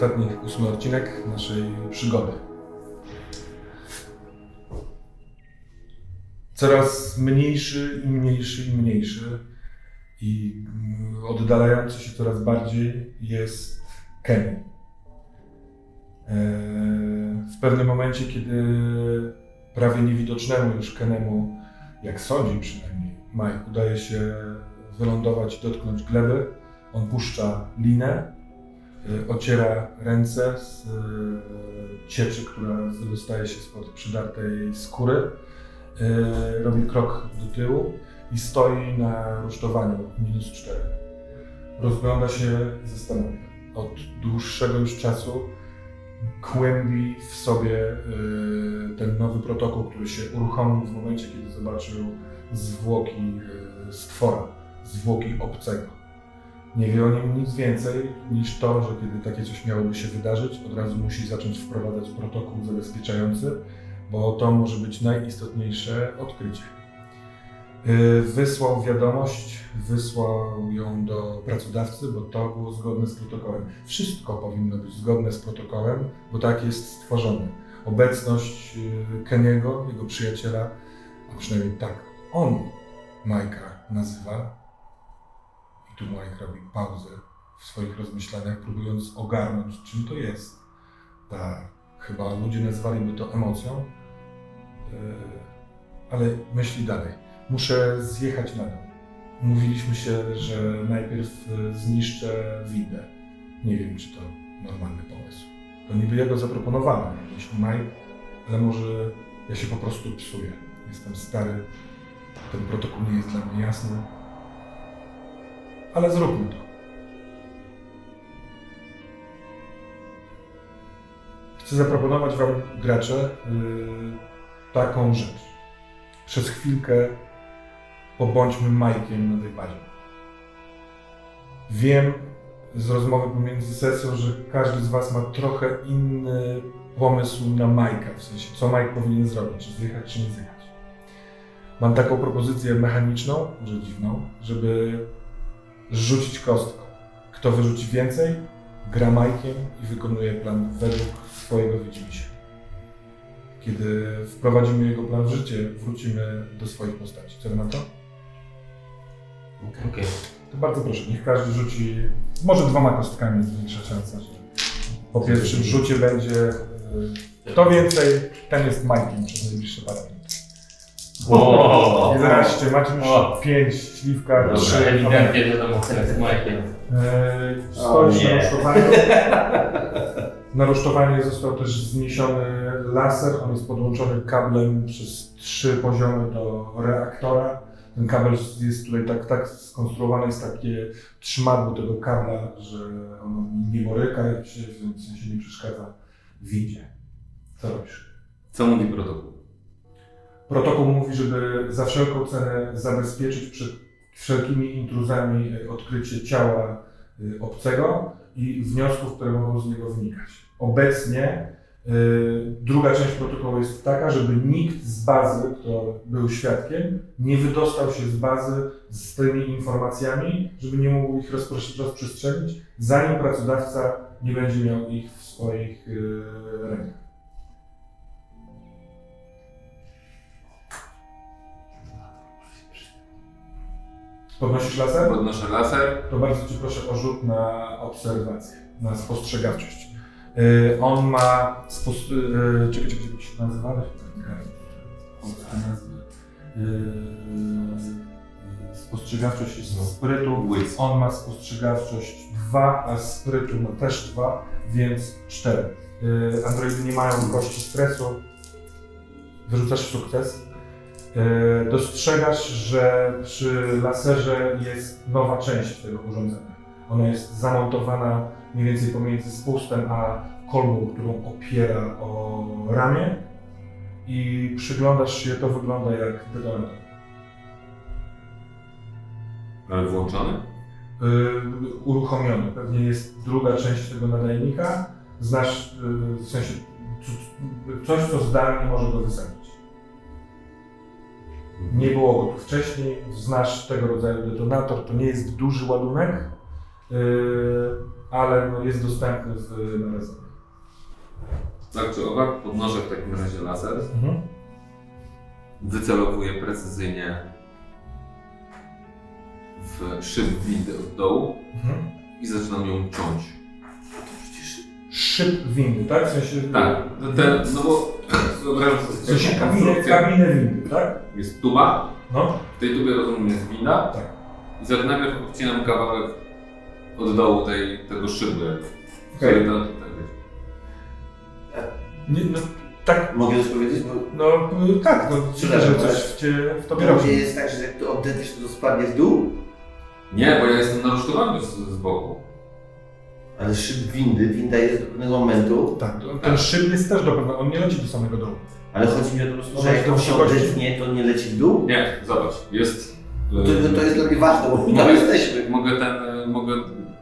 Ostatni, ósmy odcinek naszej przygody. Coraz mniejszy i mniejszy i mniejszy i oddalający się coraz bardziej jest Kenny. Eee, W pewnym momencie, kiedy prawie niewidocznemu już Kenemu, jak sądzi przynajmniej, Mike udaje się wylądować i dotknąć gleby, on puszcza linę, ociera ręce z y, cieczy, która wydostaje się spod przydartej skóry, y, robi krok do tyłu i stoi na rusztowaniu minus 4. Rozgląda się i zastanawia. Od dłuższego już czasu kłębi w sobie y, ten nowy protokół, który się uruchomił w momencie, kiedy zobaczył zwłoki y, stwora, zwłoki obcego. Nie wie o nim nic więcej niż to, że kiedy takie coś miałoby się wydarzyć, od razu musi zacząć wprowadzać protokół zabezpieczający, bo to może być najistotniejsze odkrycie. Y, Wysłał wiadomość, wysłał ją do pracodawcy, bo to było zgodne z protokołem. Wszystko powinno być zgodne z protokołem, bo tak jest stworzone. Obecność y, Keniego, jego przyjaciela, a przynajmniej tak on Majka nazywa, i tu Mike robi pauzę w swoich rozmyślaniach, próbując ogarnąć, czym to jest. Ta, chyba ludzie nazwaliby to emocją, yy, ale myśli dalej. Muszę zjechać na dół. Mówiliśmy się, że najpierw yy, zniszczę windę. Nie wiem, czy to normalny pomysł. To niby ja go zaproponowałem, myśli Mike, ale może ja się po prostu psuję. Jestem stary, ten protokół nie jest dla mnie jasny, ale zróbmy to. Chcę zaproponować Wam, gracze, yy, taką rzecz. Przez chwilkę pobądźmy Majkiem na tej bazie. Wiem z rozmowy pomiędzy sesją, że każdy z Was ma trochę inny pomysł na Majka, w sensie co Mike powinien zrobić, czy zjechać, czy nie zjechać. Mam taką propozycję mechaniczną, może dziwną, żeby rzucić kostką. Kto wyrzuci więcej, gra Majkiem i wykonuje plan według swojego widzimisię. Kiedy wprowadzimy jego plan w życie, wrócimy do swoich postaci. Co wy na to? Okej. To bardzo proszę, niech każdy rzuci, może dwoma kostkami jest większa szansa, że po pierwszym rzucie będzie y, kto więcej, ten jest Majkiem przez najbliższe parę minut. O, 11, macie już O. 5, śliwka, Dobra, 3. ewidentnie wiadomo, kto jest Majkiem. Eee, Stoisz na rusztowaniu. Na rusztowanie został też zniesiony laser. On jest podłączony kablem przez trzy poziomy do reaktora. Ten kabel jest tutaj tak, tak skonstruowany, jest takie trzymadło tego kabla, że ono nie boryka się, w sensie nie przeszkadza w windzie. Co robisz? Co mówi protokół? Protokół mówi, żeby za wszelką cenę zabezpieczyć przed wszelkimi intruzami y, odkrycie ciała y, obcego i wniosków, które mogą z niego wynikać. Obecnie y, druga część protokołu jest taka, żeby nikt z bazy, kto był świadkiem, nie wydostał się z bazy z tymi informacjami, żeby nie mógł ich rozprzestrzenić, zanim pracodawca nie będzie miał ich w swoich rękach. Podnosisz laser? Podnoszę laser. To bardzo Cię proszę o rzut na obserwację, na spostrzegawczość. Yy, on ma. Spos- yy, czekaj, czekaj, jak się nazywa? Yy, spostrzegawczość jest sprytu. On ma spostrzegawczość 2, a sprytu ma też 2, więc 4. Yy, androidy nie mają kości stresu. Wyrzucasz sukces. Yy, dostrzegasz, że przy laserze jest nowa część tego urządzenia. Ona jest zamontowana mniej więcej pomiędzy spustem a kolbą, którą opiera o ramię i przyglądasz się, to wygląda jak detonator. Ale włączony? Yy, uruchomiony. Pewnie jest druga część tego nadajnika. Znasz, yy, w sensie coś, co zdalnie może go wysadzić. Nie było go tu wcześniej. Znasz tego rodzaju detonator. To nie jest duży ładunek, yy, ale no, jest dostępny w magazynie. Tak czy owak, podnoszę w takim razie laser, Mhm. wycelowuję precyzyjnie w szyb windy od dołu Mhm. i zaczynam ją ciąć. Szyb windy, tak? W sensie, Tak, no te, no bo wyobrażam sobie kabinę, kabinę windy, tak? Jest tuba, No, w tej tubie rozumiem jest winda tak. i za najpierw odcinam kawałek od dołu tej, tego szybu, który to tak. Nie, no, tak, Mogę coś powiedzieć? Bo no y, tak, no myślę, że coś w, cię, w tobie to rośnie. jest tak, że jak to odetniesz, to spadnie w dół, Nie, bo ja jestem na rusztowaniu z, z boku. Ale szyb windy, winda jest do pewnego momentu, Tak, ten szyb jest też do pewnego, on nie leci do samego dołu. ale chodzi mi o to prostu, No że jak to to się odetnie, to nie leci w dół. Nie, zobacz, jest... To, y, to jest dla mnie ważne, bo my tam Mogę- jesteśmy. Mogę ten, y, mogę,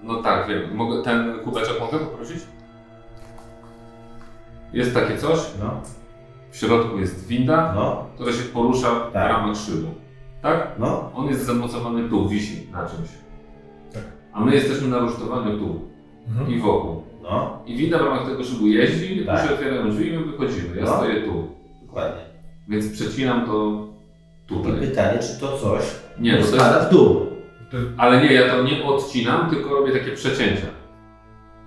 no tak, wiem, mogę ten kubeczek mogę poprosić? Jest takie coś, No, w środku jest winda, no, która się porusza w Tak. ramach szybu. Tak? no. On jest zamocowany tu, wisi na czymś. Tak. A my jesteśmy na rusztowaniu tu Mhm. i wokół. No, I winda w ramach tego szybu jeździ, Tak. tu się otwierają drzwi i my wychodzimy. Ja No. stoję tu. dokładnie. Więc przecinam to I tutaj. pytanie, czy to coś Nie, to spada jest, w dół? To, ale nie, ja to nie odcinam, tylko robię takie przecięcia.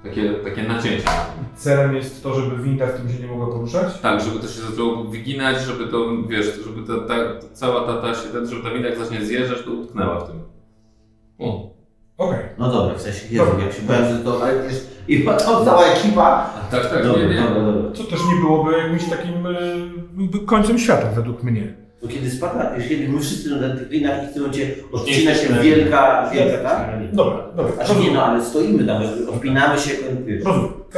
Takie, takie nacięcia. celem jest to, żeby winda w tym się nie mogła poruszać? Tak, żeby to się zaczęło wyginać, żeby to, wiesz, żeby ta, ta, cała ta, ta się, żeby ta winda jak zacznie zjeżdżać, to utknęła w tym. O. Okej. No dobra, w sensie, Jezu, Dobra. jak się bałem, że to, ale wiesz, i to cała ekipa. Tak, tak, Dobra, nie, nie. dobra, dobra. Co też nie byłoby jakimś takim y, końcem świata według mnie. Bo kiedy spada, kiedy my wszyscy na tych linach i w tym momencie odcina się wielka, wielka, tak? Dobra, dobra. Znaczy nie no, ale stoimy tam, odpinamy się, wiesz,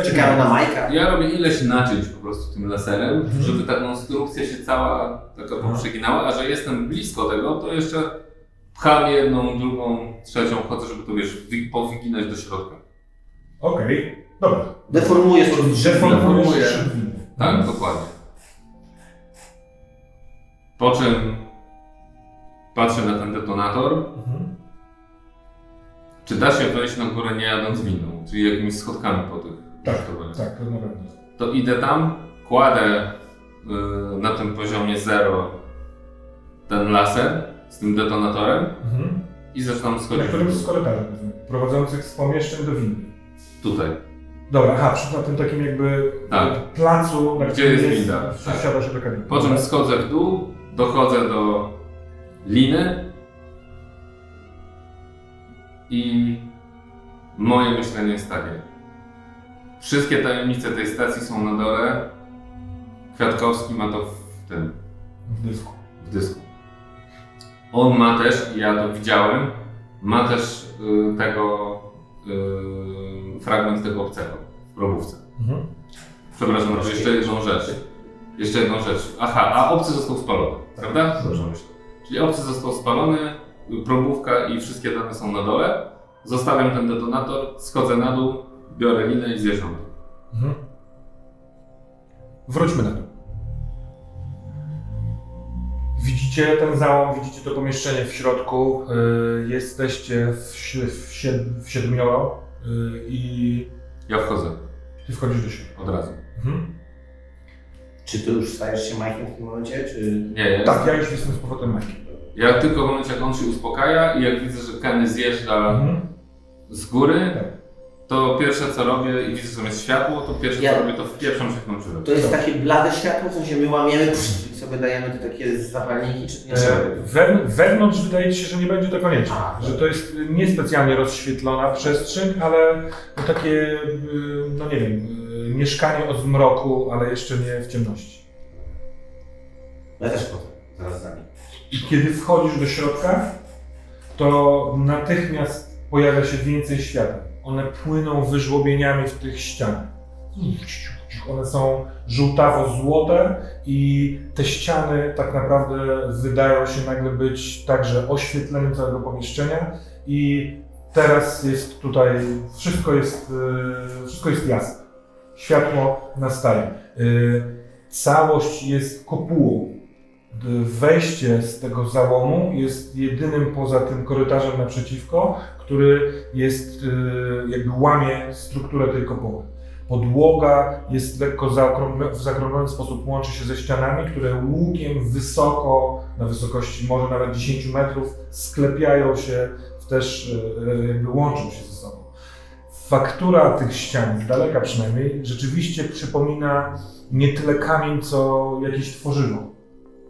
czekamy na Majka. Ja robię ileś nacięć po prostu tym laserem, Mhm. żeby ta konstrukcja się cała taka poprzeginała, a że jestem blisko tego, to jeszcze pcham jedną, drugą, trzecią, chodzę, żeby to wiesz, wy- powyginać do środka. Okej, dobra. Deformujesz Deformuję. szyb windy. Tak, dokładnie. Po czym patrzę na ten detonator, Mhm. czy da się wejść na górę nie jadąc windą, czyli jakimiś schodkami po tych Tak, rusztowaniach. tak, to na pewno. To idę tam, kładę y, na tym poziomie 0 ten laser z tym detonatorem Mhm. i zaczynam Na schodzić którym z korytarzem prowadzących z pomieszczeń do windy. tutaj. Dobra, aha, przy na tym takim jakby Tak. placu, na Gdzie którym jest winda, tak. wsiada się do kabiny. Po czym Dobra. schodzę w dół, dochodzę do liny i moje myślenie jest takie. Wszystkie tajemnice tej stacji są na dole. Kwiatkowski ma to w tym, W dysku. w dysku. On ma też, i ja to widziałem, ma też y, tego y, fragment tego obcego w probówce. Mhm. Przepraszam, może jeszcze jedną rzecz. Jeszcze jedną rzecz. Aha, a obcy został spalony, prawda? Dobrze myślę. Czyli obcy został spalony, probówka i wszystkie dane są na dole. Zostawiam ten detonator, schodzę na dół, biorę linę i zjeżdżam. Mhm. Wróćmy na to. Widzicie ten załom, widzicie to pomieszczenie w środku. y, jesteście w, si- w, sied, w siedmioro y, i Ja wchodzę ty wchodzisz do środka. od razu. Mhm. Czy to już stajesz się Majkiem w tym momencie, czy... Nie, ja, Tak, ja już jestem z powrotem Majkiem. ja tylko w momencie, jak on się uspokaja i jak widzę, że Kenny zjeżdża Mhm. z góry, Tak. To pierwsze co robię i widzę, że tam jest światło, to pierwsze Ja- co robię, to się w tą dziurę. To jest takie blade światło, w sensie my łamiemy i sobie dajemy te takie zapalniki, czy nie? E, we, wewnątrz wydaje ci się, że nie będzie to konieczne. A, Że to jest niespecjalnie rozświetlona przestrzeń, ale takie, y, no nie wiem, y, mieszkanie o zmroku, ale jeszcze nie w ciemności. Ja też potem, zaraz za nim. I kiedy wchodzisz do środka, to natychmiast pojawia się więcej światła. One płyną wyżłobieniami w tych ścianach. One są żółtawo-złote i te ściany tak naprawdę wydają się nagle być także oświetleniem całego pomieszczenia i teraz jest tutaj, wszystko jest, y, wszystko jest jasne. Światło nastaje. Y, Całość jest kopułą Wejście z tego załomu jest jedynym poza tym korytarzem naprzeciwko, który jest y, jakby łamie strukturę tej kopuły. Podłoga jest lekko w zaokrąglony sposób łączy się ze ścianami, które łukiem wysoko, na wysokości może nawet 10 metrów, sklepiają się, też y, jakby łączą się ze sobą. Faktura tych ścian, z daleka przynajmniej, rzeczywiście przypomina nie tyle kamień, co jakieś tworzywo.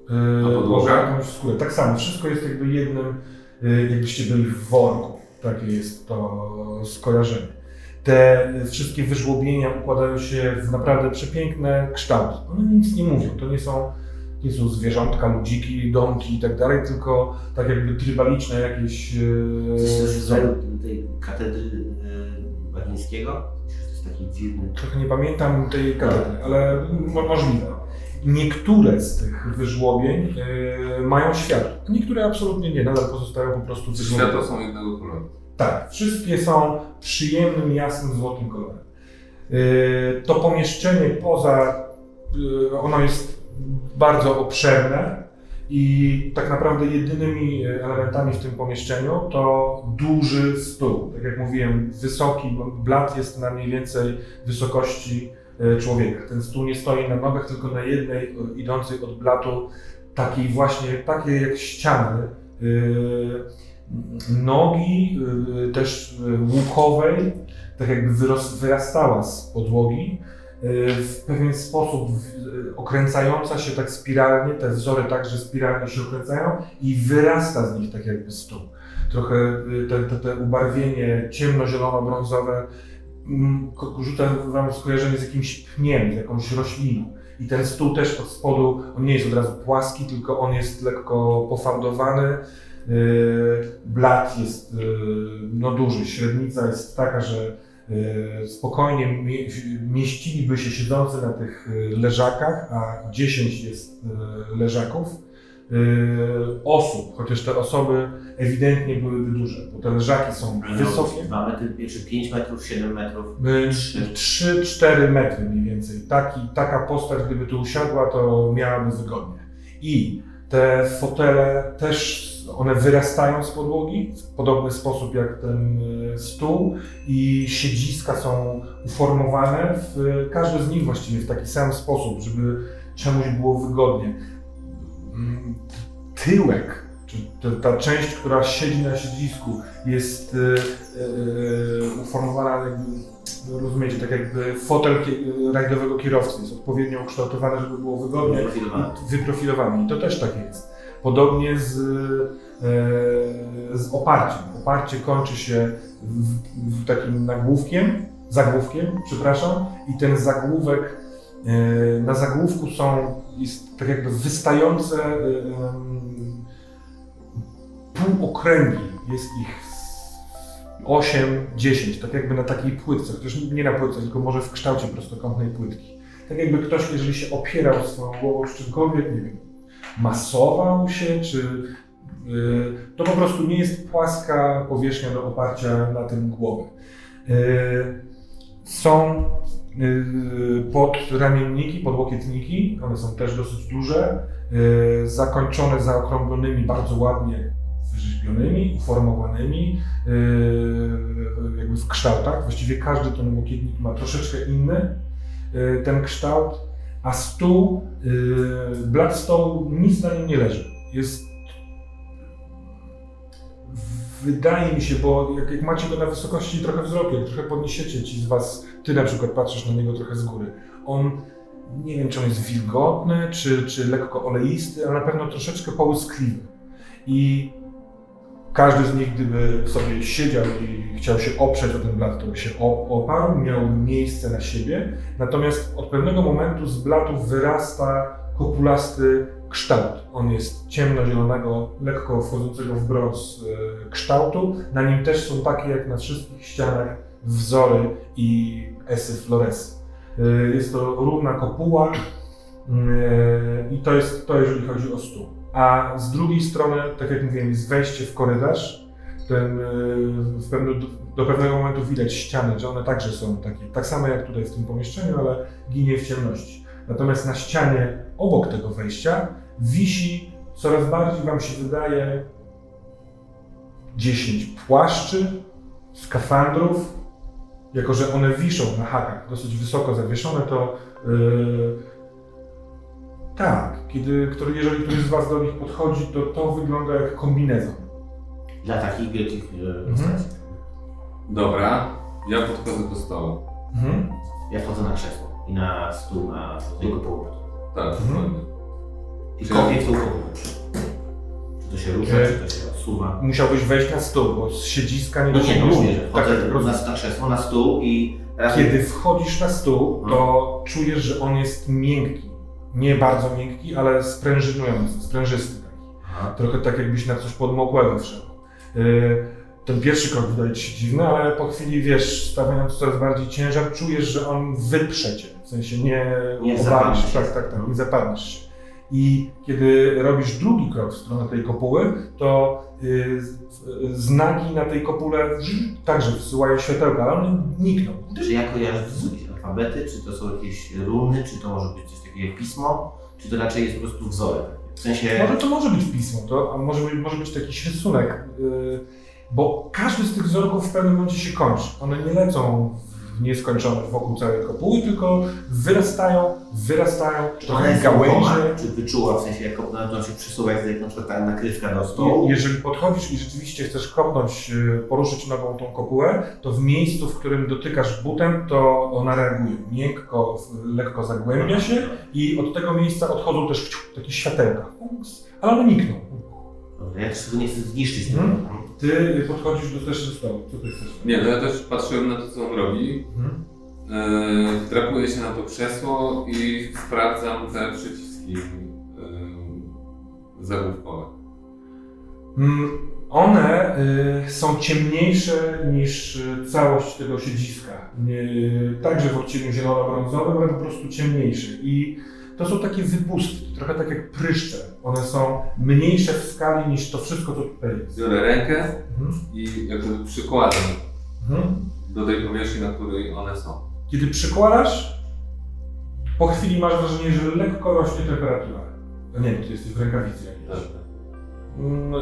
A Yy, podłoga? jakąś skórę. Tak samo, wszystko jest jakby jednym, yy, jakbyście byli w worku. Takie jest to skojarzenie. Te wszystkie wyżłobienia układają się w naprawdę przepiękne kształty. One nic nie mówią, to nie są, nie są zwierzątka, ludziki, domki i tak dalej, tylko tak jakby trybaliczne jakieś yy, wzory. rodzaju tej katedry Bagińskiego? To jest taki dziwny... Trochę nie pamiętam tej katedry, ale mo możliwe. Niektóre z tych wyżłobień yy, mają światło, a niektóre absolutnie nie, nadal pozostają po prostu wyżłobienia. Światła są jednego koloru. Tak, wszystkie są przyjemnym, jasnym, złotym kolorem. Yy, To pomieszczenie poza, yy, ono jest bardzo obszerne i tak naprawdę jedynymi elementami w tym pomieszczeniu to duży stół. Tak jak mówiłem, wysoki, blat jest na mniej więcej wysokości człowieka. Ten stół nie stoi na nogach, tylko na jednej yy, idącej od blatu takiej właśnie, takiej jak ściany. yy, nogi też łukowej, tak jakby wyrastała z podłogi, w pewien sposób okręcająca się tak spiralnie, te wzory także spiralnie się okręcają i wyrasta z nich tak jakby stół. Trochę te, te, te ubarwienie ciemnozielono-brązowe mm, rzuca wam skojarzenie z jakimś pniem, z jakąś rośliną. I ten stół też od spodu, on nie jest od razu płaski, tylko on jest lekko pofałdowany, Yy, Blat jest yy, no, duży, średnica jest taka, że yy, spokojnie mie mieściliby się siedzący na tych leżakach, a 10 jest leżaków. Yy, Osób, chociaż te osoby ewidentnie byłyby duże, bo te leżaki są wysokie. 2 metry, czy 5 metrów, 7 metrów. Yy, 3-4 metry mniej więcej. Taki, taka postać, gdyby tu usiadła, to miałaby wygodnie. I te fotele też, one wyrastają z podłogi w podobny sposób jak ten y, stół i siedziska są uformowane, w, każdy z nich właściwie w taki sam sposób, żeby czemuś było wygodnie. Mm, Tyłek, czy ta, część, która siedzi na siedzisku jest y, y, uformowana jakby, no rozumiecie, tak jakby fotel rajdowego kierowcy jest odpowiednio ukształtowany, żeby było wygodnie Wyprofilowany. I to też tak jest. Podobnie z, e, z oparciem. Oparcie kończy się w, w takim nagłówkiem, zagłówkiem, przepraszam, i ten zagłówek, e, na zagłówku są, tak jakby wystające e, em, półokręgi. Jest ich 8, 10, tak jakby na takiej płytce, chociaż nie na płytce, tylko może w kształcie prostokątnej płytki. Tak jakby ktoś, jeżeli się opierał swoją głową z czymkolwiek, nie wiem, masował się, czy yy, to po prostu nie jest płaska powierzchnia do oparcia na tym głowy. Yy, są yy, podramienniki, podłokietniki, one są też dosyć duże, yy, zakończone zaokrąglonymi, bardzo ładnie wyrzeźbionymi, uformowanymi, yy, jakby w kształtach. Właściwie każdy ten łokietnik ma troszeczkę inny ten kształt, a stół, blat stołu, nic na nim nie leży. Jest Wydaje mi się, bo jak, jak macie go na wysokości trochę wzroku, jak trochę podniesiecie ci z was, ty na przykład patrzysz na niego trochę z góry, on nie wiem czy on jest wilgotny, czy, czy lekko oleisty, ale na pewno troszeczkę połyskliwy. I każdy z nich, gdyby sobie siedział i chciał się oprzeć o ten blat, to by się op- oparł, miał miejsce na siebie. Natomiast od pewnego momentu z blatów wyrasta kopulasty kształt. On jest ciemnozielonego, lekko wchodzącego w brąz e, kształtu. Na nim też są takie jak na wszystkich ścianach wzory i esy floresy. E, Jest to równa kopuła e, i to jest to, jeżeli chodzi o stół. A z drugiej strony, tak jak mówiłem, jest wejście w korytarz. Ten, w do pewnego momentu widać ściany, że one także są takie, tak samo jak tutaj w tym pomieszczeniu, ale ginie w ciemności. Natomiast na ścianie obok tego wejścia wisi coraz bardziej wam się wydaje 10 płaszczy, skafandrów. Jako, że one wiszą na hakach, dosyć wysoko zawieszone, to yy, tak, kiedy, który, jeżeli któryś z was do nich podchodzi, to to wygląda jak kombinezon. Dla takich wielkich e, Mhm. Dobra, ja podchodzę do stołu. Mhm. Ja wchodzę na krzesło i na stół, na jego połowę. Tak, Mhm. dokładnie. I kopię w tą. Czy to się rusza, czy to się odsuwa. Musiałbyś wejść na stół, bo z siedziska nie No nie, no dosięgniesz. mówię, że tak, wchodzę tak, na, na krzesło, na stół i razem... Kiedy wchodzisz na stół, to czujesz, że on jest miękki. Nie bardzo miękki, ale sprężynujący, sprężysty taki. Aha. Trochę tak jakbyś na coś podmokłego wszedł. Yy, Ten pierwszy krok wydaje ci się dziwny, ale po chwili, wiesz, stawiając coraz bardziej ciężar, czujesz, że on wyprze cię. W sensie nie, Nie obalisz. zapadniesz. Tak, tak, tak, nie zapadniesz się. I kiedy robisz drugi krok w stronę tej kopuły, to yy, z- znaki na tej kopule także wsyłają światełka, ale one nikną. Czy ja kojarzę, to są jakieś alfabety, czy to są jakieś runy, czy to może być coś takiego pismo, czy to raczej jest po prostu wzorek? W sensie... Może to może być pismo, to, a może, być- może być to jakiś rysunek, yy, bo każdy z tych wzorków w pewnym momencie się kończy. One nie lecą w nieskończoność wokół całej kopuły, tylko wyrastają, wyrastają, Czy trochę gałęzie. czy wyczuła, w sensie jak to się przesuwa, jak na przykład ta nakrywka do stołu. Je- Jeżeli podchodzisz i rzeczywiście chcesz kopnąć, yy, poruszyć nogą tą kopułę, to w miejscu, w którym dotykasz butem, to ona reaguje miękko, lekko zagłębia się i od tego miejsca odchodzą też takie światełka. Ale one nikną. Dobra, ja też tego nie chcę zniszczyć. Mhm. Ty podchodzisz do też do stołu. Co ty chcesz? Nie, no ja też patrzyłem na to, co on robi. Mhm. Yy, wdrapuję się na to krzesło i sprawdzam te przyciski yy, zagłówkowe. Mm, One y, są ciemniejsze niż y, całość tego siedziska. Nie, także w odcieniu zielono-brązowym, ale po prostu ciemniejsze. I to są takie wypustki, trochę tak jak pryszcze. One są mniejsze w skali niż to wszystko, co tutaj jest. Biorę rękę Mhm. i jakby przykładam Mhm. do tej powierzchni, na której one są. Kiedy przykładasz, po chwili masz wrażenie, że lekko rośnie temperatura. No nie wiem, ty jesteś w rękawicy jakiejś. Tak. Mm,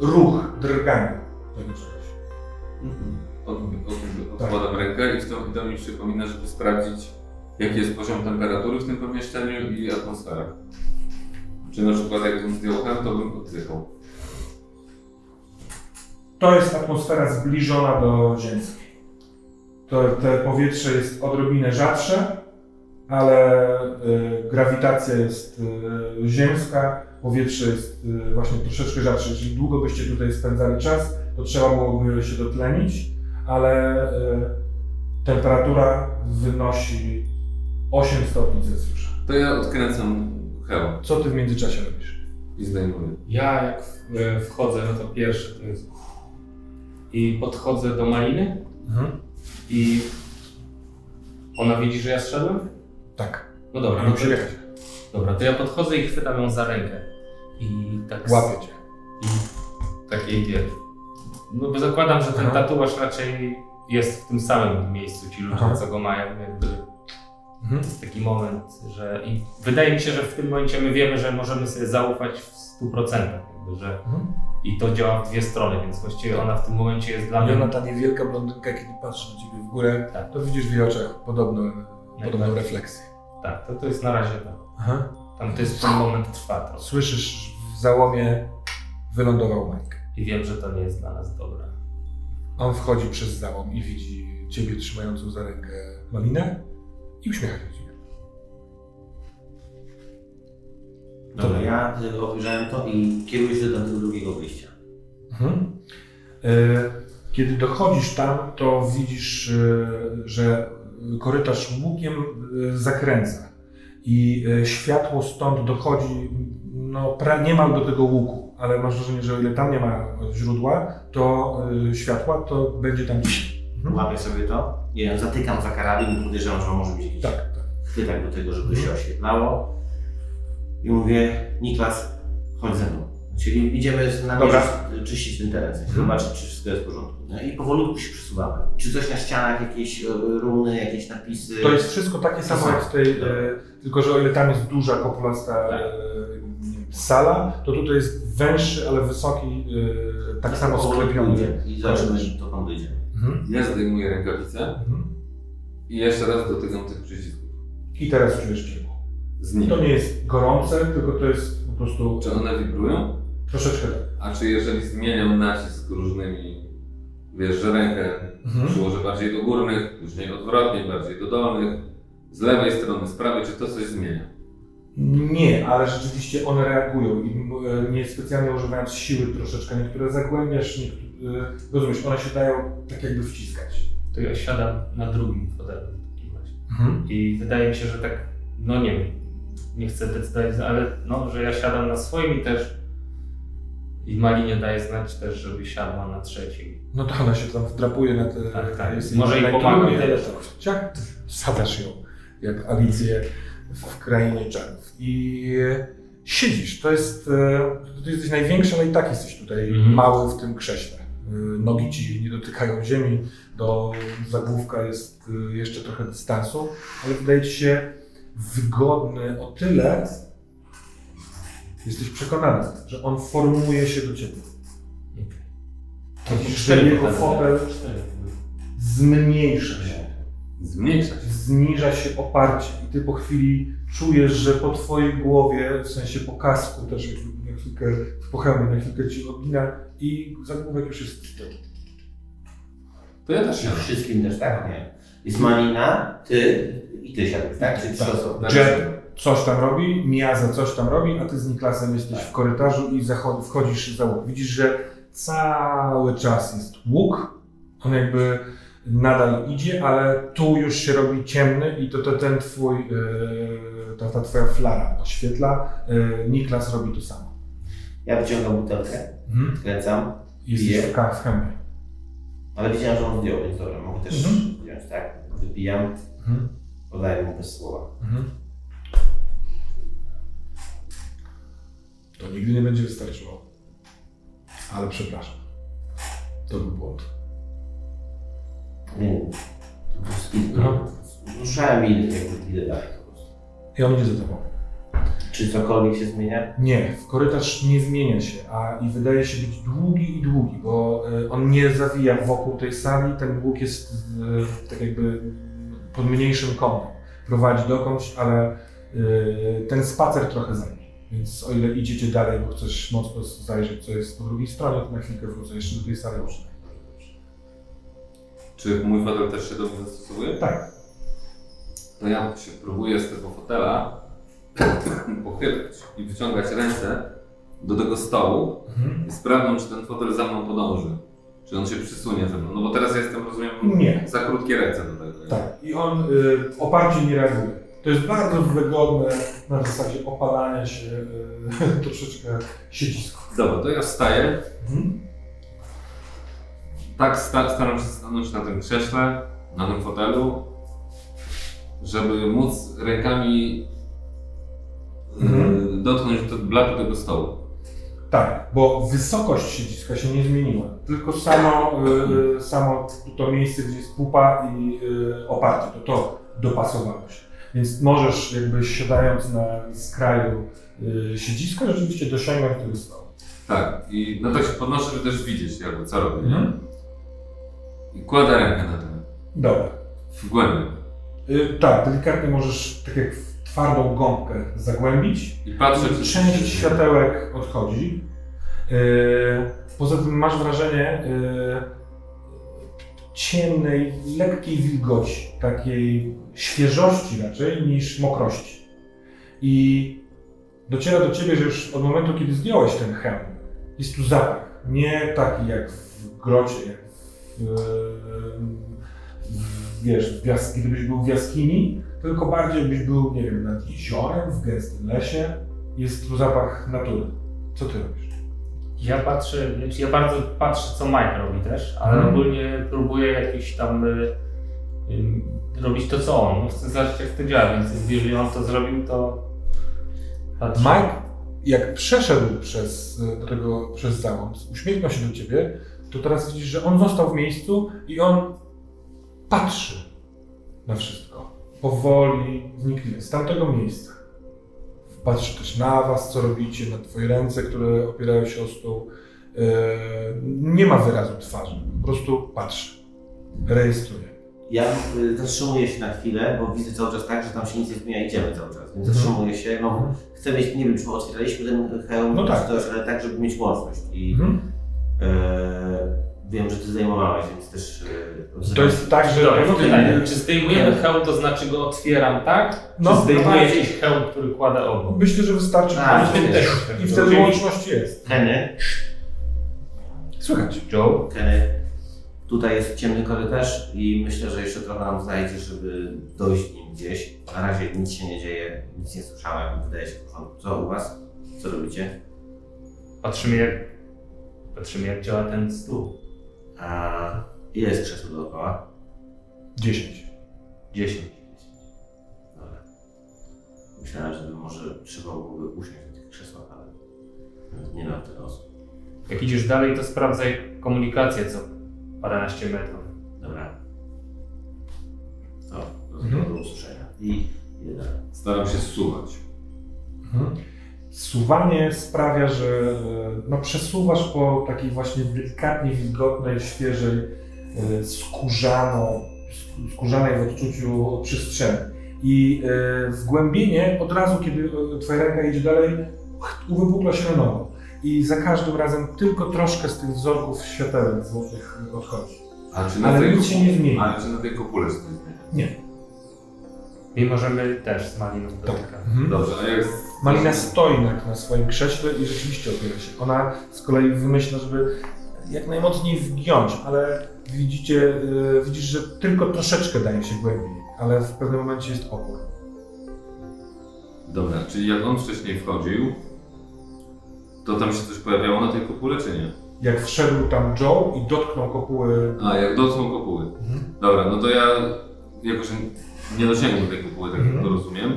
Ruch, drganie tego czegoś. Mhm. Od, od, odkładam rękę i, w to, i to mi przypomina, żeby sprawdzić, jaki jest poziom temperatury w tym pomieszczeniu i atmosfera. Czy na przykład jakbym zdjął hełm, to bym oddychał. To jest atmosfera zbliżona do ziemskiej. To, te powietrze jest odrobinę rzadsze, ale y, grawitacja jest y, ziemska, powietrze jest y, właśnie troszeczkę rzadsze. Jeżeli długo byście tutaj spędzali czas, to trzeba byłoby się dotlenić, ale y, temperatura wynosi 8 stopni Celsjusza. To ja odkręcam Co ty w międzyczasie robisz? i zdejmuję. Ja jak w- e, wchodzę, no to pierwsze to jest... I podchodzę do Maliny i ona widzi, że ja zszedłem? Tak. No dobra, no to, dobra, to ja podchodzę i chwytam ją za rękę. I tak... s- Łapię cię. I takiej wie. No bo zakładam, że ten Aha. tatuaż raczej jest w tym samym miejscu, ci ludzie, Aha. co go mają, jakby Mhm. jest taki moment, że i wydaje mi się, że w tym momencie my wiemy, że możemy sobie zaufać w 100%, jakby, że Mhm. i to działa w dwie strony, więc właściwie ona w tym momencie jest dla I mnie ona, ta niewielka blondynka, kiedy patrzy na ciebie w górę, Tak. to widzisz w jej oczach podobną, podobną Najbardziej. refleksję. tak, to, to jest na razie tak. Aha. Tam to jest ten moment trwa trochę Słyszysz w załomie wylądował Mike. i wiem, że to nie jest dla nas dobre. On wchodzi przez załom i widzi ciebie trzymającą za rękę Malinę i uśmiecha się. Dobra, ja obejrzałem to i kieruję się do tego drugiego wyjścia. Mhm. E, Kiedy dochodzisz tam, to widzisz, e, że korytarz łukiem e, zakręca i światło stąd dochodzi no, pra, niemal do tego łuku, ale masz wrażenie, że o ile tam nie ma źródła, to światła, to będzie tam gdzieś. Mhm. Łapię sobie to, nie wiem, zatykam za karabin i podejrzewam, że może być jakiś Tak, tak. chwytak do tego, żeby Mhm. się oświetlało. I mówię, Niklas, chodź ze mną. Czyli idziemy na Dobra. czyścić ten teren, Mhm. zobaczyć, czy wszystko jest w porządku. No I powolutku się przesuwamy. Czy coś na ścianach, jakieś e, runy, jakieś napisy. To jest wszystko takie samo samo. jak w tej, e, tylko że o ile tam jest duża, kopulasta Tak. e, wiem, sala, to tutaj jest węższy, ale wysoki, yy, tak samo sklepiony. I zobaczymy, dokąd dojdziemy. Mhm. Ja zdejmuję rękawice Mhm. i jeszcze raz dotykam tych przycisków. I teraz czujesz ciepło. Z nimi. To nie jest gorące, tylko to jest po prostu Czy one wibrują? troszeczkę tak. A czy jeżeli zmieniam nacisk różnymi, wiesz, że rękę Mhm. przyłożę bardziej do górnych, później odwrotnie, bardziej do dolnych, z lewej strony, z prawej, czy to coś zmienia? Nie, ale rzeczywiście one reagują i e, nie specjalnie używając siły troszeczkę, niektóre zagłębiasz, niektóre, rozumiesz, one się dają tak jakby wciskać. To ja siadam na drugim fotelu w takim razie. Mhm. I wydaje mi się, że tak, no nie wiem, nie chcę decydować, ale no, że ja siadam na swoim i też i Malinie daje znać też, żeby siadła na trzeciej. No to ona się tam wdrapuje na te... Tak, tak. jest Może jej pomaga tyle. tak, ciach, Sadasz ją, jak Alicję w Krainie Czarów. I e, siedzisz, to jest... e, Ty jesteś największy, ale i tak jesteś tutaj Mhm. mały w tym krześle. E, Nogi ci nie dotykają ziemi, do zagłówka jest e, jeszcze trochę dystansu, ale wydaje ci się wygodny o tyle, jesteś przekonany, że on formuje się do ciebie. To że Cztery jego fotel Cztery. zmniejsza się, Zmniejsza się. zniża się oparcie i ty po chwili czujesz, że po twojej głowie, w sensie po kasku też jak na chwilkę, po hełmie na chwilkę ci odgina i zagłówek już jest z tyłu. To ja też siadam. wszystkim też tak? Nie. Jest Malina, ty i ty siadasz, tak? Czyli trzy Tak. osoby. Jet coś tam robi, Miaza coś tam robi, a ty z Niklasem jesteś w korytarzu i wchodzisz za łuk. Widzisz, że cały czas jest łuk, on jakby nadal idzie, ale tu już się robi ciemny i to, to ten twój, yy, ta, ta twoja flara oświetla. Yy, Niklas robi to samo. Ja wyciągam butelkę, Mhm. kręcam, Jesteś Piję. w, chemii. ale widziałem, że on zdjął, więc dobra, mogę też Mhm. wziąć, tak? Wypijam, Mhm. podaję mu bez słowa. Mhm. To nigdy nie będzie wystarczyło. Ale przepraszam. To był błąd. Nie, po prostu Aha. ruszałem miny, jakby idę dalej po prostu. I on idzie za tobą. Czy cokolwiek się zmienia? Nie, w korytarz nie zmienia się, a i wydaje się być długi i długi, bo y, on nie zawija wokół tej sali, ten łuk jest y, tak jakby pod mniejszym kątem. Prowadzi dokądś, ale y, ten spacer trochę zajmie. Więc o ile idziecie dalej, bo chcesz mocno zajrzeć, co jest po drugiej stronie, to na chwilkę wrócę jeszcze do tej sali ocznej. Czy mój fotel też się do mnie zastosowuje? Tak. To ja się próbuję z tego fotela pochylać i wyciągać ręce do tego stołu Mhm. i sprawdzam, czy ten fotel za mną podąży. Czy on się przysunie ze mną. No bo teraz jestem, rozumiem, Nie. za krótkie ręce do tego. Tak. I on y, oparcie nie reaguje. To jest bardzo wygodne na zasadzie opalania się y, troszeczkę siedzisku. Dobra, to ja wstaję. Mhm. Tak sta staram się stanąć na tym krześle, na tym fotelu, żeby móc rękami Mhm. dotknąć do blatu tego stołu. Tak, bo wysokość siedziska się nie zmieniła, tylko samo, y, y, samo to miejsce, gdzie jest pupa i y, oparcie, to to dopasowało się. Więc możesz jakby siadając na skraju y, siedziska rzeczywiście dosięgnąć tego stołu. Tak, i no tak się podnoszę, żeby też widzieć jakby co robię? Mhm. I kładę rękę na tym, Dobra. w głębi. Y, tak, delikatnie możesz tak jak w twardą gąbkę zagłębić I patrzę, czy Część światełek odchodzi. Yy, Poza tym masz wrażenie yy, ciemnej, lekkiej wilgoci, takiej świeżości raczej niż mokrości. I dociera do ciebie, że już od momentu, kiedy zdjąłeś ten hełm, jest tu zapach. Nie taki jak w grocie, jak w, w, wiesz, w gdybyś był w jaskini, tylko bardziej byś był, nie wiem, nad jeziorem, w gęstym lesie. Jest tu zapach natury. Co ty robisz? Ja patrzę, znaczy ja bardzo patrzę, co Mike robi też, ale Mhm. ogólnie próbuję jakiś tam y, y, robić to, co on. Chcę zobaczyć, jak to działa, więc jeżeli on to zrobił, to patrzę. Mike, jak przeszedł przez, do tego, przez załąd, uśmiechnął się do ciebie, to teraz widzisz, że on został w miejscu i on patrzy na wszystko. Powoli, wnikliwie, z tamtego miejsca. Patrzy też na was, co robicie, na twoje ręce, które opierają się o stół. Yy, nie ma wyrazu twarzy, po prostu patrzy, rejestruje. Ja y, zatrzymuję się na chwilę, bo widzę cały czas tak, że tam się nic nie zmienia, idziemy cały czas. Więc Mhm. zatrzymuję się, no chcę mieć, nie wiem, czy my otwieraliśmy ten hełm, No tak. coś, ale tak, żeby mieć łączność. I Mhm. e, wiem, że ty zajmowałeś, więc też... E, To jest tak, że Dobra, pytanie, czy zdejmujemy hełm, to znaczy go otwieram, tak? No, czy zdejmuję no jakiś hełm, który kładę obok? myślę, że wystarczy A, i wtedy łączność jest. Kenny, Słychać. Joe? Kenny, tutaj jest ciemny korytarz i myślę, że jeszcze trochę nam zajdzie, żeby dojść nim gdzieś. Na razie nic się nie dzieje, nic nie słyszałem, wydaje się w porządku. Co u was? Co robicie? Patrzymy jak, patrzymy jak działa ten stół. A ile jest krzeseł dookoła? 10. 10. Dobra. Myślałem, że może trzeba byłoby usiąść na tych krzesłach, ale nie na tyle osób. Jak idziesz dalej, to sprawdzaj komunikację co paręnaście metrów. Dobra. To do, Mhm. do usłyszenia. I idę dalej. Staram się zsuwać. Mhm. Suwanie sprawia, że e, no, przesuwasz po takiej właśnie delikatnie wilgotnej, świeżej, e, skórzaną, sk- skórzanej w odczuciu przestrzeni. I e, wgłębienie od razu, kiedy e, twoja ręka idzie dalej, uwypukla się na nowo. I za każdym razem tylko troszkę z tych wzorków światełek złotych odchodzi. A czy na Ale tej nic się nie zmieni. Ale czy na tej kopule się coś zmienia? Nie. Mimo, że my też z Maliną dotykamy. Mhm. Dobrze, a jak... Malina stoi na, na swoim krześle i rzeczywiście opiera się. Ona z kolei wymyśla, żeby jak najmocniej wgiąć, ale widzicie, yy, widzisz, że tylko troszeczkę daje się głębiej, ale w pewnym momencie jest opór. Dobra, czyli jak on wcześniej wchodził, to tam się coś pojawiało na tej kopule, czy nie? Jak wszedł tam Joe i dotknął kopuły. A, jak dotknął kopuły. Dobra, no to ja, jako że nie dosięgłem tej kopuły, tak Mhm. jak to rozumiem,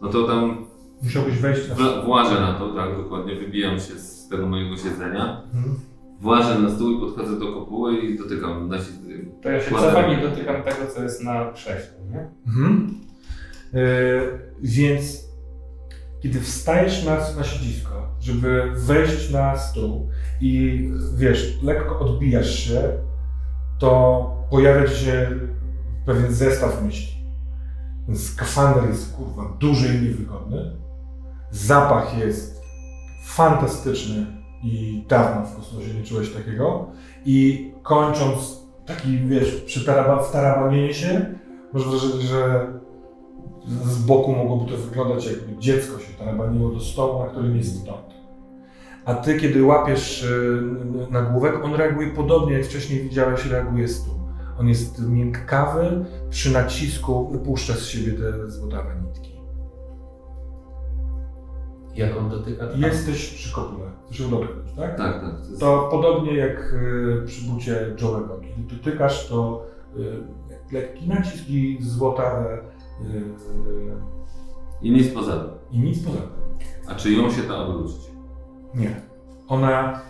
no to tam Musiałbyś wejść na. wla- włażę na to, tak, dokładnie, wybijam się z tego mojego siedzenia, Mhm. włażę na stół i podchodzę do kopuły i dotykam, nasi, To ja się cofam i dotykam tego, co jest na krześle, nie? Mhm. Yy, więc kiedy wstajesz na, na siedzisko, żeby wejść na stół i wiesz, lekko odbijasz się, to pojawia ci się pewien zestaw myśli. Ten skafander jest kurwa duży i niewygodny. Zapach jest fantastyczny i dawno w kosmosie nie czułeś takiego. I kończąc taki, wiesz, przytaraba, wtarabanienie się, masz wrażenie, że z boku mogłoby to wyglądać jakby dziecko się tarabaniło do stołu, na którym jest stąd. A ty, kiedy łapiesz y, nagłówek, on reaguje podobnie jak wcześniej widziałeś, reaguje stół. On jest miękkawy, przy nacisku wypuszcza z siebie te złotawe nitki. Jak on dotyka, to Jesteś przy kopule, dotknąć, tak? tak, tak, to jest, To podobnie jak y, przy bucie Joe'ego. Kiedy dotykasz, to y, lekki nacisk i złotawe y, i nic poza tym. i nic poza tym. A czy ją się da obrócić? Nie. Ona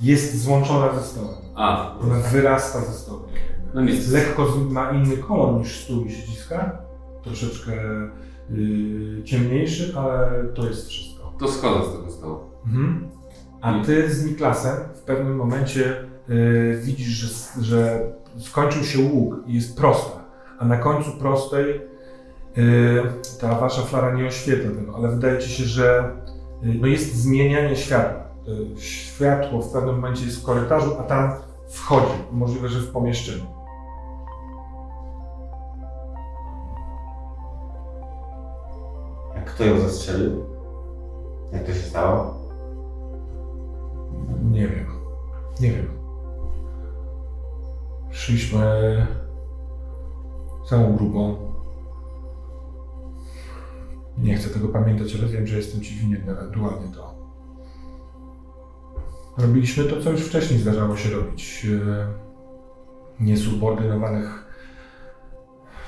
jest złączona ze stołem. A, Ona wyrasta ze stołu. No. Lekko ma inny kolor niż stół i siedziska. Troszeczkę y, ciemniejszy, ale to jest wszystko. To schodzę z tego stołu. Mhm. A ty z Niklasem w pewnym momencie y, widzisz, że, że skończył się łuk i jest prosta, a na końcu prostej y, ta wasza flara nie oświetla tego, ale wydaje ci się, że y, no jest zmienianie światła. Y, światło w pewnym momencie jest w korytarzu, a tam wchodzi, możliwe, że w pomieszczeniu. Kto ją zastrzelił? Jak to się stało? Nie wiem. Nie wiem. Szliśmy całą grupą. Nie chcę tego pamiętać, ale wiem, że jestem ci winien ewentualnie to. Robiliśmy to, co już wcześniej zdarzało się robić. E, Niesubordynowanych,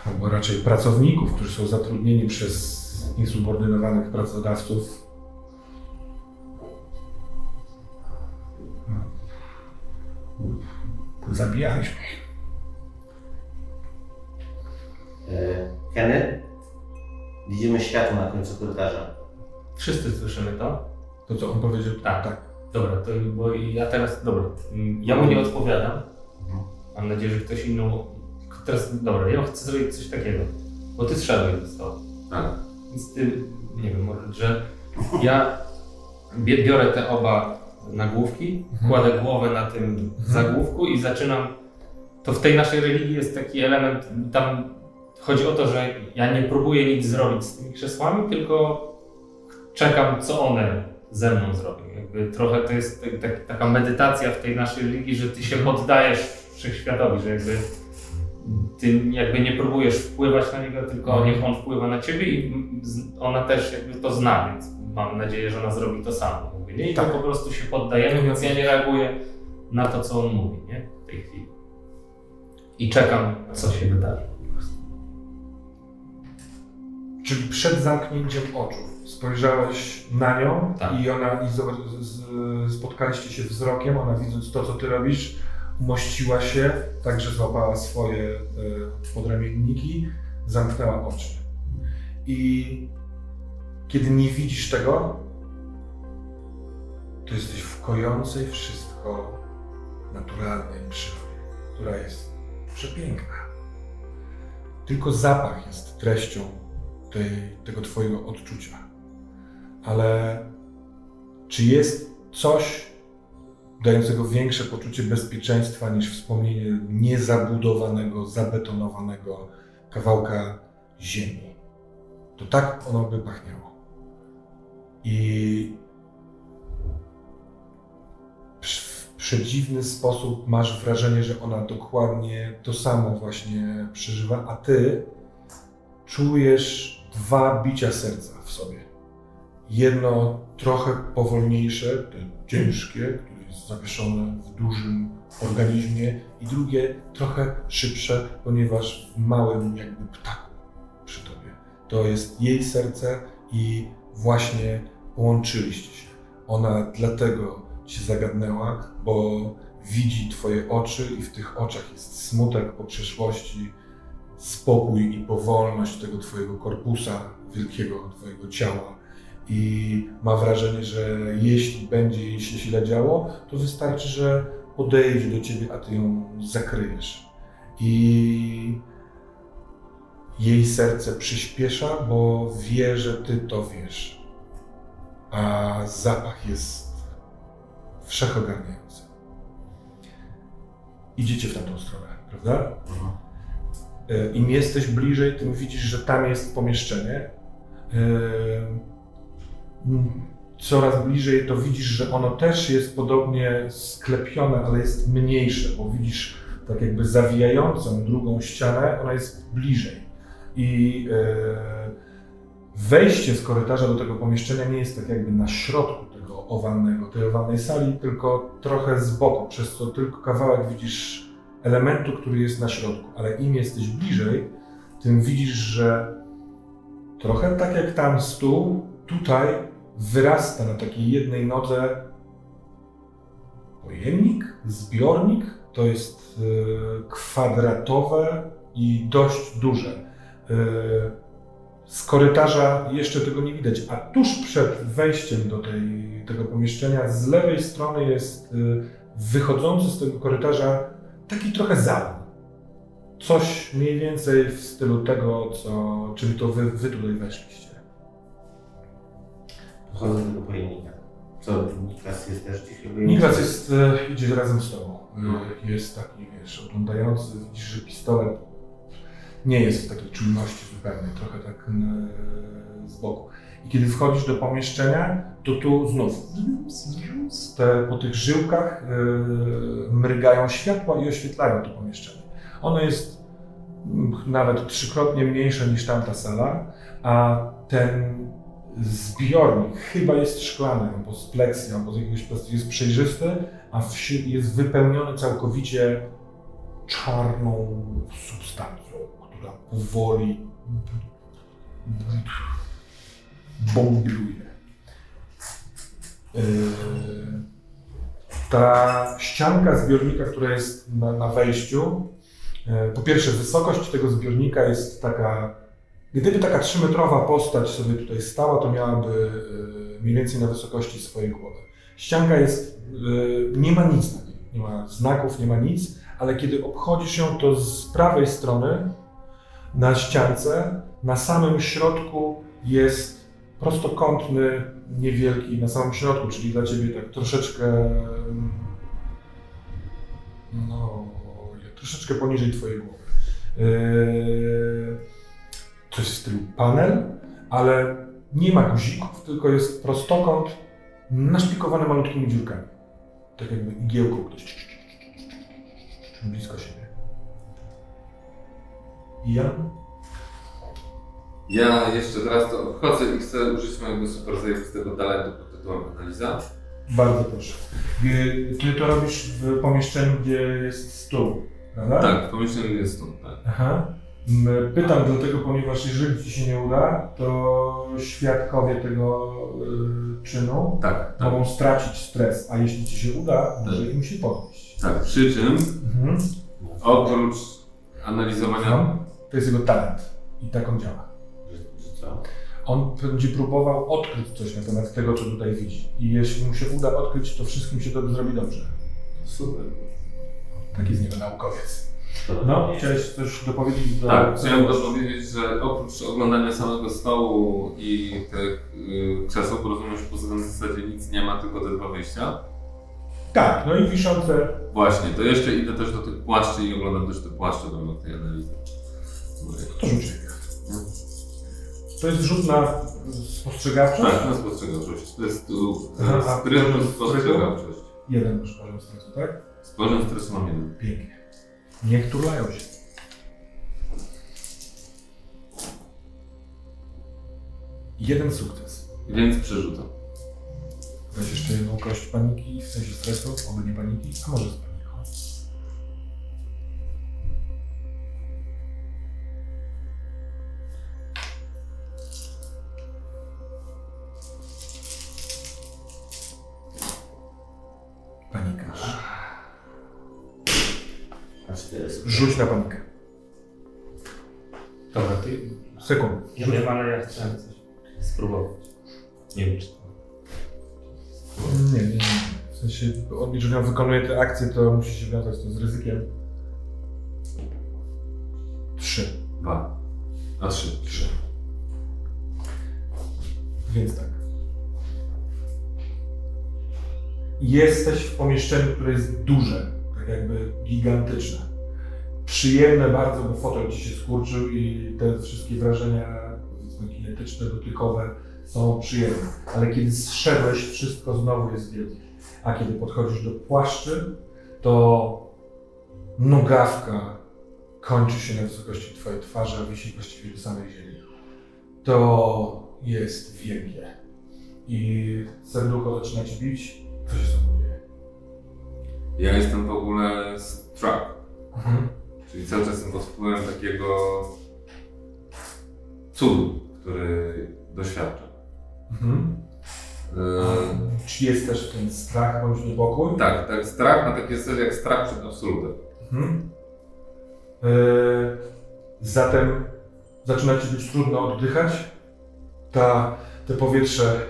albo raczej pracowników, którzy są zatrudnieni przez niesubordynowanych pracodawców, zabijaliśmy. E, Kenny? Widzimy światło na końcu korytarza. Wszyscy słyszymy to. To co on powiedział? Tak. tak. Dobra, to bo ja teraz, dobra, ja mu nie odpowiadam. Mam nadzieję, że ktoś inny. Teraz, dobra, ja chcę zrobić coś takiego, bo ty zszedłeś do stołu. Tak. Więc ty, nie wiem, może, że ja biorę te oba nagłówki, kładę głowę na tym zagłówku i zaczynam. To w tej naszej religii jest taki element, tam chodzi o to, że ja nie próbuję nic zrobić z tymi krzesłami, tylko czekam, co one ze mną zrobią. Jakby trochę to jest tak, tak, taka medytacja w tej naszej religii, że ty się poddajesz wszechświatowi, że jakby ty jakby nie próbujesz wpływać na niego, tylko niech on wpływa na ciebie i ona też jakby to zna, więc mam nadzieję, że ona zrobi to samo. Jakby, nie? I Tak. to po prostu się poddajemy, więc ja nie reaguję na to, co on mówi nie? w tej chwili. I czekam, co się wydarzy. Czyli przed zamknięciem oczu spojrzałeś na nią Tak. i ona i z, z, spotkaliście się wzrokiem, ona widząc to, co ty robisz, umościła się, także złapała swoje e, podramienniki, zamknęła oczy. I kiedy nie widzisz tego, to jesteś w kojącej wszystko naturalnej przyrodzie, która jest przepiękna. Tylko zapach jest treścią tej, tego Twojego odczucia. Ale czy jest coś dającego większe poczucie bezpieczeństwa niż wspomnienie niezabudowanego, zabetonowanego kawałka ziemi? To tak ono by pachniało. I w przedziwny sposób masz wrażenie, że ona dokładnie to samo właśnie przeżywa, a ty czujesz dwa bicia serca w sobie. Jedno trochę powolniejsze, ciężkie, zawieszone w dużym organizmie, i drugie trochę szybsze, ponieważ w małym jakby ptaku przy tobie. To jest jej serce i właśnie połączyliście się. Ona dlatego cię zagadnęła, bo widzi twoje oczy i w tych oczach jest smutek po przeszłości, spokój i powolność tego twojego korpusa, wielkiego twojego ciała. I ma wrażenie, że jeśli będzie jej się źle działo, to wystarczy, że podejdzie do ciebie, a ty ją zakryjesz. I jej serce przyspiesza, bo wie, że ty to wiesz. A zapach jest wszechogarniający. Idziecie w tamtą stronę, prawda? E, Im jesteś bliżej, tym widzisz, że tam jest pomieszczenie. Coraz bliżej to widzisz, że ono też jest podobnie sklepione, ale jest mniejsze, bo widzisz tak jakby zawijającą drugą ścianę, ona jest bliżej. I e, wejście z korytarza do tego pomieszczenia nie jest tak jakby na środku tego owalnego, tej owalnej sali, tylko trochę z boku, przez co tylko kawałek widzisz elementu, który jest na środku, ale im jesteś bliżej, tym widzisz, że trochę tak jak tam stół, tutaj wyrasta na takiej jednej nodze pojemnik, zbiornik. To jest e, kwadratowe i dość duże. E, Z korytarza jeszcze tego nie widać, a tuż przed wejściem do tej, tego pomieszczenia z lewej strony jest e, wychodzący z tego korytarza taki trochę zalon. Coś mniej więcej w stylu tego, co, czym to wy, wy tutaj weszliście. Chodzę do tego pojemnika. Co, Niklas jest też gdzieś w Niklas jest, e, idzie razem z tobą. E, Jest taki, wiesz, oglądający, widzisz, że pistolet nie jest w takiej czujności zupełnie, trochę tak e, z boku. I kiedy wchodzisz do pomieszczenia, to tu znów te, po tych żyłkach e, mrygają światła i oświetlają to pomieszczenie. Ono jest nawet trzykrotnie mniejsze niż tamta sala, a ten zbiornik chyba jest szklany, albo z pleksji, albo z jakiegoś plastiku, jest przejrzysty, a jest wypełniony całkowicie czarną substancją, która powoli bombluje. Yy, Ta ścianka zbiornika, która jest na, na wejściu, yy, po pierwsze wysokość tego zbiornika jest taka Gdyby taka trzymetrowa postać sobie tutaj stała, to miałaby y, mniej więcej na wysokości swojej głowy. Ścianka jest, y, nie ma nic na niej, nie ma znaków, nie ma nic, ale kiedy obchodzisz ją, to z prawej strony na ściance, na samym środku jest prostokątny, niewielki, na samym środku, czyli dla Ciebie tak troszeczkę, no, troszeczkę poniżej Twojej głowy. Yy, coś w stylu panel, ale nie ma guzików, tylko jest prostokąt naszpikowany malutkimi dziurkami. Tak jakby igiełką ktoś blisko siebie. I Jan? Ja jeszcze teraz to wchodzę i chcę użyć mojego super zajebistego talentu pod tytułem analiza. Bardzo proszę. Ty to robisz w pomieszczeniu, gdzie jest stół, prawda? Tak, w pomieszczeniu jest stąd, tak. Aha. M, Pytam dlatego, ponieważ jeżeli Ci się nie uda, to świadkowie tego y, czynu Tak, tak. mogą stracić stres, a jeśli Ci się uda, może im się podnieść. Tak, przy czym Mhm. oprócz analizowania No, to jest jego talent i tak on działa. Co? On będzie próbował odkryć coś na temat tego, co tutaj widzi. I jeśli mu się uda odkryć, to wszystkim się to zrobi dobrze. Super. Taki z niego naukowiec. No, chciałeś coś dopowiedzieć do... Tak, chciałem też powiedzieć, że oprócz oglądania samego stołu i tych y, krzeseł, bo rozumiem, że poza tym w zasadzie nic nie ma, tylko te dwa wyjścia. Tak, no i wiszące... Właśnie, to jeszcze idę też do tych płaszczy i oglądam też te płaszcze w ramach tej analizy. No To rzuć. To jest rzut na spostrzegawczość? Tak, na spostrzegawczość. To jest tu a sprytność, spostrzegawczość. Jeden masz poziom stresu, tak? Z poziom stresu mam jeden. Pięknie. Niech turlają się. Jeden sukces. Więc przerzucam. Weź jeszcze jedną kość paniki, w sensie stresu, oby nie paniki, a może z Rzuć na panikę. Dobra, ty. Sekund. Ja wiem, ale ja chciałem coś spróbować. Nie wiem, czy to. Nie, nie, nie. W sensie, jeżeli on wykonuje te akcje, to musi się wiązać to z ryzykiem. Trzy. Dwa. A trzy. Trzy. Więc tak. Jesteś w pomieszczeniu, które jest duże, tak jakby gigantyczne. Przyjemne bardzo, bo fotel ci się skurczył i te wszystkie wrażenia kinetyczne, dotykowe są przyjemne. Ale kiedy zszedłeś, wszystko znowu jest wielkie. A kiedy podchodzisz do płaszczy, to nogawka kończy się na wysokości twojej twarzy, a wisi właściwie do samej ziemi. To jest wielkie. I serducho zaczyna ci bić. Co się z tobą dzieje? Ja jestem w ogóle struck. Mhm. Czyli cały czas jestem pod wpływem takiego cudu, który doświadczam. Mhm. Yy, Czy jest też ten strach bądź niepokój? tak, tak, strach na takiej zasadzie jak strach przed absolutem. Mhm. E, zatem zaczyna ci być trudno oddychać. Ta, te powietrze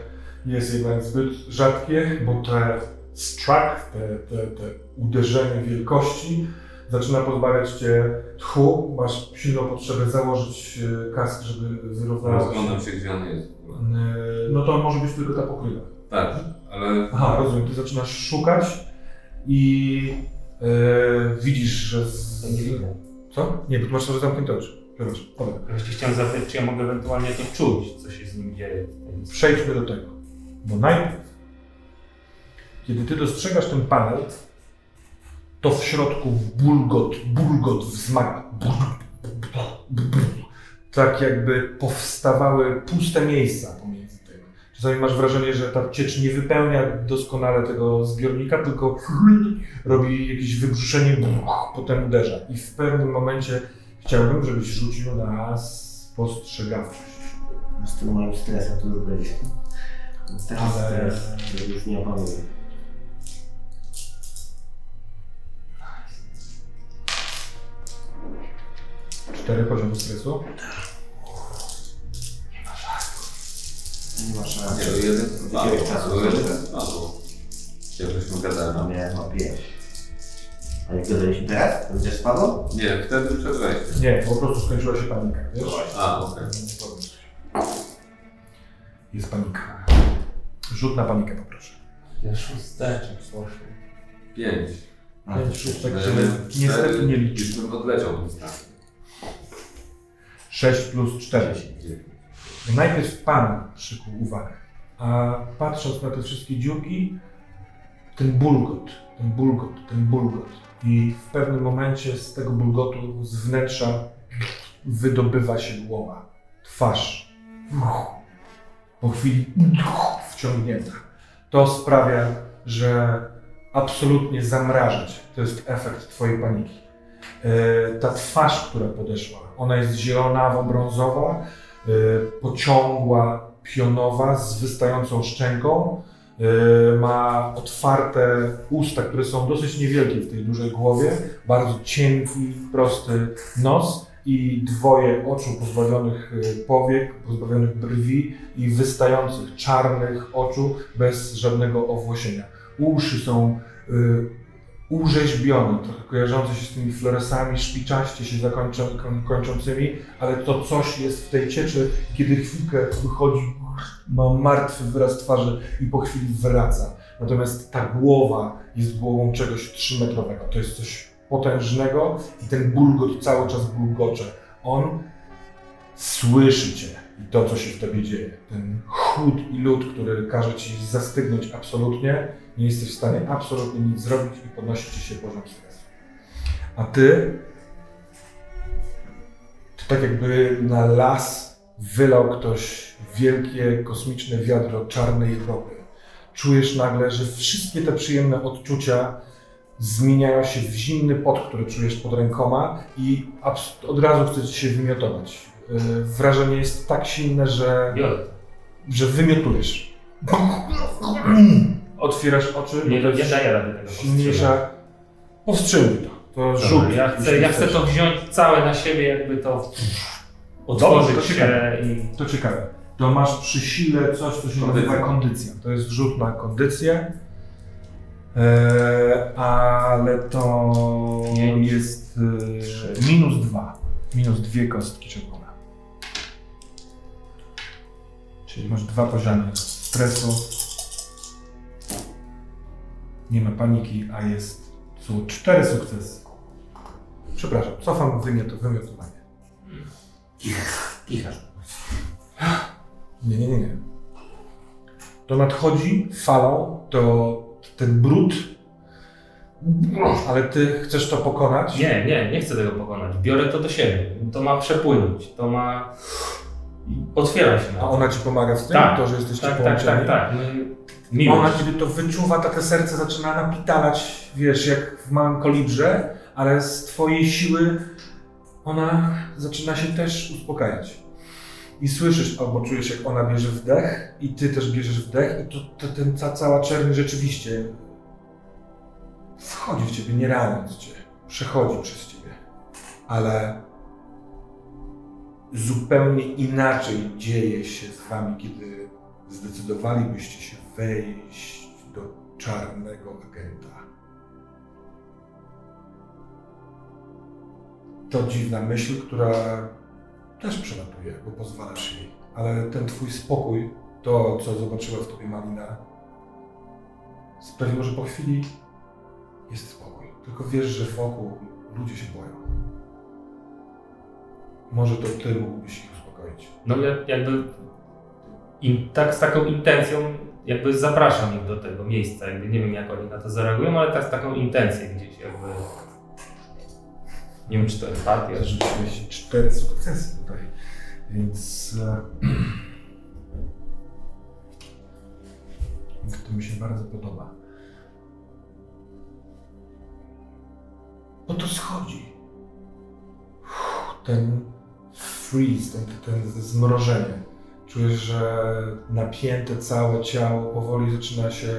jest jednak zbyt rzadkie, bo te struck, te, te, te uderzenie wielkości zaczyna pozbawiać cię tchu. Masz silną potrzebę założyć e, kask, żeby wyrównać. Rozglądam się, gdzie on jest w ogóle. E, No to może być tylko ta pokrywa. Tak, ale Aha, rozumiem. Ty zaczynasz szukać i e, widzisz, że. Z... Nie widzę. Co? Nie, bo ty masz może zamknięte oczy. Przepraszam. Dobra. Właśnie chciałem zapytać, czy ja mogę ewentualnie jakoś czuć, co się z nim dzieje. Przejdźmy do tego. Bo najpierw, kiedy ty dostrzegasz ten panel, to w środku bulgot, bulgot wzmaga. Tak jakby powstawały puste miejsca pomiędzy tym. Czasami masz wrażenie, że ta ciecz nie wypełnia doskonale tego zbiornika, tylko robi jakieś wybrzuszenie, potem uderza. I w pewnym momencie chciałbym, żebyś rzucił na spostrzegawczość. Z tym moim stresem to już będzie. Stres, że już nie opanuję. Cztery poziomy stresu. Nie masz Nie, to jeden, Jakiegoś czasu dwa, bo jak żeśmy gadali. No miałem o pięć. A jak gadaliśmy teraz? To gdzie spadło? Nie, wtedy przed wejściem. Nie, po prostu skończyła się panika, wiesz? A, okej. Jest panika. Rzut na panikę poproszę. Ja szósteczek poszło. Pięć. Pięć szóstek, No, które ja niestety cztery, nie liczy. Już bym odleciał strony. 6 plus 4. Najpierw Pan przykuł uwagę, a patrząc na te wszystkie dziurki, ten bulgot, ten bulgot, ten bulgot. I w pewnym momencie z tego bulgotu, z wnętrza wydobywa się głowa, twarz. Po chwili wciągnięta. To sprawia, że absolutnie zamraża cię. To jest efekt twojej paniki. E, Ta twarz, która podeszła, ona jest zielonawo-brązowa, y, pociągła, pionowa, z wystającą szczęką. Y, Ma otwarte usta, które są dosyć niewielkie w tej dużej głowie, bardzo cienki, prosty nos i dwoje oczu pozbawionych powiek, pozbawionych brwi i wystających czarnych oczu bez żadnego owłosienia. Uszy są y, urzeźbione, trochę kojarzące się z tymi floresami, szpiczaście się zakończą, koń- kończącymi, ale to coś jest w tej cieczy, kiedy chwilkę wychodzi, ma martwy wyraz twarzy i po chwili wraca. Natomiast ta głowa jest głową czegoś trzymetrowego. To jest coś potężnego i ten bulgot cały czas bulgocze. On słyszy cię i to, co się w tobie dzieje. Ten chłód i lód, który każe ci zastygnąć absolutnie, nie jesteś w stanie absolutnie nic zrobić i podnosi ci się poziom stresu. A ty, to tak jakby na las wylał ktoś wielkie, kosmiczne wiadro czarnej ropy. Czujesz nagle, że wszystkie te przyjemne odczucia zmieniają się w zimny pot, który czujesz pod rękoma i od razu chce ci się wymiotować. Yy, Wrażenie jest tak silne, że że wymiotujesz. Otwierasz oczy. Nie, nie daję rady tego. Silniejsza. Powstrzymuj to. To rzut. Ja chcę, ja chcę to wziąć całe na siebie, jakby to Dobrze, otworzyć to się ciekawe. i... To ciekawe. To masz przy sile coś, co się Kondycja. nazywa kondycja. To jest rzut na kondycję. Eee, ale to Pięć, jest e, minus dwa. Minus dwie kostki czerwone. Czyli masz dwa poziomy stresu. Nie ma paniki, a jest są cztery sukcesy. Przepraszam, cofam wymiot, wymiotowanie. Kichasz. Nie, nie, nie, nie. To nadchodzi falą, to ten brud, ale ty chcesz to pokonać. Nie, nie, nie chcę tego pokonać. Biorę to do siebie. To ma przepłynąć. To ma... Otwieram się na A ona ci pomaga w tym, Tak, to, że jesteście Tak, tak, połączeni. tak, tak. My- Miłość. Ona kiedy to wyczuwa, to te serce zaczyna napitalać, wiesz, jak w małym kolibrze, ale z twojej siły ona zaczyna się też uspokajać. I słyszysz albo czujesz, jak ona bierze wdech i ty też bierzesz wdech i to, to ten, ta cała czerń rzeczywiście wchodzi w ciebie, nie raniąc cię, przechodzi przez ciebie. Ale zupełnie inaczej dzieje się z wami, kiedy zdecydowalibyście się wejść do czarnego agenta. To dziwna myśl, która też przelatuje, bo pozwalasz jej. Ale ten twój spokój, to co zobaczyła w tobie Malina, sprawiło, że po chwili jest spokój. Tylko wiesz, że wokół ludzie się boją. Może to ty mógłbyś ich uspokoić. No ja jakby in, tak, z taką intencją jakby zapraszam ich do tego miejsca. Jakby nie wiem jak oni na to zareagują, ale tak z taką intencją gdzieś jakby. Nie wiem czy to empatia. czy- Zarzuciłeś cztery sukcesy tutaj, więc e, to mi się bardzo podoba. Bo to schodzi. Ten freeze, ten, ten zmrożenie. Czujesz, że napięte całe ciało powoli zaczyna się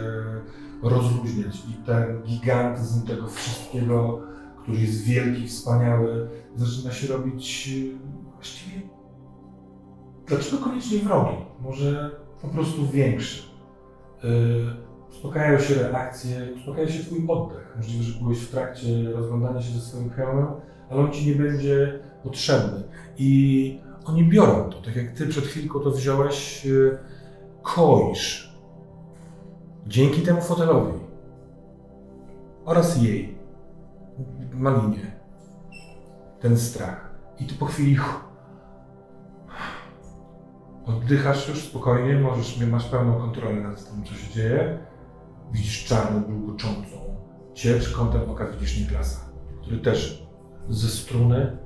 rozluźniać i ten gigantyzm tego wszystkiego który jest wielki, wspaniały, zaczyna się robić e, właściwie. Dlaczego koniecznie wrogi? Może po prostu większy. Yy, uspokajają się reakcje, uspokaja się twój oddech. Możliwe, że byłeś w trakcie rozglądania się ze swoim hełmem, ale on ci nie będzie potrzebny. I oni biorą to, tak jak ty przed chwilką to wziąłeś, yy, koisz. Dzięki temu fotelowi oraz jej, Malinie, ten strach. I ty po chwili oddychasz już spokojnie, możesz, masz pełną kontrolę nad tym, co się dzieje. Widzisz czarną, bulgoczącą ciecz, kątem oka widzisz Niklasa, który też ze struny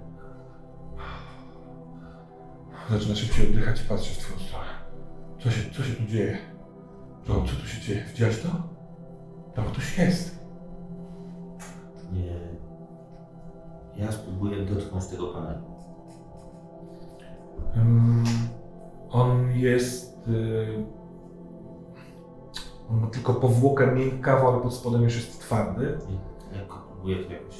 zaczyna szybciej oddychać i patrzy w twoją stronę. Co się, co się tu dzieje? Co, co tu się dzieje? Widziałeś to? Tam ktoś jest. Nie. Ja spróbuję dotknąć tego panelu. Ym, on jest. y, on ma tylko powłokę miękkawą, ale pod spodem już jest twardy. Go próbuję, to jakoś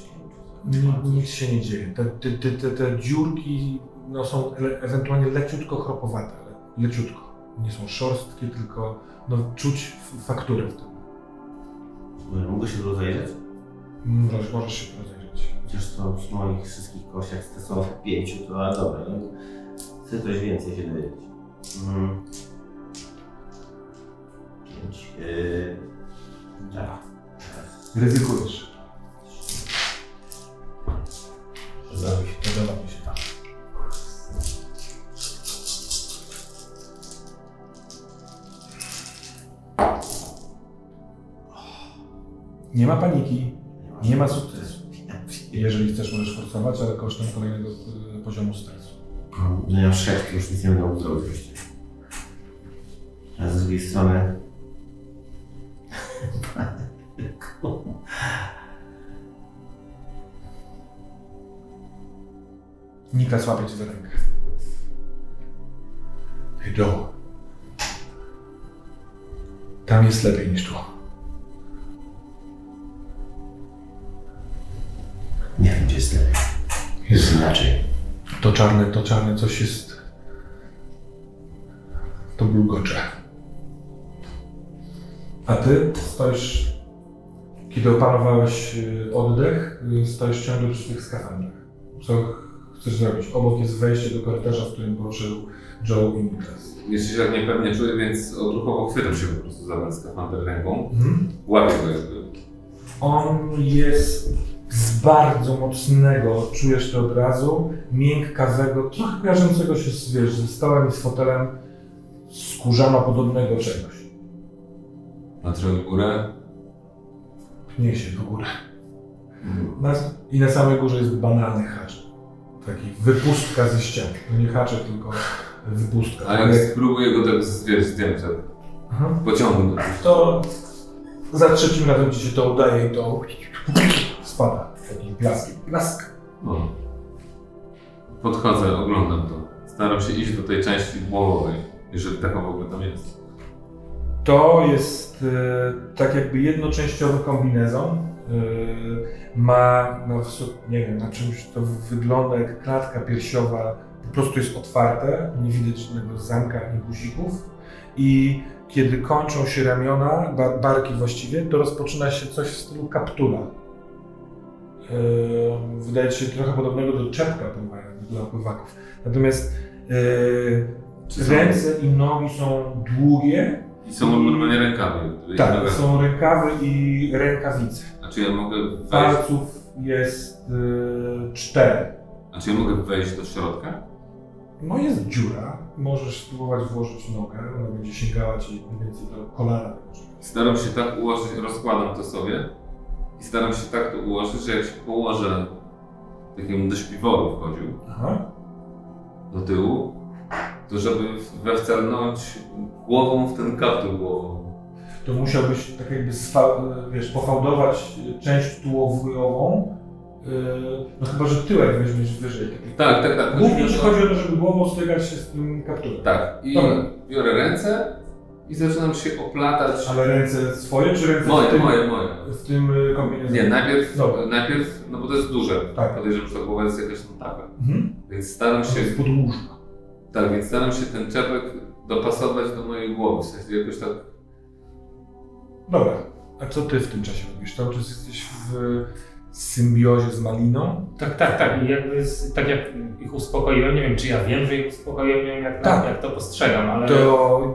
Nic się nie dzieje. Te, te, te, te dziurki no, są ele- ewentualnie leciutko chropowate, ale leciutko. Nie są szorstkie, tylko no, czuć fakturę w tym. Mogę się rozejrzeć? Możesz, możesz się rozejrzeć. Chociaż to przy moich wszystkich kościach stresowych pięciu, to ale dobra, no, chcę coś więcej się dowiedzieć. Mm. Pięć. Yy... Dobra. Ryzykujesz. Podoba mi się. Nie ma paniki, nie ma sukcesu. Jeżeli chcesz, możesz forsować, ale kosztem kolejnego y, poziomu stresu. No ja sześć, to już nic nie będę mógł zrobić właściwie. A z drugiej strony... Niklas łapie cię za rękę. Hey Joe. Tam jest lepiej niż tu. Nie wiem, gdzie jest lepiej. Jest inaczej. To czarne, to czarne coś jest... To bulgocze. A ty stoisz... Kiedy opanowałeś y, oddech, y, stoisz ciągle przy tych skafandrach. Co chcesz zrobić? Obok jest wejście do korytarza, w którym poszedł Joe i Niklas. Jeszcze się tak niepewnie czuję, więc odruchowo chwytam się po prostu za ten skafander ręką. Mhm. Łapię go jakby. On jest z bardzo mocnego, czujesz to od razu, miękkawego, trochę kojarzącego się z, wiesz, ze stołem i z fotelem skórzano podobnego czegoś. Patrzę w górę. Pnie się do góry. Na, I na samej górze jest banalny hacz. Taki wypustka ze ściany. No nie haczek, tylko wypustka. A jak spróbuję go tak wiesz, zdjąć, Aha. pociągnąć. To za trzecim razem ci się to udaje i to spada. Blask. No. Podchodzę, oglądam to. Staram się iść do tej części głowowej, jeżeli taka w ogóle tam jest. To jest e, tak jakby jednoczęściowy kombinezon. E, ma, wysok- nie wiem, na czymś to wygląda jak klatka piersiowa, po prostu jest otwarte, nie widać żadnego zamka ani guzików. I kiedy kończą się ramiona, ba, barki właściwie, to rozpoczyna się coś w stylu kaptura. Wydaje się trochę podobnego do czepka dla opływaków. Natomiast e, ręce i nogi są długie, I są normalnie rękami. tak, są rękawy i rękawice. A czy ja mogę wejść? Palców jest y, cztery. A czy ja mogę wejść do środka? No jest dziura, możesz spróbować włożyć nogę, ona będzie sięgała ci mniej więcej do kolana. Staram się tak ułożyć, rozkładam to sobie i staram się tak to ułożyć, że jak się położę takiemu do śpiworu wchodził Aha. do tyłu, to żeby we wcelnąć głową w ten kaptur głową. To musiałbyś tak jakby wiesz, pofałdować część tułową, y, no chyba, że tyłek weźmiesz wyżej. Tak, tak, tak. Głównie chodzi o to, żeby głową stykać się z tym kapturem. Tak. I Dobra. biorę ręce i zaczynam się oplatać. Ale ręce swoje czy ręce w Moje, tym, moje, moje. w tym y, kombinezonie? Nie, najpierw, Dobra. najpierw, no bo to jest duże. Tak. Podejrzewam, że ta głowa jest jakaś no taka. Mhm. Więc staram To się jest podłużna. Tak, więc staram się ten czepek dopasować do mojej głowy, w sensie jakoś tak... Dobra, a co ty w tym czasie robisz? Cały czas jesteś w symbiozie z Maliną? Tak, tak, tak. I jakby z, tak jak ich uspokoiłem, nie wiem czy ja wiem, że ich uspokoiłem, nie wiem jak, Tak. jak to postrzegam, ale To,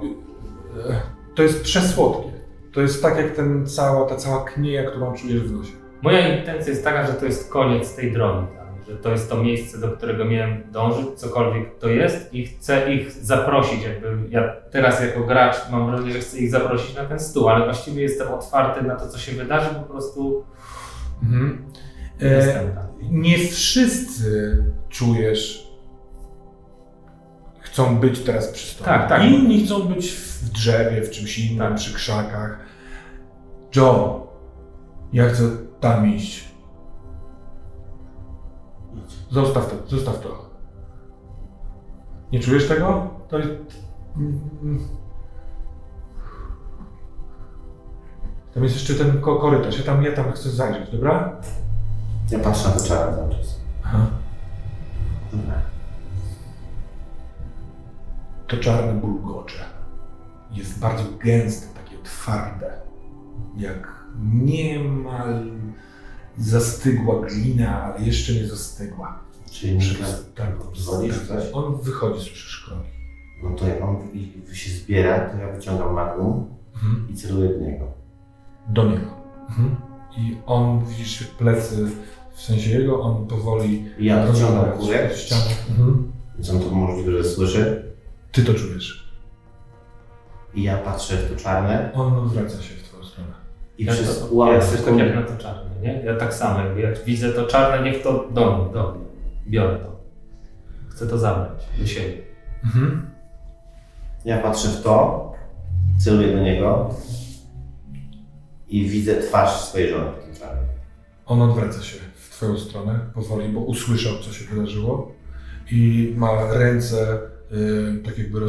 to jest przesłodkie. To jest tak jak ten cała, ta cała knieja, którą czujesz w nosie. moja intencja jest taka, że to jest koniec tej drogi. Tak? Że to jest to miejsce, do którego miałem dążyć, cokolwiek to jest i chcę ich zaprosić. Jakby ja teraz jako gracz mam wrażenie, że chcę ich zaprosić na ten stół, ale właściwie jestem otwarty na to, co się wydarzy, po prostu Mhm. E, nie wszyscy czujesz chcą być teraz przy stole. Tak, tak. Inni chcą być w drzewie, w czymś innym, Tak. przy krzakach. John, ja chcę tam iść. Zostaw to, zostaw to. Nie czujesz tego? To jest... Tam jest jeszcze ten ko- korytarz. Ja tam, ja tam chcę zajrzeć, dobra? Ja patrzę na to czarne cały czas. Aha. Dobra. To czarne bulgocze. Jest bardzo gęste, takie twarde. Jak niemal zastygła glina, ale jeszcze nie zastygła. Czyli Przez- tak, dzwonisz coś? On wychodzi, słyszysz kroki. No to jak on się zbiera, to ja wyciągam magnum Mhm. i celuję w niego. Do niego. Mhm. I on, widzisz plecy, w sensie jego, on powoli... Ja wyciągam kurek, ścianę. Mhm. więc on to możliwe, że słyszy. Ty to czujesz. I ja patrzę w to czarne On odwraca się w twoją stronę. i Ja przez to, ja jestem tak jak na to czarne, nie? Ja tak samo, jakby jak widzę to czarne, niech to do mnie, do mnie. Biorę to. Chcę to zabrać do siebie. Mhm. ja patrzę w to, celuję do niego i widzę twarz swojej żony w tym czarnym. On odwraca się w twoją stronę powoli, bo usłyszał, co się wydarzyło i ma ręce tak jakby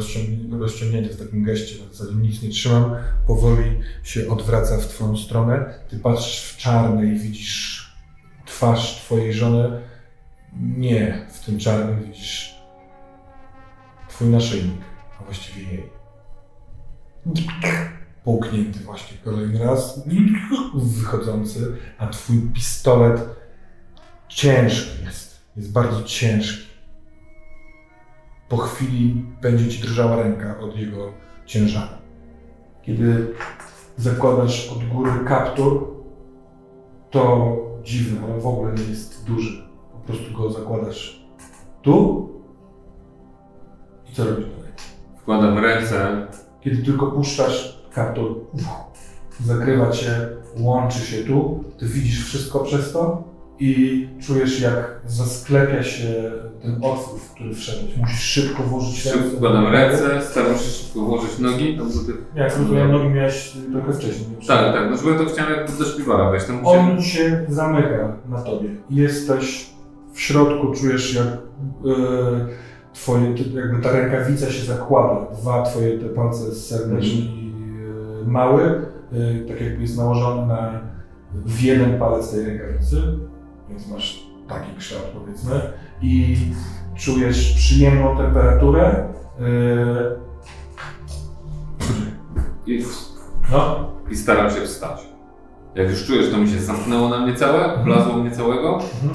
rozciągnięte w takim geście, na zasadzie nic nie trzymam, powoli się odwraca w twoją stronę. Ty patrzysz w czarne i widzisz twarz twojej żony. Nie, w tym czarnym widzisz twój naszyjnik, a właściwie jej. Połknięty właśnie kolejny raz, wychodzący, a twój pistolet ciężki jest. Jest bardzo ciężki. Po chwili będzie ci drżała ręka od jego ciężaru. Kiedy zakładasz od góry kaptur, to dziwne, ale w ogóle nie jest duży. Po prostu go zakładasz tu i co robisz dalej? Wkładam ręce, Kiedy tylko puszczasz kaptur, zakrywa cię, łączy się tu, ty widzisz wszystko przez to i czujesz jak zasklepia się ten otwór, w który wszedłeś. Musisz szybko włożyć szybko wkładam ręce, staram się szybko włożyć nogi tam do tych... Jak rozumiem, nogi miałeś trochę wcześniej. nie? Tak, tak, no żeby to chciałem jakby do szpiwala wejść, tam musiałem... On się zamyka na tobie. Jesteś w środku, czujesz jak e, twoje, ty- jakby ta rękawica się zakłada. Dwa twoje te palce serdeczni e, mały, e, tak jakby jest nałożony na w jeden palec tej rękawicy, więc masz taki kształt powiedzmy i czujesz przyjemną temperaturę. e, I, No, I staram się wstać. Jak już czuję, że to mi się zamknęło na mnie całe, wlazło mnie całego, Mhm.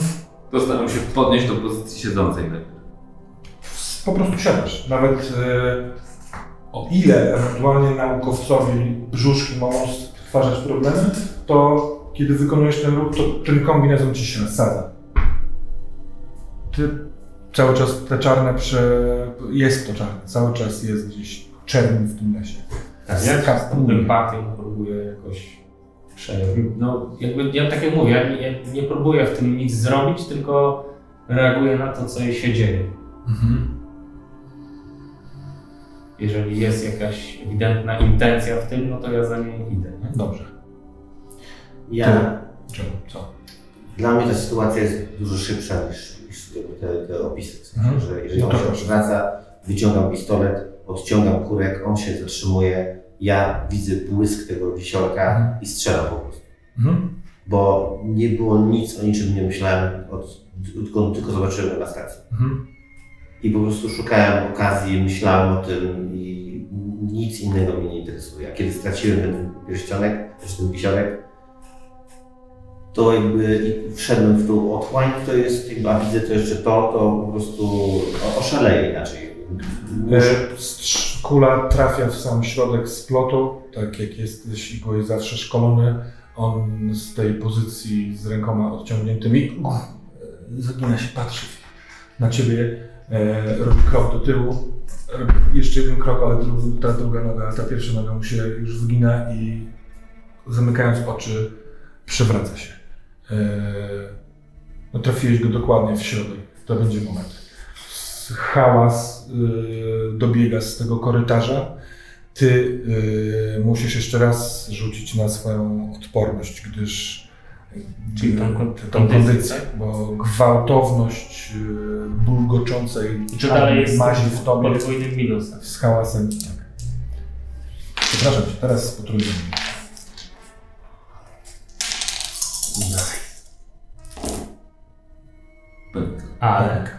to staram się podnieść do pozycji siedzącej po prostu siadasz. Nawet e, o ile ewentualnie naukowcowi brzuszki mogą stwarzać problemy, to kiedy wykonujesz ten ruch, to ten kombinezon ci się nasadza. Ty cały czas te czarne prze... jest to czarne, cały czas jest gdzieś czerni w tym lesie. Tak, ja empatią próbuję jakoś przejąć. No, jakby, ja tak jak mówię, ja nie, nie próbuję w tym nic zrobić, tylko reaguję na to, co się dzieje. Mhm. Jeżeli jest jakaś ewidentna intencja w tym, no to ja za nią idę. Nie? Dobrze. Ja, Czemu? Co? dla mnie ta sytuacja jest dużo szybsza niż, niż te, te opisy. W sensie, Mhm. że jeżeli on No się proszę. odwraca, wyciągam pistolet, odciągam kurek, on się zatrzymuje, ja widzę błysk tego wisiorka Mhm. i strzelam po prostu. Mhm. Bo nie było nic, o niczym nie myślałem, od, odkąd tylko zobaczyłem na stacji. Mhm. I po prostu szukałem okazji, myślałem o tym i nic innego mnie nie interesuje. A kiedy straciłem ten pierścionek, też ten wisiorek, to jakby wszedłem w tą otchłań, to jest jakby, a widzę to jeszcze to, to po prostu o- oszaleję inaczej. E, Kula trafia w sam środek splotu, tak jak jesteś i byłeś zawsze szkolony. On z tej pozycji z rękoma odciągniętymi e, zagina się, patrzy na ciebie, e, robi krok do tyłu, jeszcze jeden krok, ale ta druga noga, ta pierwsza noga mu się już wygina i zamykając oczy przewraca się. E, no, trafiłeś go dokładnie w środek, to będzie moment hałas y, dobiega z tego korytarza. Ty y, musisz jeszcze raz rzucić na swoją odporność, gdyż Czyli tą kon- tą kondycję, kondycję, bo gwałtowność bulgoczącej I to dalej jest mazi w tobie podwójnym minusem. z hałasem. Tak. Przepraszam cię, teraz potrójnie. Ale Tak.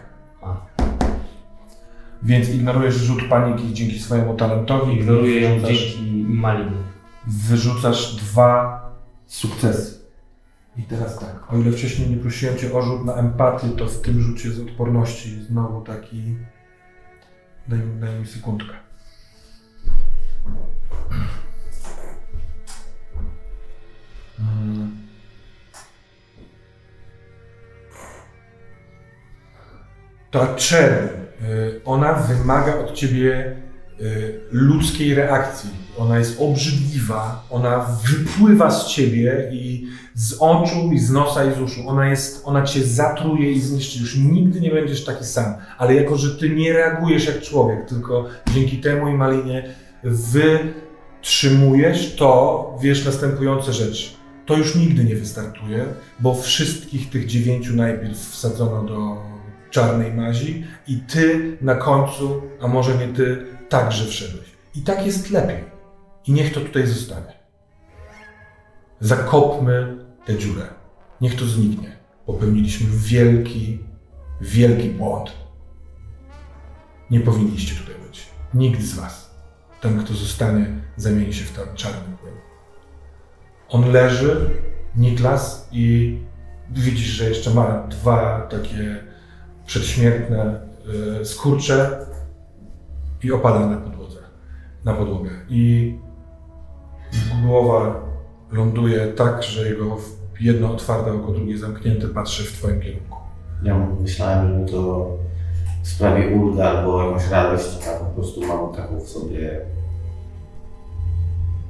Więc ignorujesz rzut paniki dzięki swojemu talentowi. ignoruję ją Wyrzucasz- dzięki malinie. wyrzucasz dwa sukcesy. I teraz tak, o ile wcześniej nie prosiłem Cię o rzut na empatię, to w tym rzucie z odporności znowu taki... Daj, mi- daj mi sekundkę. Mm. Ta czerń, y, ona wymaga od Ciebie y, ludzkiej reakcji. Ona jest obrzydliwa, ona wypływa z ciebie i z oczu, i z nosa, i z uszu. Ona, jest, ona cię zatruje i zniszczy. Już nigdy nie będziesz taki sam. Ale jako, że ty nie reagujesz jak człowiek, tylko dzięki temu i Malinie wytrzymujesz, to wiesz następujące rzeczy. To już nigdy nie wystartuje, bo wszystkich tych dziewięciu najpierw wsadzono do czarnej mazi i ty na końcu, a może nie ty, także wszedłeś. I tak jest lepiej. I niech to tutaj zostanie. Zakopmy tę dziurę. Niech to zniknie. Popełniliśmy wielki, wielki błąd. Nie powinniście tutaj być. Nikt z was. Ten, kto zostanie, zamieni się w ten czarny płyn. On leży, Niklas, i widzisz, że jeszcze ma dwa takie przedśmiertne y, skurcze i opada na podłodze, na podłogę. I głowa ląduje tak, że jego jedno otwarte oko, drugie zamknięte patrzy w twoim kierunku. ja myślałem, że to sprawi ulgę albo jakąś radość, a po prostu mam taką w sobie.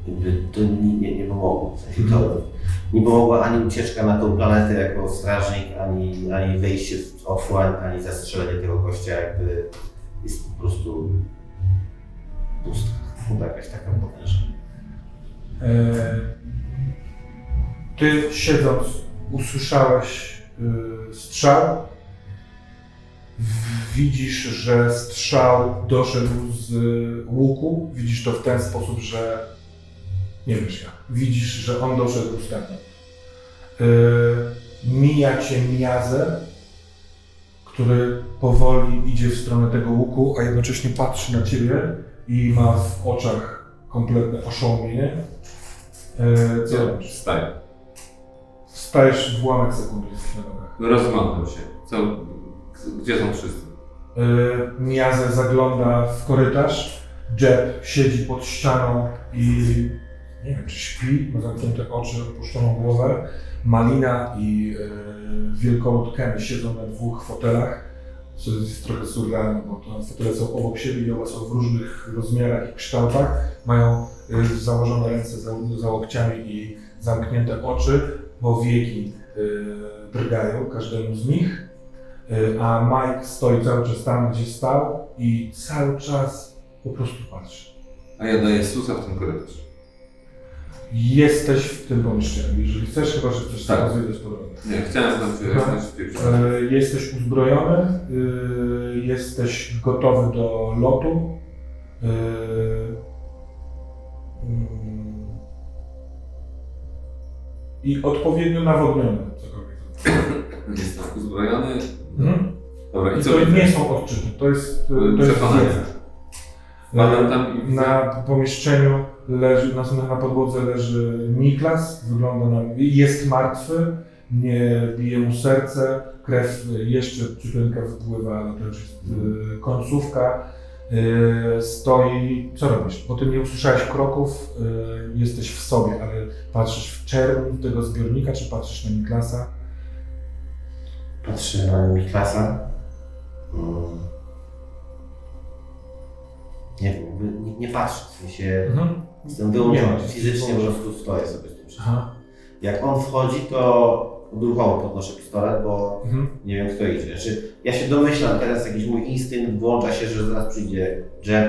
Jakby to nie, nie, nie pomogło. W sensie to nie pomogła ani ucieczka na tą planetę jako strażnik, ani, ani wejście w otchłań, ani zastrzelenie tego gościa. Jakby jest po prostu pustka. Chyba jakaś taka potężna. E, Ty siedząc usłyszałeś y, strzał. Widzisz, że strzał doszedł z łuku. Widzisz to w ten sposób, że nie wiesz jak. Widzisz, że on doszedł ostatnio. Y, Mija cię miazę, który powoli idzie w stronę tego łuku, a jednocześnie patrzy na ciebie i ma w oczach kompletne oszołomienie. E, Co robisz? Wstaję. Wstajesz w ułamek sekundy, jesteś na nogach. Rozglądam się. Co, gdzie są wszyscy? E, Miazę zagląda w korytarz. Jeb siedzi pod ścianą i nie wiem, czy śpi, ma zamknięte oczy, opuszczoną głowę. Malina i e, wielkolud Ken siedzą na dwóch fotelach, co jest trochę surrealne, bo te fotele są obok siebie i oba są w różnych rozmiarach i kształtach. Mają e, założone ręce za, za łokciami i zamknięte oczy, bo wieki e, drgają każdemu z nich. A Mike stoi cały czas tam, gdzie stał i cały czas po prostu patrzy. A ja daję Susa w ten korytarz. Jesteś w tym pomieszczeniu. Jeżeli chcesz, chyba że chcesz Tak. rozwijać po drodze. Nie, chciałem tam się. E, Jesteś uzbrojony, e, jesteś gotowy do lotu. E, mm, I odpowiednio nawodniony. cokolwiek. Jestem uzbrojony. Mhm. Dobra, i I co to nie są odczyty, to jest, to jest wiedza. Wpadam tam i. Na pomieszczeniu leży, na, na podłodze leży Niklas, wygląda na, jest martwy, nie bije mu serce, krew jeszcze ciupeńka wypływa, ale to już jest y, końcówka. Y, stoi, co robisz? Bo ty nie usłyszałeś kroków, y, jesteś w sobie, ale patrzysz w czerń tego zbiornika, czy patrzysz na Niklasa? Patrzę na Miklasa. Mm. Nie wiem, nie, nie patrzę, w sensie Mhm. Jestem wyłączony. Nie, Fizycznie po prostu stoję sobie z tym wszystkim. Jak on wchodzi, to odruchowo podnoszę pistolet, bo Mhm. nie wiem kto idzie. Znaczy, ja się domyślam, teraz jakiś mój instynkt włącza się, że zaraz przyjdzie Jeb,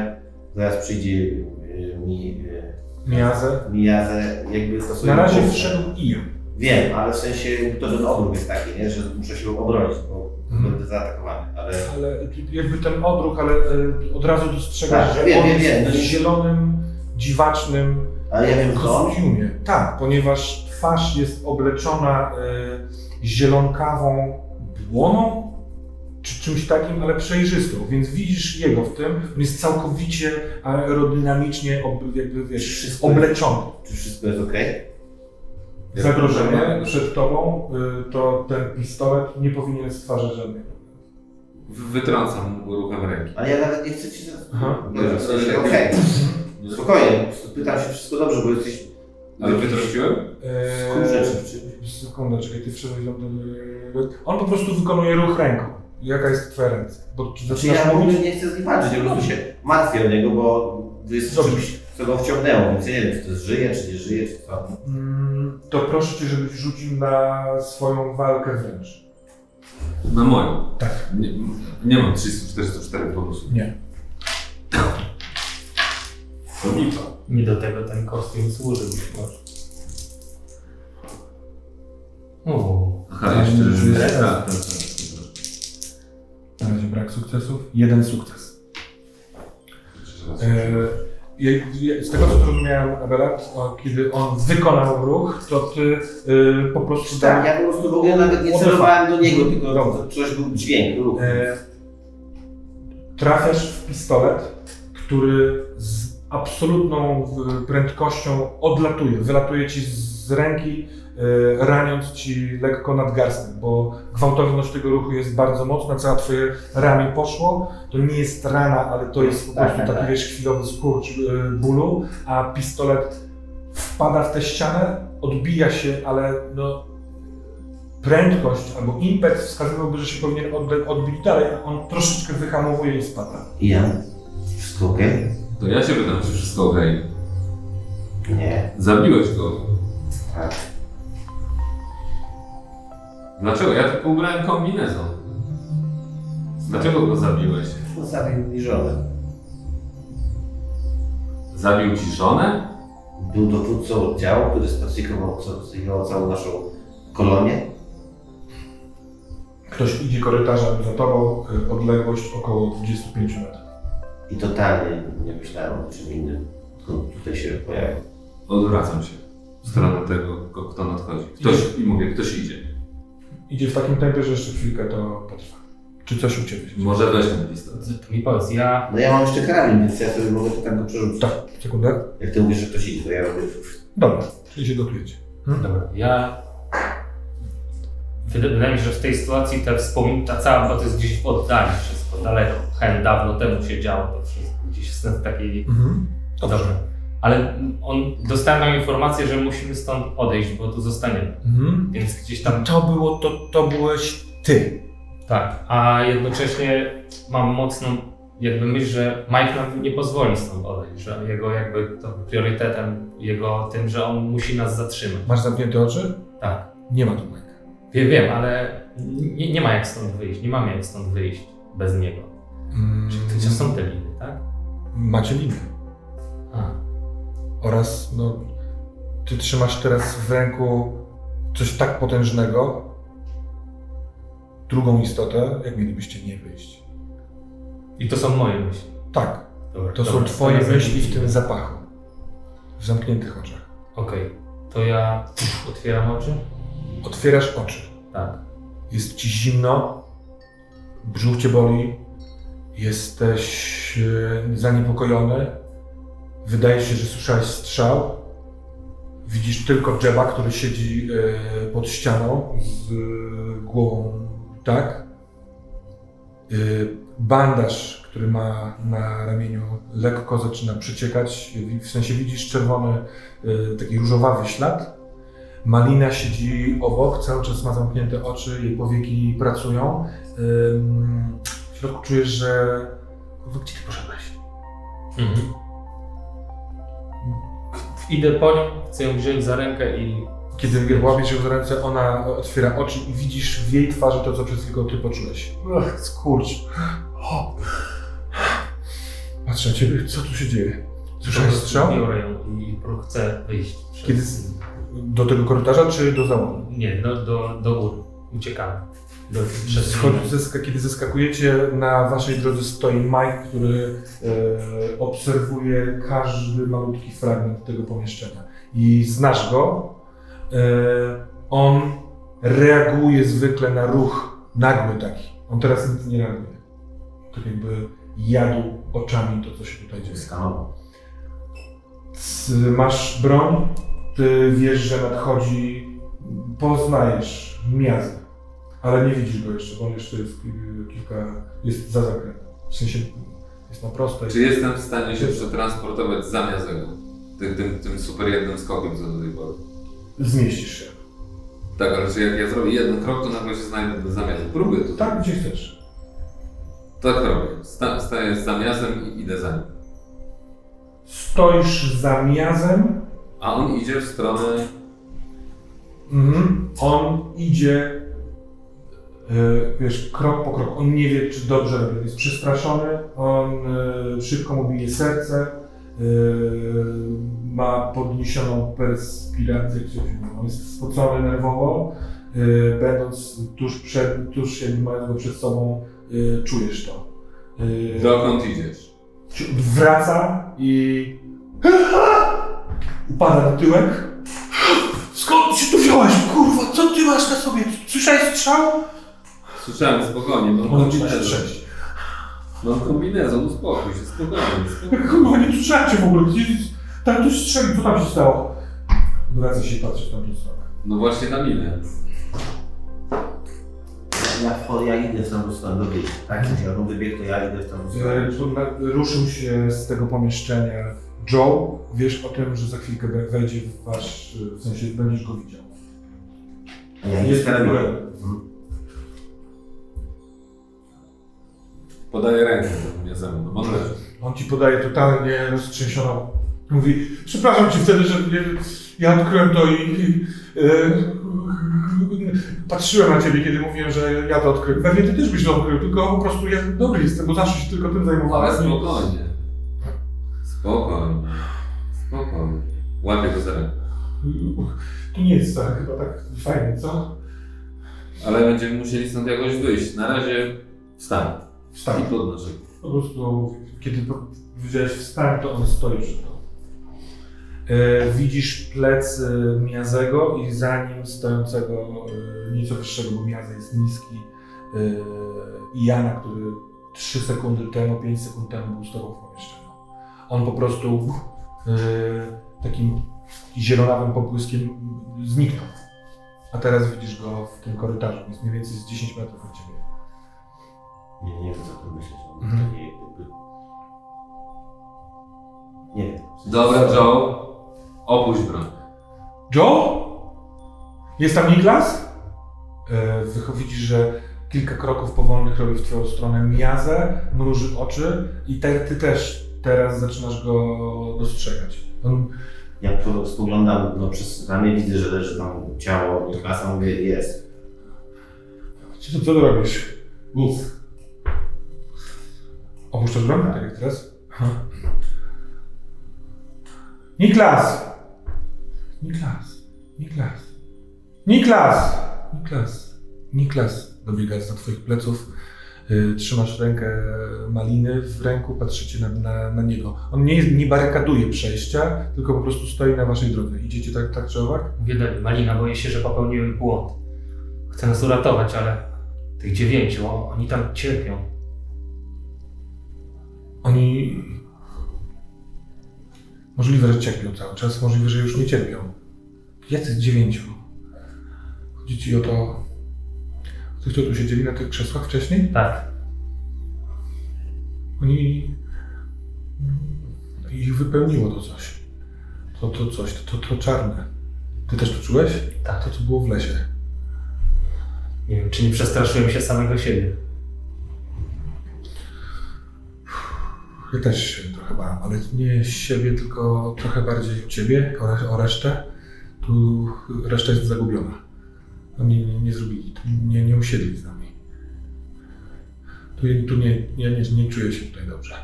zaraz przyjdzie y, mi, y, Miazę. Mijazę, jakby to sobie... Na razie wszedł Ian. Wiem, ale w sensie to ten odruch jest taki, nie? że muszę się obronić, bo Mhm. będę zaatakowany. Ale Ale jakby ten odruch, ale e, od razu dostrzegasz, Tak, że wiem, on wiem, jest wiem. zielonym, dziwacznym Ale ja wiem kto. kostiumie. Tak, ponieważ twarz jest obleczona e, zielonkawą błoną, czy czymś takim, ale przejrzystą, więc widzisz jego w tym, on jest całkowicie aerodynamicznie ob, jakby, wiesz, obleczony. Czy wszystko jest ok? Jest Zagrożenie przed tobą, y, to ten pistolet nie powinien stwarzać żadnej Wytrącam ruchem ręki. Ale ja nawet nie chcę ci. Aha. Sensie, Ale- okej. Spokojnie, pytam się wszystko dobrze, bo jesteś. Ale wytrąciłem? Eee, czekaj, ty wszedłeś do... On po prostu wykonuje ruch ręką. Jaka jest twoja ręka? Bo czy Znaczy ja mówić? nie chcę z nim walczyć, ja po prostu się martwię o niego, bo to jest Dobrze. czymś, co go wciągnęło, więc ja nie wiem, czy to jest żyje, czy nie żyje, czy co. Mm, To proszę cię, żebyś rzucił na swoją walkę wręcz. Na moją. Tak. Nie, nie mam 344 bonusów. Nie. Lipa. Nie do tego ten kostium służy być może. O, Aha, Tam jeszcze... już jest- Tak, tak, tak. Na razie brak sukcesów. Jeden sukces. tak. Ja- ja- z tego co zrozumiałem, Abelard, o, kiedy on wykonał ruch, to ty y, po prostu Tak, ja po prostu w ogóle nawet nie celowałem do niego, tylko Dobra. coś był dźwięk, ruch. E, trafiasz w pistolet, który absolutną prędkością odlatuje, wylatuje ci z ręki, e, raniąc ci lekko nadgarstek, bo gwałtowność tego ruchu jest bardzo mocna, całe twoje ramię poszło, to nie jest rana, ale to jest po Tak, prostu tak, taki tak. wiesz, chwilowy skurcz e, bólu, a pistolet wpada w tę ścianę, odbija się, ale no prędkość albo impet wskazywałby, że się powinien odbić dalej, on troszeczkę wyhamowuje i spada. Wszystko ok? To ja się pytam, czy wszystko okej. Nie. Zabiłeś go. Tak. Dlaczego? Ja tylko ubrałem kombinezon. Dlaczego go zabiłeś? No zabił mi żonę. Zabił ci żonę? Był dowódcą oddziału, który spacyfikował całą naszą kolonię. Ktoś idzie korytarzem za tobą, y, odległość około 25 metrów. I totalnie nie myślałem o czym innym. Tylko tutaj się pojawił. Odwracam się w stronę tego, ko- kto nadchodzi. Ktoś, i mówię, ktoś idzie. Idzie w takim tempie, że jeszcze chwilkę to potrwa. Czy coś u ciebie? Może weź ten pistolet. to mi powiedz, ja No ja mam jeszcze karabin, więc ja sobie mogę to tak go przerzucić. Tak, sekundę. Jak ty mówisz, że ktoś idzie, to ja robię... Dobra, czyli się gotujecie. Dobra, ja. Wyda- Wydaje mi się, że w tej sytuacji ta wspomin, ta cała, to jest gdzieś w oddali wszystko, daleko. Hen dawno temu się działo to wszystko. Gdzieś jestem w takiej. Mhm. Dobrze. Ale on dostałem tam informację, że musimy stąd odejść, bo tu zostaniemy. Mhm. Więc gdzieś tam. To było, to, to byłeś ty. Tak. A jednocześnie mam mocną jakby myśl, że Mike nam nie pozwoli stąd odejść, że jego jakby to priorytetem, jego tym, że on musi nas zatrzymać. Masz zamknięte oczy? Tak. Nie ma tu Majka. Wiem, wiem, ale nie, nie ma jak stąd wyjść, nie mamy jak stąd wyjść bez niego. Mm, Czy to są te liny, tak? Macie linę. A, Oraz, no, ty trzymasz teraz w ręku coś tak potężnego, drugą istotę, jak mielibyście nie wyjść. I to są moje myśli. Tak, Dobra, to dobra, są twoje myśli w tym zapachu. W zamkniętych oczach. Okej, to ja otwieram oczy? Otwierasz oczy. Tak. Jest ci zimno, brzuch cię boli Jesteś e, zaniepokojony. Wydaje się, że słyszałeś strzał. Widzisz tylko Jeba, który siedzi e, pod ścianą z e, głową tak. Bandaż, który ma na ramieniu, lekko zaczyna przeciekać. W sensie widzisz czerwony, taki różowawy ślad. Malina siedzi obok, cały czas ma zamknięte oczy, jej powieki pracują. W środku czujesz, że. Gdzie ty poszedłeś? Mhm. Idę po nią, chcę ją wziąć za rękę i Kiedy łapiesz ją za ręce, ona otwiera oczy i widzisz w jej twarzy to, co przed chwilą ty poczułeś. Ach, skurcz. O. Patrzę na ciebie, co tu się dzieje? Słyszałeś strzał? biorę ją i chcę wyjść. Przez... Kiedy Do tego korytarza, czy do załonu? Nie, do, do, do góry. Uciekamy. Zeska, kiedy zeskakujecie, na waszej drodze stoi Mike, który e, obserwuje każdy malutki fragment tego pomieszczenia. I znasz go. E, on reaguje zwykle na ruch nagły taki. On teraz nic nie reaguje. Tak jakby jadł oczami to, co się tutaj dzieje. Skanował. Masz broń, ty wiesz, że nadchodzi, poznajesz miazę, ale nie widzisz go jeszcze, bo on jeszcze jest ki- kilka, jest za zakrętem. W sensie jest na prostej. Czy jestem w stanie się przetransportować zamiast tego? Tym, tym, tym super jednym skokiem, co do tej pory. Zmieścisz się. Tak, ale czy jak ja zrobię jeden krok, to nagle się znajdę do zamiazu. Próbuję to. Tak, gdzie chcesz. Tak robię. Sta, staję z zamiazem i idę za nim. Stoisz za miazem, A on idzie w stronę... mhm. on idzie, wiesz, krok po kroku. On nie wie, czy dobrze robi. Jest przestraszony, on e, szybko mu bije serce, e, ma podniesioną perspirację, on jest spocony nerwowo, e, będąc tuż, przed, tuż jakby mając go przed sobą, e, czujesz to. E, Dokąd idziesz? wraca i upada na tyłek. Skąd się tu wziąłeś? Kurwa, co ty masz na sobie? Słyszałeś strzał? Słyszałem, spokojnie, mam kombinezon. Mam kombinezon, uspokój się, spokojnie, spokojnie. Kurwa, nie słyszałem cię w ogóle. Gdzie, tam ktoś strzelił, co tam się stało? Wraca się i patrzy w tamtą stronę. No właśnie na minę. Ja, wchodzę, ja idę w tamtą stronę do wyjścia. Tak, jak on wybiegł, to ja idę w tamtą stronę. E, tu na- Ruszył się z tego pomieszczenia Joe. Wiesz o tym, że za chwilkę wejdzie w wasz, w sensie będziesz go widział. A ja Jest karabinem. Mhm. Podaję rękę do mnie ze mną, on leży. On ci podaje totalnie roztrzęsioną. Mówi, przepraszam cię wtedy, że nie, ja odkryłem to i, i e, patrzyłem na ciebie, kiedy mówiłem, że ja to odkryłem. Pewnie ty też byś to odkrył, tylko po prostu ja dobry jestem, bo zawsze się tylko tym Ale zajmowałem. spokojnie. Spokojnie. Spokojnie. Łapię go za rękę. To nie jest tak, chyba tak fajnie, co? Ale będziemy musieli stąd jakoś wyjść. Na razie wstań. Wstań. I podnoszę. Po prostu, kiedy powiedziałeś wstań, to on stoi tobą. E, widzisz plecy Miazego i za nim stojącego e, nieco wyższego, bo Miaza jest niski, e, i Jana, który 3 sekundy temu, 5 sekund temu był z tobą w pomieszczeniu. On po prostu e, takim zielonawym pobłyskiem zniknął. A teraz widzisz go w tym korytarzu, jest mniej więcej z 10 metrów od ciebie. Nie, nie wiem co tu myśleć. On Mhm. taki jakby... Nie wiem. Dobra, Joe. Opuść broń. Joe? Jest tam Niklas? Widzisz, że kilka kroków powolnych robi w twoją stronę Miazę, mruży oczy i te, ty też teraz zaczynasz go dostrzegać. On, Ja po- spoglądam no, przez ramię, widzę, że leży tam ciało Niklasa, mówię, jest. co, co ty robisz? Nic. Opuszczasz broń, tak jak teraz? Niklas! Niklas! Niklas! Niklas! Niklas! Niklas dobiega za twoich pleców. Y, Trzymasz rękę maliny w ręku, patrzycie na, na, na niego. On nie, nie barykaduje przejścia, tylko po prostu stoi na waszej drodze. Idziecie tak, tak czy owak? Mówię Malina, boję się, że popełniłem błąd. Chcę nas uratować, ale tych dziewięciu, oni tam cierpią. Oni. Możliwe, że cierpią cały czas, możliwe, że już nie cierpią. Jacy dziewięciu? Chodzi ci o to. O tych, co tu siedzieli na tych krzesłach wcześniej? Tak. Oni. Ich wypełniło to coś. To, to coś, to, to, to czarne. Ty też to czułeś? Tak. To, co było w lesie. Nie wiem, czy nie przestraszyłem się samego siebie. Ja też trochę bałem, ale nie siebie, tylko trochę bardziej ciebie, o, o resztę. Tu reszta jest zagubiona. Oni nie, nie zrobili, nie, nie usiedli z nami. Tu, tu nie, ja nie, nie czuję się tutaj dobrze.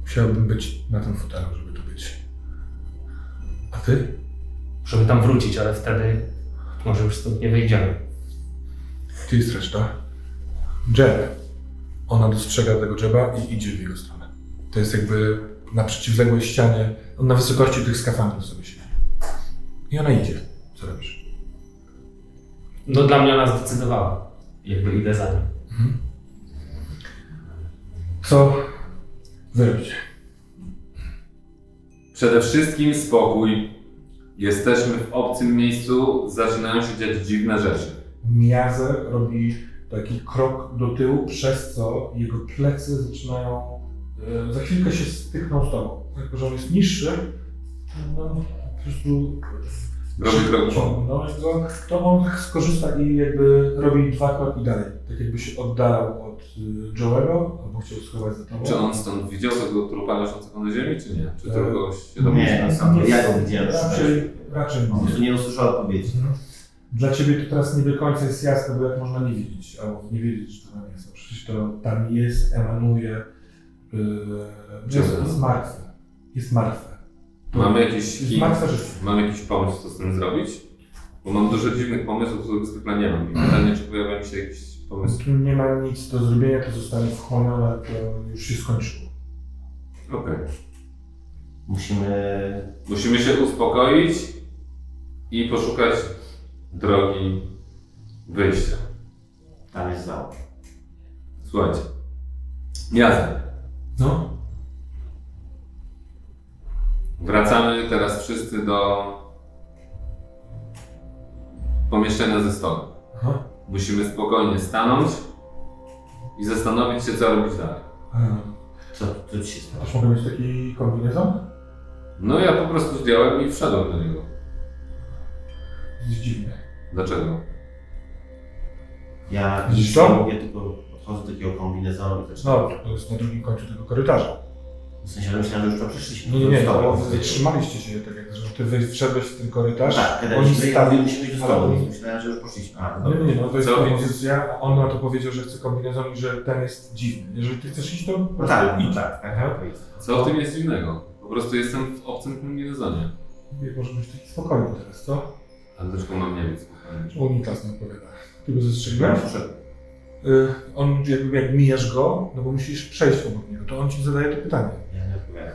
Musiałbym być na tym fotelu, żeby tu być. A ty? Żeby tam wrócić, ale wtedy może już stąd nie wyjdziemy. Gdzie jest reszta? Jeb. Ona dostrzega tego Jeba i idzie w jego stronę. To jest jakby na przeciwległej ścianie, on na wysokości tych skafandrów sobie siedzi. I ona idzie. Co robisz? No dla mnie ona zdecydowała. Jakby idę za nią. Co wy robicie? Przede wszystkim spokój. Jesteśmy w obcym miejscu, zaczynają się dziać dziwne rzeczy. Miazer robi taki krok do tyłu, przez co jego plecy zaczynają. E, za chwilkę się stykną z tobą. Jako, że on jest niższy, no, po prostu Robi krok. ciągnąłeś go, to on skorzysta i jakby robi dwa kroki dalej. Tak jakby się oddalał od y, Joe'ego, albo chciał schować za tobą. Czy on stąd widział tego trupa leżącego na ziemi, czy nie? Czy E, tylko się Nie, domyśla? sam ja go widziałem. Raczej, raczej prostu nie usłyszał odpowiedzi. Mhm. Dla ciebie to teraz nie do końca jest jasne, bo jak można nie widzieć, albo nie wiedzieć, że to tam jest. No przecież to tam jest, emanuje, yy, jest, jest martwe. Jest martwe. To Mamy jakiś Jest mam jakiś pomysł, co z tym zrobić? Bo mam dużo dziwnych pomysłów, których zwykle nie mam. I pytanie, czy pojawia mi się jakiś pomysł. Tu nie ma nic do zrobienia, to zostanie wchłonione, to już się skończyło. Okej. Musimy... Musimy się uspokoić i poszukać drogi wyjścia. Tam jest zał. Słuchajcie. Miazę. No, Wracamy teraz wszyscy do pomieszczenia ze stołem. aha. Musimy spokojnie stanąć i zastanowić się, co robić dalej. Ehm, Co, co ci się stało? Też mogę mieć taki kombinezon? No ja po prostu zdjąłem i wszedłem do niego. Jest dziwne. Dlaczego? Ja Widzisz to? mówię tylko odchodzę do takiego kombinezonu i zaczynam. No, to jest na drugim końcu tego korytarza. W sensie, że myślałem, że już to przeszliśmy. Nie, nie, nie, Dobra. no, wy zatrzymaliście się, tak jak że ty wy- wszedłeś w ten korytarz, Tak, kiedy oni stali, musimy iść do ale stołu. oni- Myślałem, że już poszliśmy. A, No nie, nie, no to jest Co? propozycja, on na to powiedział, że chce kombinezon i że ten jest dziwny. Jeżeli ty chcesz iść, to po No tak, no idź. tak, tak, tak. Co w tym jest dziwnego? Po prostu jestem w obcym kombinezonie. Nie, Może być taki spokojny teraz, co? A dlaczego mam nie być spokojny? U Niklas nie odpowiada. Ty go zestrzeliłeś? Proszę. Y, on jakby jak mijasz go, no bo musisz przejść obok niego, to on ci zadaje to pytanie. Ja nie odpowiadam.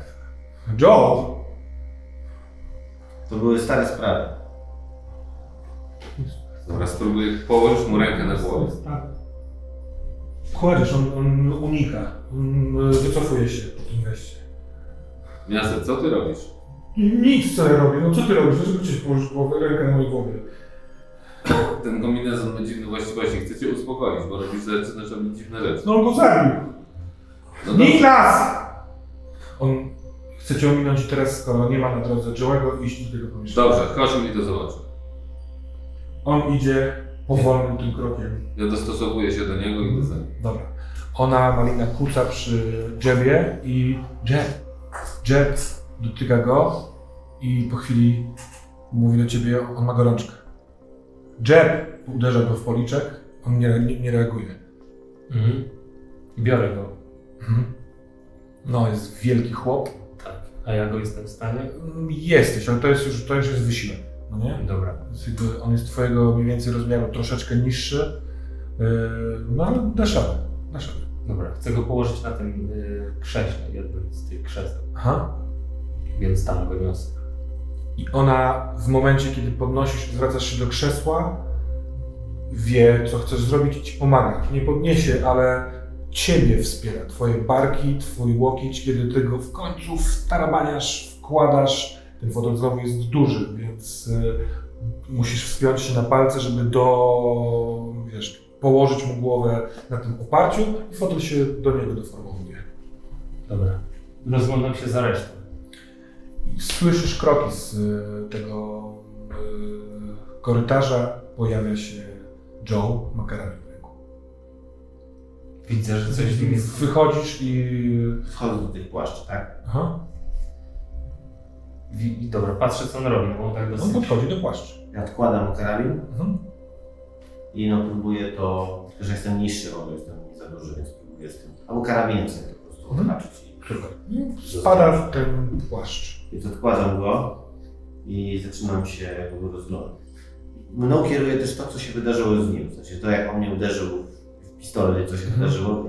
Joe! To były stare sprawy. Dobra, spróbuję położyć mu rękę na głowie. Kładziesz, on, on unika. On y, wycofuje się po tym wejściu. Miasto, co ty robisz? Nic co ja robię, no co ty robisz? Dlaczego cię położysz głowę, rękę na mojej głowie? Ten kombinezon ma dziwne właściwości. Chcę cię uspokoić, bo robisz zaczynasz robić dziwne rzeczy. No on go zabił! No. Niklas! On chce cię ominąć teraz, skoro nie ma na drodze Joe'ego iść do tego pomieszczenia. Dobrze, chodźmy i to zobaczę. On idzie powolnym tym krokiem. Ja dostosowuję się do niego i idę za nim. Dobra. Ona, Malina, kuca przy Jebie i Jeb, Jeb dotyka go i po chwili mówi do ciebie, on ma gorączkę. Jeb uderza go w policzek, on nie, nie, nie reaguje. Mhm. Biorę go. Mhm. No, jest wielki chłop. Tak. A ja go jestem w stanie? Mm, Jesteś, ale to jest już, to już jest wysiłek. No nie? Dobra. On jest twojego mniej więcej rozmiaru, troszeczkę niższy. Yy, no ale dasz radę, dasz radę. Dobra. Chcę go położyć na tym y, krześle, jednym z tych krzeseł. Aha. Więc tam go niosę. I ona w momencie, kiedy podnosisz, zwracasz się do krzesła, wie, co chcesz zrobić i ci pomaga. Nie podniesie, ale ciebie wspiera, twoje barki, twój łokieć, kiedy ty go w końcu wtarabaniasz, wkładasz. Ten fotel znowu jest duży, więc y, musisz wspiąć się na palce, żeby do, wiesz, położyć mu głowę na tym oparciu i fotel się do niego doformowuje. Dobra. Rozglądam się za resztą. I słyszysz kroki z y, tego y, korytarza, pojawia się Joe, ma karabin w ręku. Widzę, że coś w nim jest. Wychodzisz i... Wchodzę do tych płaszczy, tak? Aha, Wi- Dobra, patrzę co on robi, bo on tak on dosyć... podchodzi do płaszczy. Ja odkładam karabin Mhm. i no próbuję to, że jestem niższy, bo jestem nie za duży, więc próbuję z tym. Albo karabinem sobie to po prostu Mhm. odhaczyć. Super. Spada w ten płaszcz. Więc odkładam go i zaczynam się go rozglądać. Mną kieruje też to, co się wydarzyło z nim. W sensie to, jak on mnie uderzył w pistolet, co się Mhm. wydarzyło.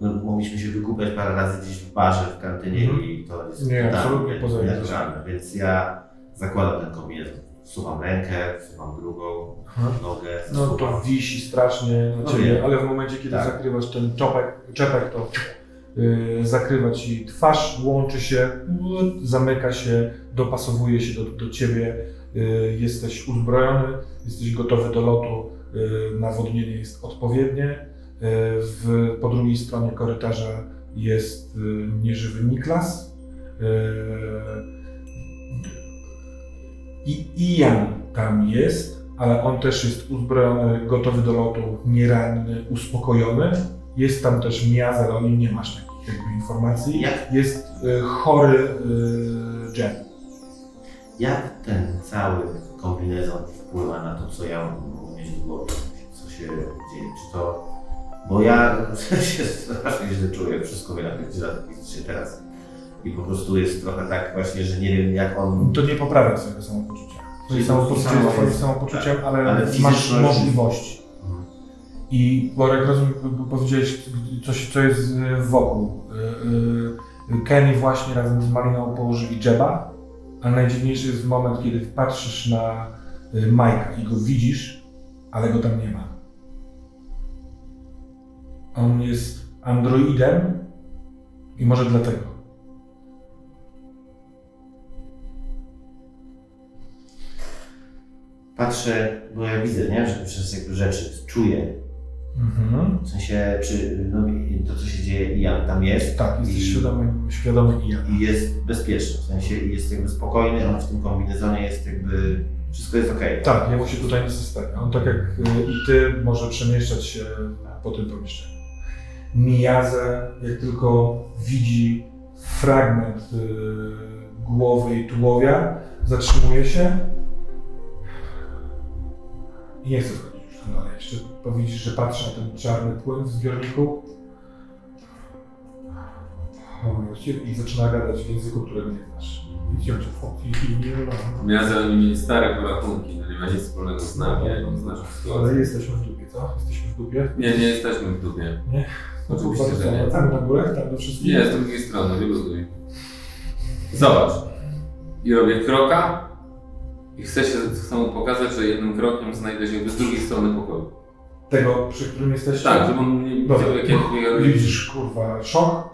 No, mogliśmy się wykupiać parę razy gdzieś w barze, w kantynie Mhm. i to jest Nie, totalnie absolutnie poza. Więc ja zakładam ten kombinezon. Wsuwam rękę, wsuwam drugą, Aha. nogę, No to wisi strasznie na No ciebie, wiem. ale w momencie, kiedy Tak. zakrywasz ten czopek, czepek, to zakrywa ci twarz, łączy się, zamyka się, dopasowuje się do, do ciebie, yy, jesteś uzbrojony, jesteś gotowy do lotu, yy, nawodnienie jest odpowiednie. W, po drugiej stronie korytarza jest nieżywy Niklas. I Ian tam jest, ale on też jest uzbrojony, gotowy do lotu, nieranny, uspokojony. Jest tam też Miaz, ale o nim nie masz takich jakby informacji. Jak, Jest y, chory y, Jen. jak ten cały kombinezon wpływa na to, co ja głowie? Co się dzieje? Czy to... Bo ja się strasznie źle czuję, wszystko mnie się teraz. I po prostu jest trochę tak właśnie, że nie wiem jak on... To nie poprawia twojego samopoczucia. Czyli samopoczucie samo jest twoim samopoczuciem, ale, ale masz możliwości. I Borek, rozumiem, powiedziałeś coś, co jest y, wokół. Y, y, Kenny właśnie razem z Mariną położyli Jeba, ale najdziwniejszy jest moment, kiedy patrzysz na Majka i go widzisz, ale go tam nie ma. On jest androidem i może dlatego. Patrzę, bo ja widzę, nie? Że przez jakby rzeczy czuję. Mhm. W sensie, czy no, to co się dzieje, Ian tam jest. Tak, jesteś I- świadomy, świadomy i ja. I jest bezpieczny, w sensie jest jakby spokojny, on w tym kombinezonie jest jakby, wszystko jest okej. Tak, jemu się tutaj nic nie stanie. On tak jak y, i ty może przemieszczać się po tym pomieszczeniu. Miyaze, jak tylko widzi fragment y, głowy i tułowia, zatrzymuje się i nie chce wchodzić już dalej. Jeszcze powiedzisz, że patrzy na ten czarny płyn w zbiorniku i zaczyna gadać w języku, którego nie znasz. Miałem za nimi stare porachunki, no nie ma nic wspólnego z nami, jak on z naszą Ale jesteśmy w dupie, co? Jesteśmy w dupie? Nie, nie jesteśmy w dupie. No to Oczywiście, bardzo że nie. Tam na górę, tam do wszystkich. Nie, z drugiej strony, wyluzuj. Zobacz. I robię kroka i chcę się chcę mu pokazać, że jednym krokiem znajdę się z drugiej strony pokoju. Tego, przy którym jesteście? Tak, żeby on nie Dobra. widział, jak ja jak ja Widzisz, kurwa, szok.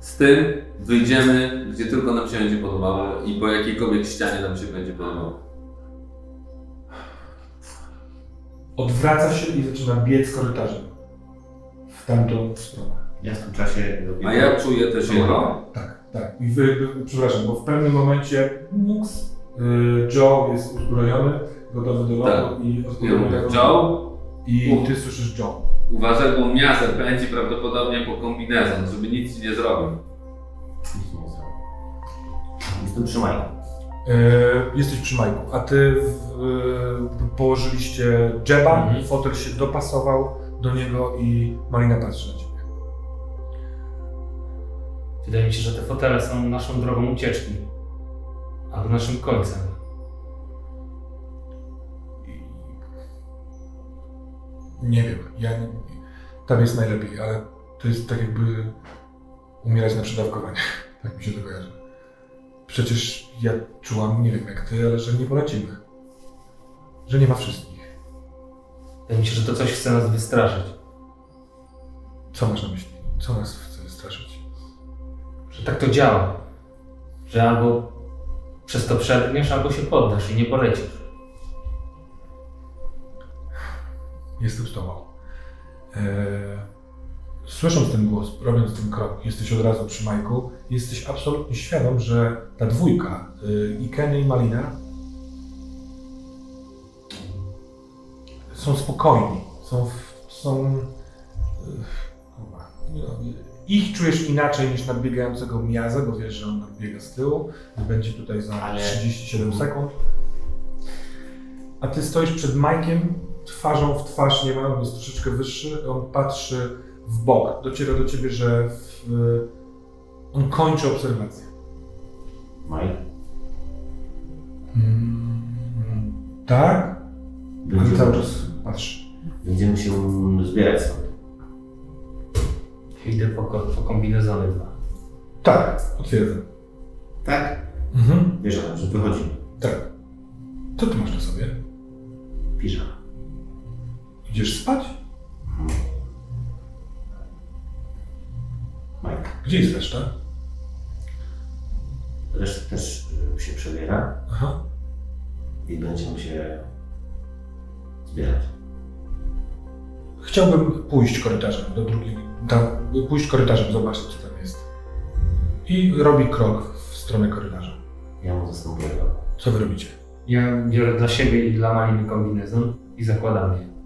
Z tym wyjdziemy, gdzie tylko nam się będzie podobało i po jakiejkolwiek ścianie nam się będzie podobało. Odwraca się i zaczyna biec korytarzem. W tamtą stronę. Ja w tym czasie robię... A ja czuję też jego. Tak, tak. I wy, wy, przepraszam, bo w pewnym momencie Nux, y, Joe jest uzbrojony, gotowy do lotu Tak. i odpowiada. Joe, I Uf. ty słyszysz Joe. uważaj, bo miasto pędzi prawdopodobnie po kombinezon, żeby nic ci nie zrobił. Nic nie. Jestem przy Majku. Y, jesteś przy Majku, a ty w, położyliście Jeba, Mhm. fotel się dopasował do niego i Marina patrzy na ciebie. Wydaje mi się, że te fotele są naszą drogą ucieczki. Albo naszym końcem. Nie wiem, ja nie, tam jest najlepiej, ale to jest tak jakby umierać na przedawkowanie. Tak mi się to kojarzy. Przecież ja czułam, nie wiem jak ty, ale że nie polecimy. Że nie ma wszystkich. Mi się, że to coś chce nas wystraszyć. Co masz na myśli? Co nas chce straszyć? Że tak to działa. Że albo przez to przebrniesz, albo się poddasz i nie polecisz. Jestem z tobą. Eee, słysząc ten głos, robiąc ten krok, jesteś od razu przy Majku, jesteś absolutnie świadom, że ta dwójka, y, i Kenny i Malina, są spokojni. Są, w- są no, ich czujesz inaczej niż nadbiegającego Miazę, bo wiesz, że on nadbiega z tyłu i będzie tutaj za Ale- 37 sekund. A ty stoisz przed Majkiem, twarzą w twarz nie ma, on jest troszeczkę wyższy, on patrzy w bok. Dociera do ciebie, że w, on kończy obserwację. Mike? Mm, tak, Będziemy, cały czas patrzy. będziemy się zbierać stąd. Idę po, po kombinezony dwa. Tak, potwierdzam. Tak? Mhm. Tym, że wychodzimy. Tak. Co ty masz na sobie? Piżama. Idziesz spać? Mike. Gdzie jest reszta? Reszta też y, się przebiera Aha. i będziemy się zbierać. Chciałbym pójść korytarzem do drugiej, tam, pójść korytarzem, zobaczyć co tam jest. I robi krok w stronę korytarza. Ja mu zastępuję go. Co wy robicie? Ja biorę dla siebie i dla Maliny kombinezon i zakładam je.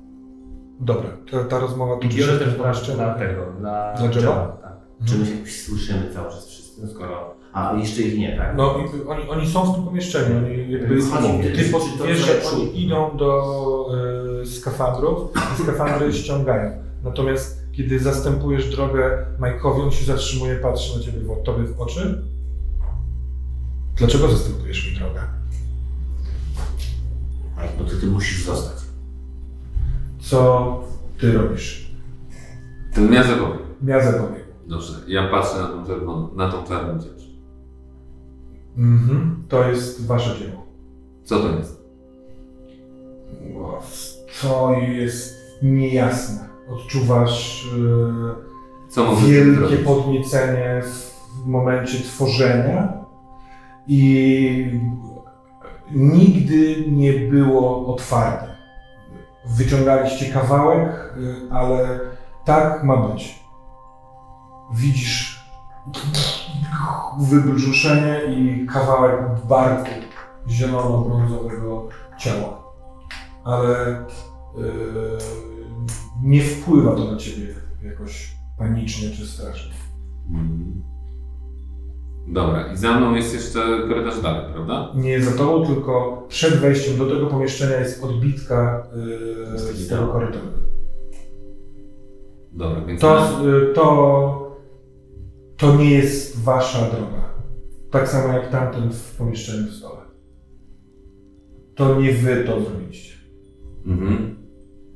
Dobra, ta, ta rozmowa I toczy biorę też dla, dla tego, dla, Dla? Jeba, Tak. Czy my się słyszymy cały czas wszyscy, skoro... A, jeszcze ich nie, tak? No i oni, oni są w tym pomieszczeniu, oni jakby, Chodzi ty to wiesz, że oni idą do y, skafandrów i skafandry ściągają. Natomiast kiedy zastępujesz drogę Majkowi, on się zatrzymuje, patrzy na ciebie w, tobie w oczy. Dlaczego zastępujesz mi drogę? Mike, bo ty, ty musisz zostać. Co ty robisz? Ten miazę powie. Miazę pobiegł. Dobrze, ja patrzę na tą czerwoną, na tą czarną rzecz. Mhm. To jest wasze dzieło. Co to jest? To jest niejasne. Odczuwasz y, Co mogę wielkie zrobić? podniecenie w momencie tworzenia i nigdy nie było otwarte. Wyciągaliście kawałek, y, ale tak ma być. Widzisz wybrzuszenie i kawałek barku zielono-brązowego ciała. Ale y, nie wpływa to na ciebie jakoś panicznie czy strasznie. Mm. Dobra, i za mną jest jeszcze korytarz dalej, prawda? Nie za tobą, tylko przed wejściem do tego pomieszczenia jest odbitka yy, z tego korytarza. Dobra, więc... To, y, to, to nie jest wasza droga. Tak samo jak tamten w pomieszczeniu w stole. To nie wy to zrobiliście. Mhm.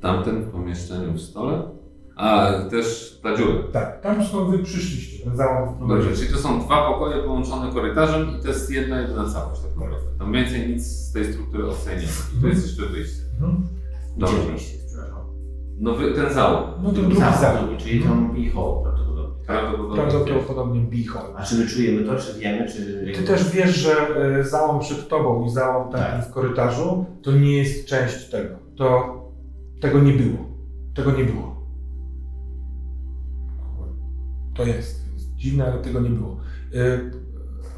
Tamten w pomieszczeniu w stole? A, też ta dziura. Tak, tam skąd wy przyszliście, ten załam Dobrze, czyli to są dwa pokoje połączone korytarzem i to jest jedna jedyna całość tak naprawdę. Tam więcej nic z tej struktury ma. I to jest jeszcze wyjście. Mhm. Dobrze. Gdzie wyjście, przepraszam? No wy, ten zał. No to drugi Za, zał. Czyli tam i hołd prawdopodobnie. Prawdopodobnie. Prawdopodobnie bichol. A czy my czujemy to, czy wiemy, czy... Ty też wiesz, że y, załom przed tobą i załom taki Tak. w korytarzu to nie jest część tego. To tego nie było. Tego nie było. To jest. dziwne, ale tego nie było. Y,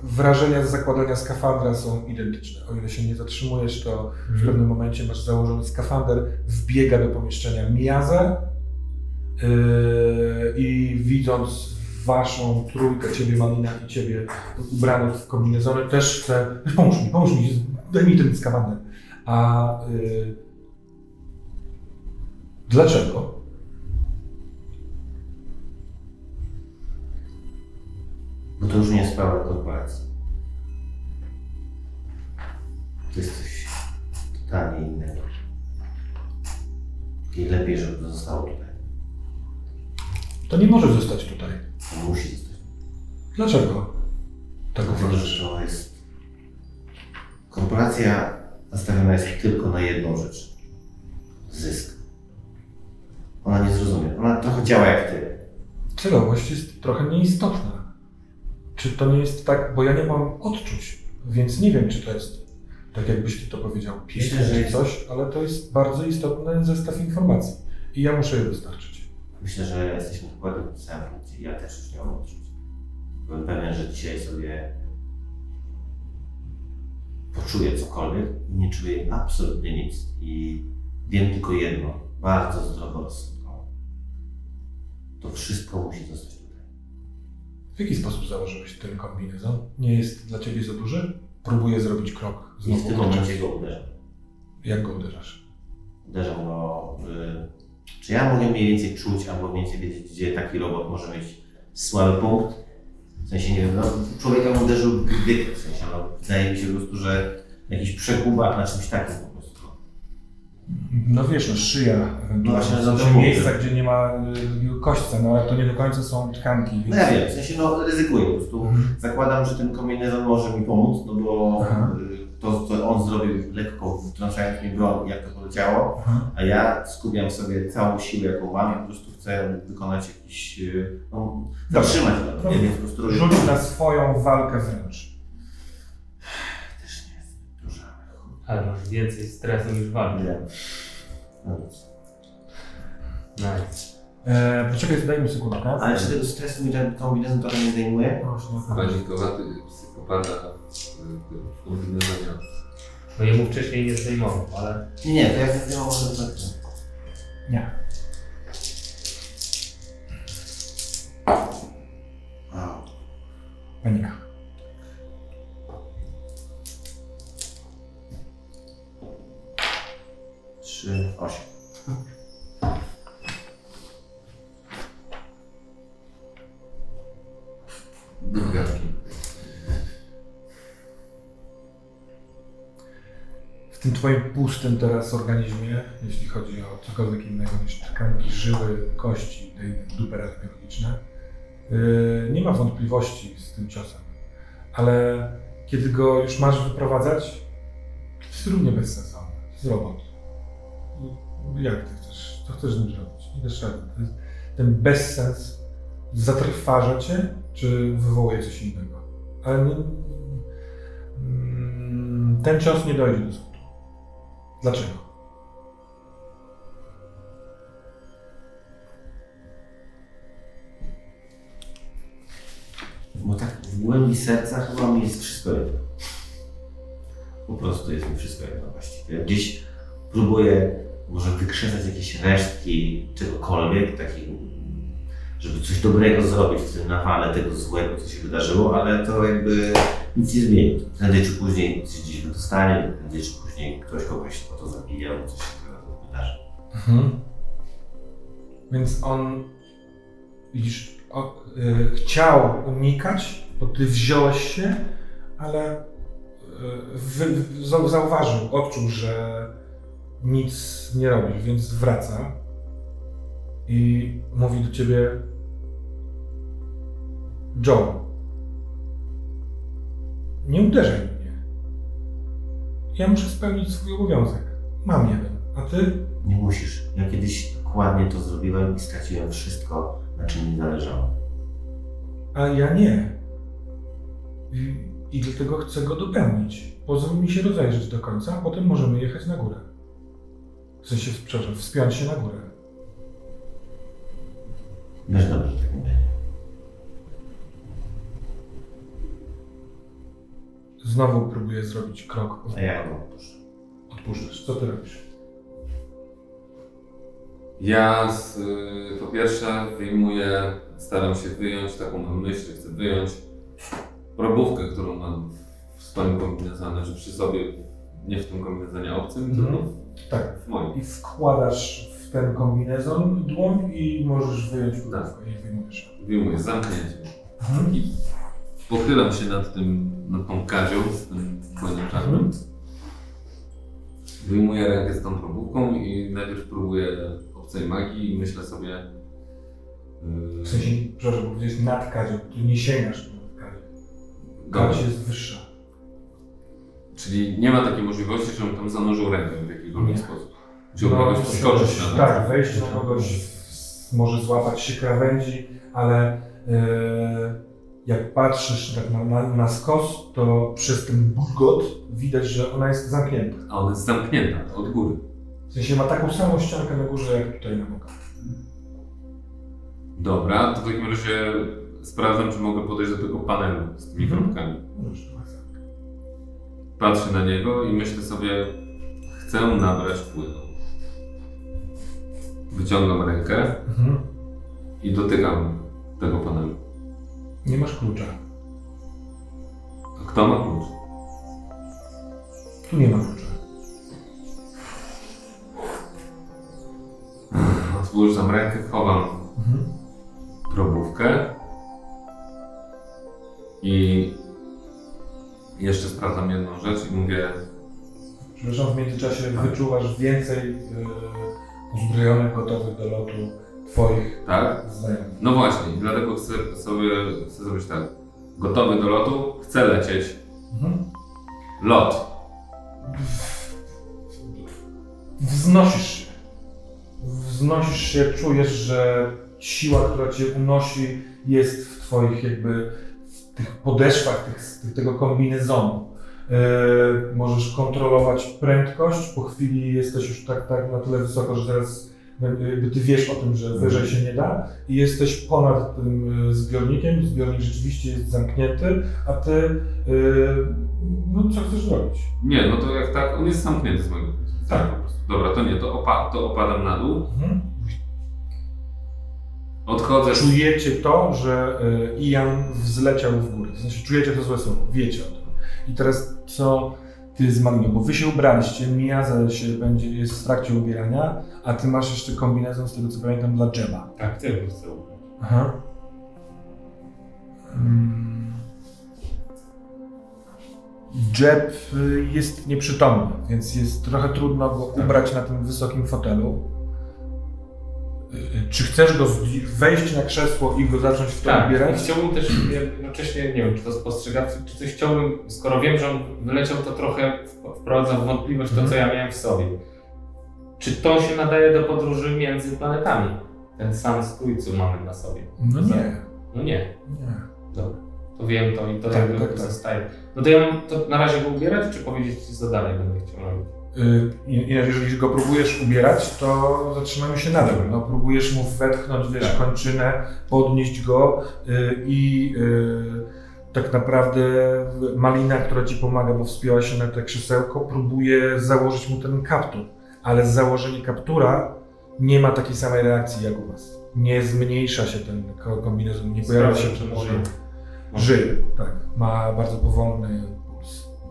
Wrażenia z zakładania skafandra są identyczne. O ile się nie zatrzymujesz, to w pewnym momencie masz założony skafander, wbiega do pomieszczenia Miazę yy, i widząc waszą trójkę, ciebie Malina i ciebie ubranych w kombinezony, też chce, pomóż mi, pomóż mi, daj mi ten skafander. A yy, dlaczego? Bo to już nie jest sprawa korporacji. To jest coś totalnie innego. I lepiej, żeby to zostało tutaj. To nie może zostać tutaj. To musi zostać. Dlaczego? Tak Dlatego, że to jest... Korporacja nastawiona jest tylko na jedną rzecz. Zysk. Ona nie zrozumie. Ona trochę działa jak ty. celowość jest trochę nieistotna. Czy to nie jest tak, bo ja nie mam odczuć, więc nie wiem, czy to jest tak, jakbyś ty to powiedział, że czy jest- coś, ale to jest bardzo istotny zestaw informacji i ja muszę je dostarczyć. Myślę, że jesteśmy dokładnie w samym punkcie. Ja też już nie mam odczuć. Byłem pewien, że dzisiaj sobie poczuję cokolwiek i nie czuję absolutnie nic. I wiem tylko jedno, bardzo zdroworozsądkowo. To wszystko musi zostać jaki sposób założyłeś ten kombinezon? Nie jest dla ciebie za duży? Próbuję zrobić krok I w znowu tym momencie go uderzam. Jak go uderzasz? Uderzam go. Y, czy ja mogę mniej więcej czuć, albo mniej więcej wiedzieć, gdzie taki robot może mieć słaby punkt? W sensie, nie wiem, no, człowieka mu uderzył w dyk, w sensie, no, wydaje mi się po prostu, że jakiś przekuba na czymś takim. No wiesz, no szyja ewentualnie. No właśnie, są no to mówię. miejsca, gdzie nie ma y, kośćca, no ale to nie do końca są tkanki. No Więc... ja wiem, w sensie, no ryzykuję po prostu. Mhm. Zakładam, że ten kombinezon może mi pomóc, no bo Aha. y, to, co on zrobił lekko wtrącając mi broń, jak to poleciało, Aha. a ja skupiam sobie całą siłę, jaką mam i po prostu chcę wykonać jakiś, y, no, zatrzymać Dobra. nie po prostu Rzuć na swoją walkę wręcz. Też nie jest duża. Ale masz więcej stresu niż walki. Nie. No nic. Nice. E, poczekaj, daj mi sekundkę. Ale czy tego stresu mi ten kombinezon trochę nie zdejmuje? Właśnie, o to chodzi. Panikowaty psychopata w- kombinezonie. No jemu wcześniej nie zdejmował, ale Nie, nie, to jak zdejmę może to tak. Nie. Panika. Trzy, osiem. Drugawki. W tym twoim pustym teraz organizmie, jeśli chodzi o cokolwiek innego niż tkanki, żyły, kości, te dupery biologiczne, yy, nie ma wątpliwości z tym ciosem. Ale kiedy go już masz wyprowadzać, to jest równie bezsensowne. To jest robot. Jak ty chcesz? Co chcesz z nim zrobić? Nie dasz rady. Ten bezsens zatrważa cię, czy wywołuje coś innego? Ale nie, mm, ten cios nie dojdzie do skutku. Dlaczego? Bo tak w głębi serca chyba mi jest wszystko jedno. Po prostu jest mi wszystko jedno właściwie. Gdzieś próbuję może wykrzesać jakieś resztki czegokolwiek, takich, żeby coś dobrego zrobić w tym nawale tego złego, co się wydarzyło, ale to jakby nic nie zmieni. Prędzej czy później coś gdzieś dostanie, prędzej czy później ktoś kogoś o to zabije, albo coś się wydarzy. Więc on, widzisz, o, y, chciał unikać, bo ty wziąłeś się, ale y, zauważył, odczuł, że nic nie robisz, więc wraca i mówi do ciebie Joe, nie uderzaj mnie. Ja muszę spełnić swój obowiązek. Mam jeden, a ty? Nie musisz. Ja kiedyś dokładnie to zrobiłem i straciłem wszystko, na czym mi zależało. A ja nie. I, I dlatego chcę go dopełnić. Pozwól mi się rozejrzeć do końca, a potem możemy jechać na górę. W sensie, przepraszam, wspiąć się na górę. Wiesz dobrze, że tak. Znowu próbuję zrobić krok. A ja go odpuszczę. Odpuszczasz. Co ty robisz? Ja z, y, po pierwsze wyjmuję, staram się wyjąć taką mam myśl, chcę wyjąć probówkę, którą mam w swoim kombinezonie, że przy sobie, nie w tym kombinezonie obcym, tylko Tak. w moim. I wkładasz w ten kombinezon dłoń i możesz wyjąć Tak. kurówkę i wyjmujesz. Wyjmuję z zamknięciem. Mhm. I pochylam się nad tym, nad tą kadzią z tym płynem czarnym. Mhm. Wyjmuję rękę z tą probówką i najpierw próbuję obcej magii i myślę sobie... yy, W sensie, przepraszam, bo powiedziałeś nad kadzią, ty nie sięgasz nad kadzią. dobra. Kadź jest wyższa. Czyli nie ma takiej możliwości, żebym tam zanurzył rękę w jakikolwiek sposób. Gdzie no, kogoś wskoczyć na nas. Tak, wejść na kogoś może złapać się krawędzi, ale e, jak patrzysz tak na, na, na skos, to przez ten bulgot widać, że ona jest zamknięta. A ona jest zamknięta od góry. W sensie ma taką samą ściankę na górze, jak tutaj na bokach. Dobra, to w takim razie sprawdzam, czy mogę podejść do tego panelu z tymi Mhm. kropkami. Patrzę na niego i myślę sobie, chcę nabrać płynu. Wyciągam rękę Mhm. i dotykam tego panelu. Nie masz klucza. A kto ma klucz? Tu nie ma klucza. Odwrócam rękę, chowam Mhm. probówkę i jeszcze sprawdzam jedną rzecz i mówię, Przepraszam, w międzyczasie wyczuwasz więcej e, uzbrojonych, gotowych do lotu twoich tak? znajomych. No właśnie, dlatego chcę sobie chcę zrobić tak. Gotowy do lotu, chcę lecieć. Mhm. Lot. Wznosisz się. Wznosisz się, czujesz, że siła, która cię unosi, jest w twoich jakby podeszwach tych, tych, tego kombinezonu. E, możesz kontrolować prędkość, po chwili jesteś już tak, tak na tyle wysoko, że teraz jakby ty wiesz o tym, że wyżej się nie da i jesteś ponad tym e, zbiornikiem, zbiornik rzeczywiście jest zamknięty, a ty, e, no co chcesz zrobić? Nie, no to jak tak, on jest zamknięty z mojego punktu widzenia Tak. po prostu. Dobra, to nie, to, opa to opadam na dół. Mhm. Odchodzę. Czujecie to, że y, Ian wzleciał w górę. W sensie czujecie to złe słowo, wiecie o tym. I teraz co ty z Malino, bo wy się ubraliście, Miaza się będzie, jest w trakcie ubierania, a ty masz jeszcze kombinezon, z tego co pamiętam, dla Jeba. Tak, tylko chcę ubrać. Aha. Mm. Jeb y, jest nieprzytomny, więc jest trochę trudno go ubrać na tym wysokim fotelu. Czy chcesz go wejść na krzesło i go zacząć w to Tak, ubierać? chciałbym też jednocześnie, nie wiem, czy to spostrzegawczy, czy coś chciałbym, skoro wiem, że on wyleciał, to trochę wp- wprowadza w wątpliwość to, co ja miałem w sobie. Czy to się nadaje do podróży między planetami? Ten sam strój, co mamy na sobie. No nie. No nie. nie. Dobra. To wiem to i to Tak, jakby tak, tak. zostaje. No to ja mam to na razie go ubierać, czy powiedzieć, co dalej będę chciał robić? Y, jeżeli go próbujesz ubierać, to zatrzymamy się nadal. No, próbujesz mu wetchnąć, wiesz, Tak. kończynę, podnieść go y, i y, tak naprawdę Malina, która ci pomaga, bo wspięła się na te krzesełko, próbuje założyć mu ten kaptur. Ale założenie kaptura nie ma takiej samej reakcji jak u was. Nie zmniejsza się ten ko- kombinezon, nie pojawia się może może- Żyje, tak. Ma bardzo powolny.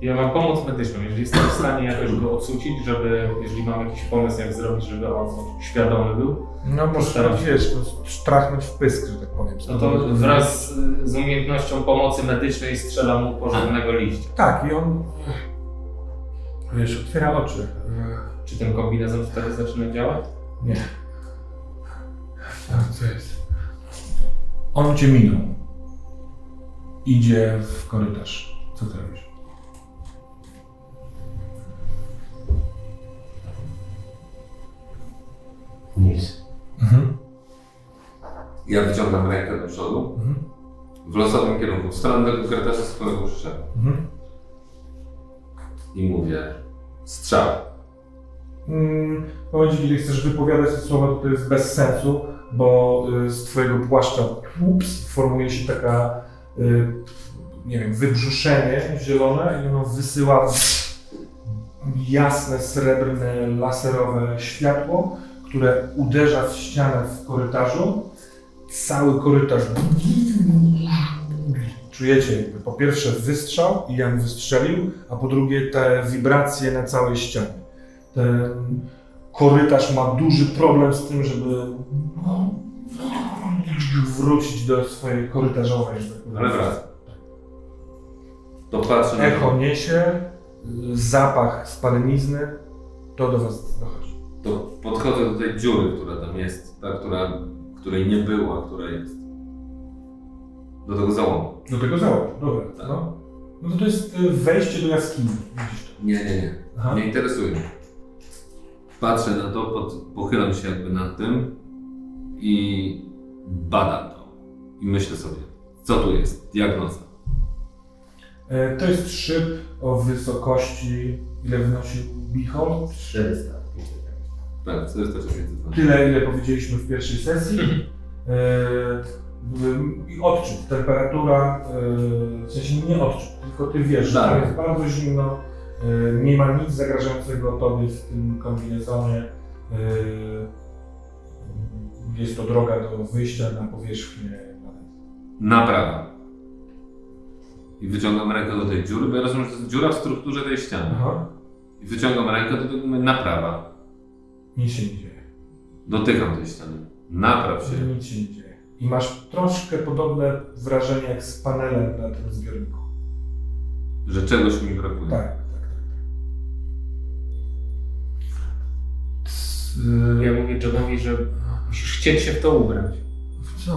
Ja mam pomoc medyczną, jeżeli jestem w stanie jakoś go odsucić, żeby, jeżeli mam jakiś pomysł, jak zrobić, żeby on świadomy był, No może wiesz, to strachnąć w pysk, że tak powiem. no to wraz z umiejętnością pomocy medycznej strzelam mu porządnego liścia. Tak, i on wiesz, otwiera oczy. Czy ten kombinezon wtedy zaczyna działać? Nie. A, co jest? On cię minął. Idzie w korytarz. Co ty robisz? Ja wyciągam rękę do przodu Mhm. w losowym kierunku, w stronę tego korytarza, z którego przyszedłem. Mhm. I mówię, strzał. Mm, W momencie, kiedy chcesz wypowiadać te słowa, to to jest bez sensu, bo y, z twojego płaszcza ups, formuje się taka, y, nie wiem, wybrzuszenie zielone i ono wysyła jasne, srebrne, laserowe światło, które uderza w ścianę w korytarzu. Cały korytarz czujecie jakby po pierwsze wystrzał i Jan wystrzelił, a po drugie te wibracje na całej ścianie. Ten korytarz ma duży problem z tym, żeby wrócić do swojej korytarzowej. tak. Ale wraca. To patrzę na Echo niesie, zapach spalenizny, to do was dochodzi. to podchodzę do tej dziury, która tam jest, ta, która, której nie było, a która jest. Do tego załomu. Do tego załogu, dobra. Tak. No. no to to jest y, wejście do jaskini. Nie, nie, nie. Aha. Nie interesuje mnie. Patrzę na to, pod, pochylam się jakby nad tym i badam to. I myślę sobie, co tu jest, diagnoza. E, To jest szyb o wysokości, ile wynosił Bichol? 400. Tak, 440 Tyle, ile powiedzieliśmy w pierwszej sesji. E, I odczyt, temperatura, e, w sensie nie odczyt, tylko ty wiesz, że tam Tak. jest bardzo zimno, e, nie ma nic zagrażającego tobie w tym kombinezonie. Jest to droga do wyjścia na powierzchnię. Naprawa. I wyciągam rękę do tej dziury, bo ja rozumiem, że to jest dziura w strukturze tej ściany. Aha. I wyciągam rękę do tego, naprawa. Nic się nie dzieje. Dotykam tej ściany. Napraw się. Nic się nie dzieje. I masz troszkę podobne wrażenie jak z panelem na tym zbiorniku. Że czegoś mi brakuje. Tak, tak, tak. tak. Ja mówię Johnowi, że musisz chcieć się w to ubrać. W co?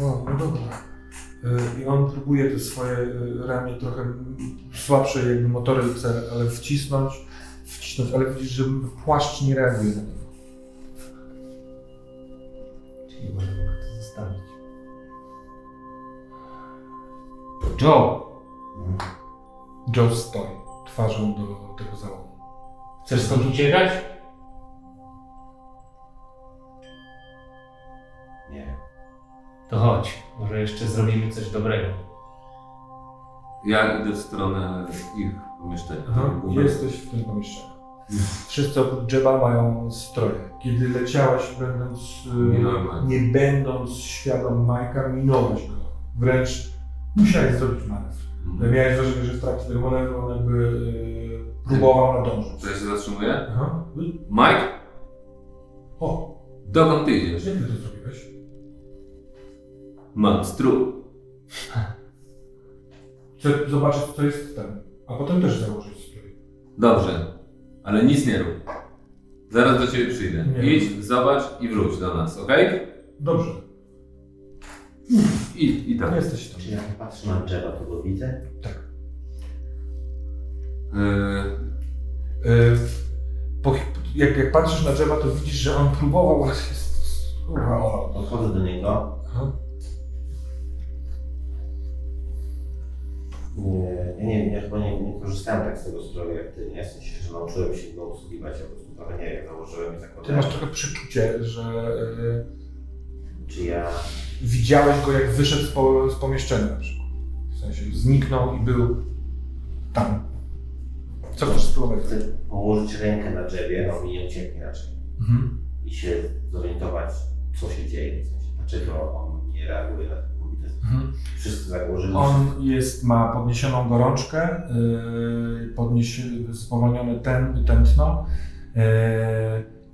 O, no dobra. Y, I on próbuje te swoje y, ramię trochę słabsze jakby motoryce, ale wcisnąć, ale widzisz, że płaszcz nie reaguje na to. Czyli może mogę to zostawić. Joe! Joe stoi twarzą do tego załogu. Chcesz stąd uciekać? Nie. To chodź. Może jeszcze zrobimy coś dobrego. Ja idę w stronę ich pomieszczenia. Aha, jesteś w tym pomieszczeniu. Wszyscy oprócz Jeba mają stroje. Kiedy leciałeś, będąc, Majka. nie będąc świadom Majka, minąłeś go. Wręcz musiałeś zrobić manewr. Mhm. Miałeś wrażenie, że w trakcie tego manewru on jakby y, próbował nadążyć. To ja się zatrzymuję. Aha. Mike, O, dokąd ty idziesz? jak ty to zrobiłeś? Monstru. Chcę zobaczyć, co jest ten. A potem też założyć strój. Dobrze, ale nic nie rób. Zaraz do ciebie przyjdę. Nie. Idź, zobacz i wróć do nas, ok? Dobrze, I, i tak. jesteś tam. Czy jak patrzę na drzewa, to go widzę? Tak. Yy, Y, po, jak, jak patrzysz na drzewa, to widzisz, że on próbował. Podchodzę do niego. Aha. Nie, nie, ja chyba nie, nie korzystałem tak z tego stroju jak ty, nie? W sensie, że nauczyłem się go obsługiwać, ja po prostu trochę nie wiem, założyłem i Ty zakładałem. masz trochę przeczucie, że y, Czy ja... widziałeś go, jak wyszedł z, po, z pomieszczenia na przykład. W sensie zniknął i był tam. Co chcesz spróbować? Chcę położyć rękę na drzewie, on mi nie ucieknie raczej. Mhm. I się zorientować, co się dzieje, w sensie, dlaczego on nie reaguje na komitet. Mhm. Wszyscy założyli. On jest, ma podniesioną gorączkę, yy, podnieś, spowolnione ten, tętno. Yy,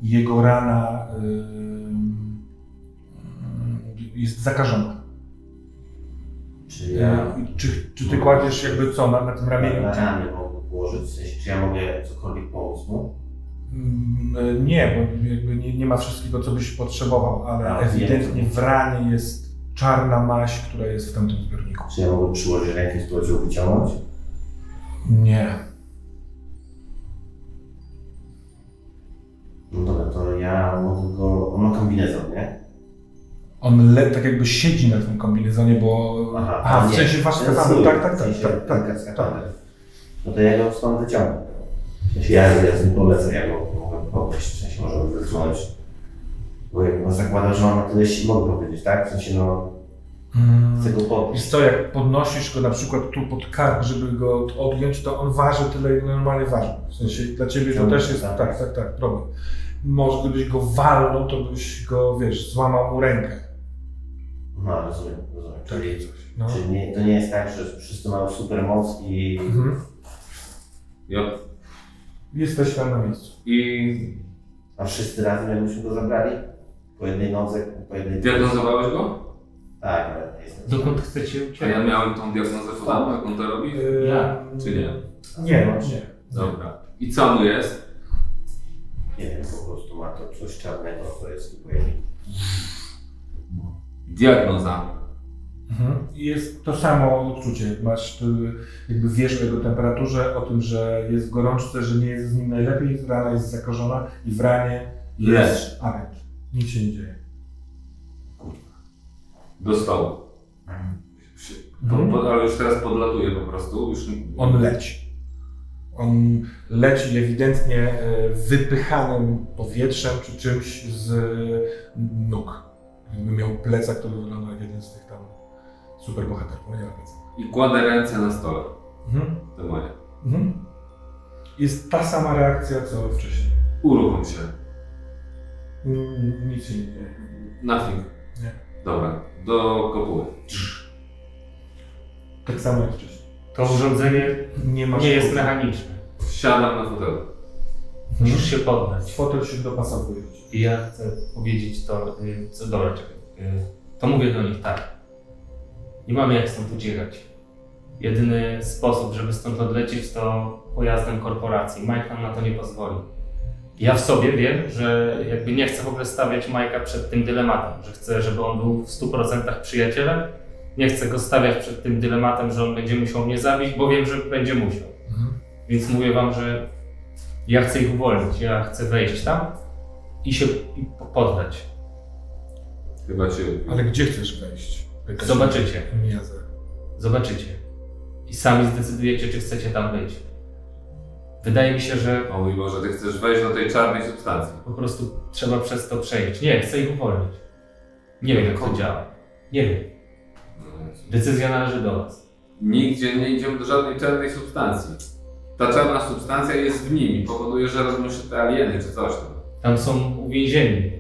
jego rana yy, jest zakażona. Czy ja... Yy, czy, czy ty kładziesz jakby co na, na tym ramieniu? Na ramię mogę położyć, czy ja mogę cokolwiek pomóc mu? Mm, Nie, bo nie, nie ma wszystkiego, co byś potrzebował, ale A, ewidentnie w ranie jest czarna maść, która jest w tamtym zbiorniku. Czy ja mogę przyłożyć rękę i spróbować ją wyciągnąć? Nie. No dobra, to ja mogę go... On ma kombinezon, nie? On le, tak jakby siedzi na tym kombinezonie, bo... Aha, A, w sensie wasz stół, tak, tak, tak, tak, tak, tak, skafander. No to ja go stąd wyciągnę. Ja, ja z nim polecę, ja go mogę podnieść, w sensie możemy wysunąć. Bo jak no zakładam, że on ma tyle sił, mogę powiedzieć, tak? W sensie no, Mm. chcę go podnieść. Wiesz co, jak podnosisz go na przykład tu pod kark, żeby go odjąć, to on waży tyle, ile normalnie waży. W sensie dla ciebie to też jest, tak. tak, tak, tak, problem. Może gdybyś go walnął, to byś go, wiesz, złamał mu rękę. No, rozumiem, rozumiem. Czyli, Takie coś. No. czyli nie, to nie jest tak, że wszyscy mają super moc i... Mhm. ja, Jesteś tam na miejscu. I A wszyscy razem jakbyśmy go zabrali? Po jednej nodze, po jednej... diagnozowałeś go? Tak, ale nie jestem. Dokąd chcecie A ja miałem tą diagnozę podobną, jak on to robi? Yy, Ja. Czy nie? Nie, no, nie. Dobra. I co mu jest? Nie wiem, po prostu ma to coś czarnego, co jest pojemniku. Diagnoza. Mhm. I Jest to samo odczucie. Masz tu, jakby wiesz o jego temperaturze, o tym, że jest w gorączce, że nie jest z nim najlepiej, rana jest zakażona i w ranie Jest agent. Nic się nie dzieje. Do stołu. Po, Mhm. po, ale już teraz podlatuje po prostu. Już... On leci. On leci ewidentnie e, wypychanym powietrzem czy czymś z nóg. Gdyby miał plecak, to by wyglądał jak jeden z tych tam superbohaterów. Nie. I kładę ręce na stole. Mhm. To moje. Mhm. Jest ta sama reakcja, co wcześniej. Uruchom się. Mm, Nic się nie dzieje. Nothing. Nie. Dobra. Do kopuły. Tak samo jak wcześniej. To urządzenie Nie ma nie jest mechaniczne. Siadam na fotelu. Musisz się poddać. Fotel się dopasowuje. I ja chcę powiedzieć to, y, co dobra, czekaj. y, To mówię do nich tak. Nie mamy jak stąd uciekać. Jedyny sposób, żeby stąd odlecieć, to pojazdem korporacji. Mike nam na to nie pozwoli. Ja w sobie wiem, że jakby nie chcę w ogóle stawiać Majka przed tym dylematem, że chcę, żeby on był w 100% przyjacielem. Nie chcę go stawiać przed tym dylematem, że on będzie musiał mnie zabić, bo wiem, że będzie musiał. Mhm. Więc mówię wam, że ja chcę ich uwolnić. Ja chcę wejść tam i się i po- poddać. Chyba cię. Ale gdzie chcesz wejść? Zobaczycie. Zobaczycie. I sami zdecydujecie, czy chcecie tam być. Wydaje mi się, że O mój Boże, ty chcesz wejść do tej czarnej substancji. po prostu trzeba przez to przejść. Nie, chcę ich uwolnić. Nie wiem, jak to działa. Nie wiem. Decyzja należy do Was. Nigdzie nie idziemy do żadnej czarnej substancji. Ta czarna substancja jest w nim i powoduje, że robią się te alieny czy coś tam. Tam są uwięzieni.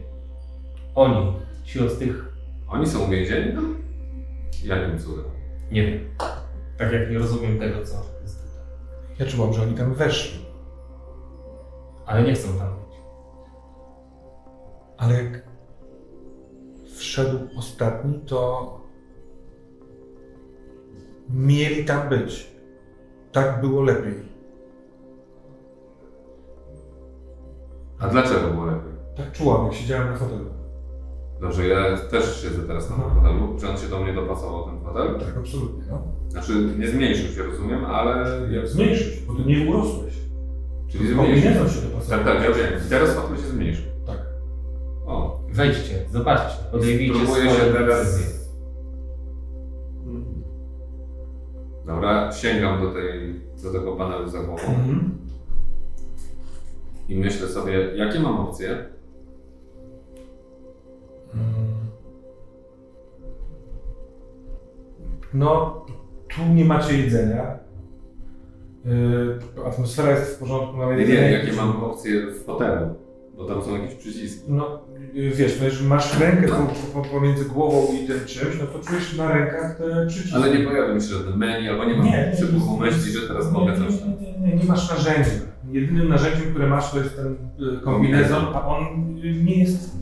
Oni. Ci od tych... Oni są uwięzieni tam? Jakim cudem? Nie wiem. Tak jak nie rozumiem tego, co. Ja czułam, że oni tam weszli. Ale nie chcą tam być. Ale jak wszedł ostatni, to mieli tam być. Tak było lepiej. A dlaczego było lepiej? Tak czułam, jak siedziałem na fotelu. Dobrze, ja też siedzę teraz na tym fotelu. Czy on się do mnie dopasował, ten fotel? Tak, absolutnie. No. Znaczy, nie zmniejszył się, rozumiem, ale... Jak zmniejszyć, bo ty nie urosłeś. Czyli zmniejszył. Się dopasował. Tak, tak, ja wiem. Teraz fotel się zmniejszył. Tak. O. Wejdźcie, zobaczcie, podejmijcie Spróbuję swoje się teraz... Dobra, sięgam do, tej, do tego panelu za głową Mhm. i myślę sobie, jakie mam opcje? No, tu nie macie jedzenia. Yy, atmosfera jest w porządku, ale Nie jedzenie... wiem, jakie mam opcje w fotelu, bo tam są jakieś przyciski. No, yy, wiesz, no, jeżeli masz rękę po, po, pomiędzy głową i tym czymś, no to czujesz na rękach te przyciski. Ale nie pojawia mi się żadne menu, albo nie mam nie, przypuchu myśli, że teraz mogę coś tam. Nie, nie, nie, nie masz narzędzia. Jedynym narzędziem, które masz, to jest ten y, kombinezon, a on y, nie jest.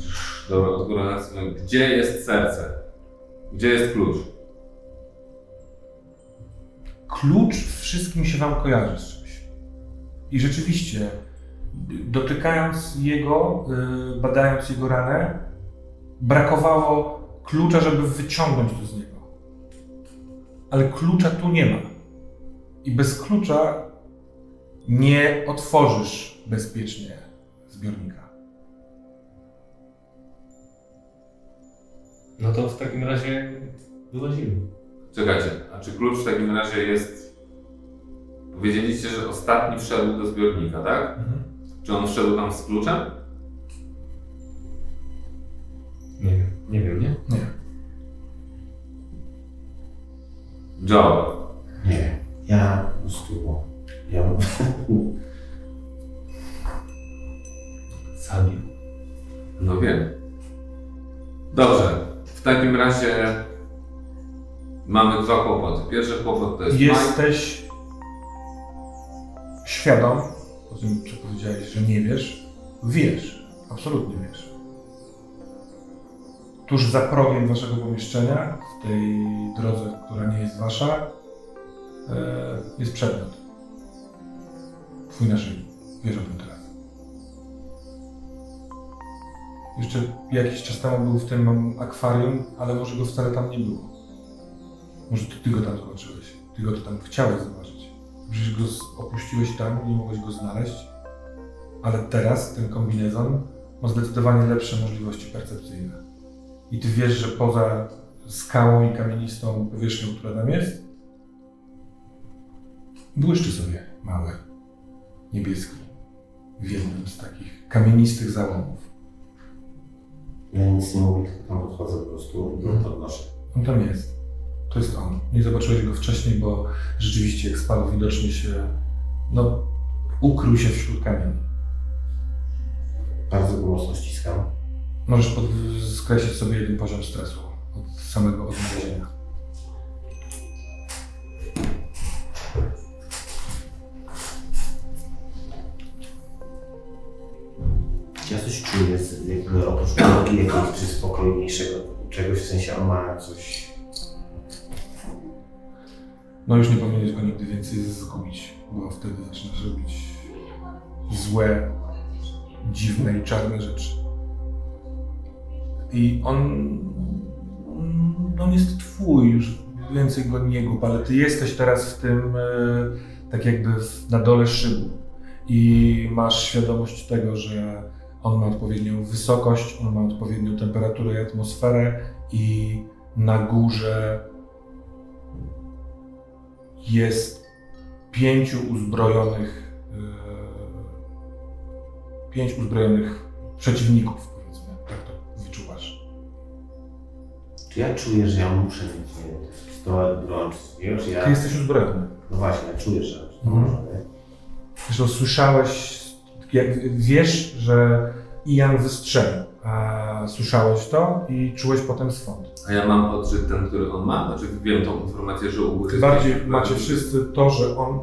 Dobra, od góry na. Gdzie jest serce? Gdzie jest klucz? Klucz wszystkim się wam kojarzy z czymś. I rzeczywiście, dotykając jego, y, badając jego ranę, brakowało klucza, żeby wyciągnąć to z niego. Ale klucza tu nie ma. I bez klucza nie otworzysz bezpiecznie zbiornika. No to w takim razie wychodzimy. Czekajcie, a czy klucz w takim razie jest... Powiedzieliście, że ostatni wszedł do zbiornika, tak? Czy on wszedł tam z kluczem? Nie wiem, nie wiem, nie? Nie. Joe. Nie. Ja po prostu. Ja. Zabił. No wiem. Dobrze. W takim razie mamy dwa kłopoty. Pierwszy kłopot to jest. Jesteś świadom, po tym co powiedziałeś, że nie wiesz, wiesz, absolutnie wiesz. Tuż za progiem waszego pomieszczenia, w tej drodze, która nie jest wasza, e, jest przedmiot. Twój na szyi. Wiesz o tym teraz. Jeszcze jakiś czas temu był w tym akwarium, ale może go wcale tam nie było. Może to ty go tam zobaczyłeś. Ty go tam chciałeś zobaczyć. Przecież go opuściłeś tam i nie mogłeś go znaleźć. Ale teraz ten kombinezon ma zdecydowanie lepsze możliwości percepcyjne. I ty wiesz, że poza skałą i kamienistą powierzchnią, która tam jest, błyszczy sobie mały, niebieski, w jednym z takich kamienistych załomów. Ja nic nie mówię, tylko tam podchodzę po prostu Mhm. go podnoszę. On tam jest. To jest on. Nie zobaczyłeś go wcześniej, bo rzeczywiście jak spadł, widocznie się, no, ukrył się wśród kamieni. Bardzo mocno ściskam. Możesz pod, skreślić sobie jeden poziom stresu od samego odnalezienia. Ja coś czuję, z, jakby oprócz czy spokojniejszego czegoś, w sensie on ma coś... No już nie powinieneś go nigdy więcej zgubić, bo wtedy zaczynasz robić złe, dziwne i czarne rzeczy. I on, on jest twój, już więcej go nie gub, ale ty jesteś teraz w tym, e, tak jakby na dole szybu i masz świadomość tego, że on ma odpowiednią wysokość, on ma odpowiednią temperaturę i atmosferę i na górze jest pięciu uzbrojonych, e, pięć uzbrojonych przeciwników, powiedzmy, tak to wyczuwasz. Czy ja czuję, że ja muszę mieć, nie wiem, pistolet, broń, czy ja... Ty jesteś uzbrojony. No właśnie, ja czuję, że... Mhm. Zresztą słyszałeś, jak wiesz, że Ian wystrzelił, a słyszałeś to i czułeś potem swąd. A ja mam odczyt ten, który on ma? Znaczy wiem tą informację, że u góry... Bardziej macie wszyscy to, że on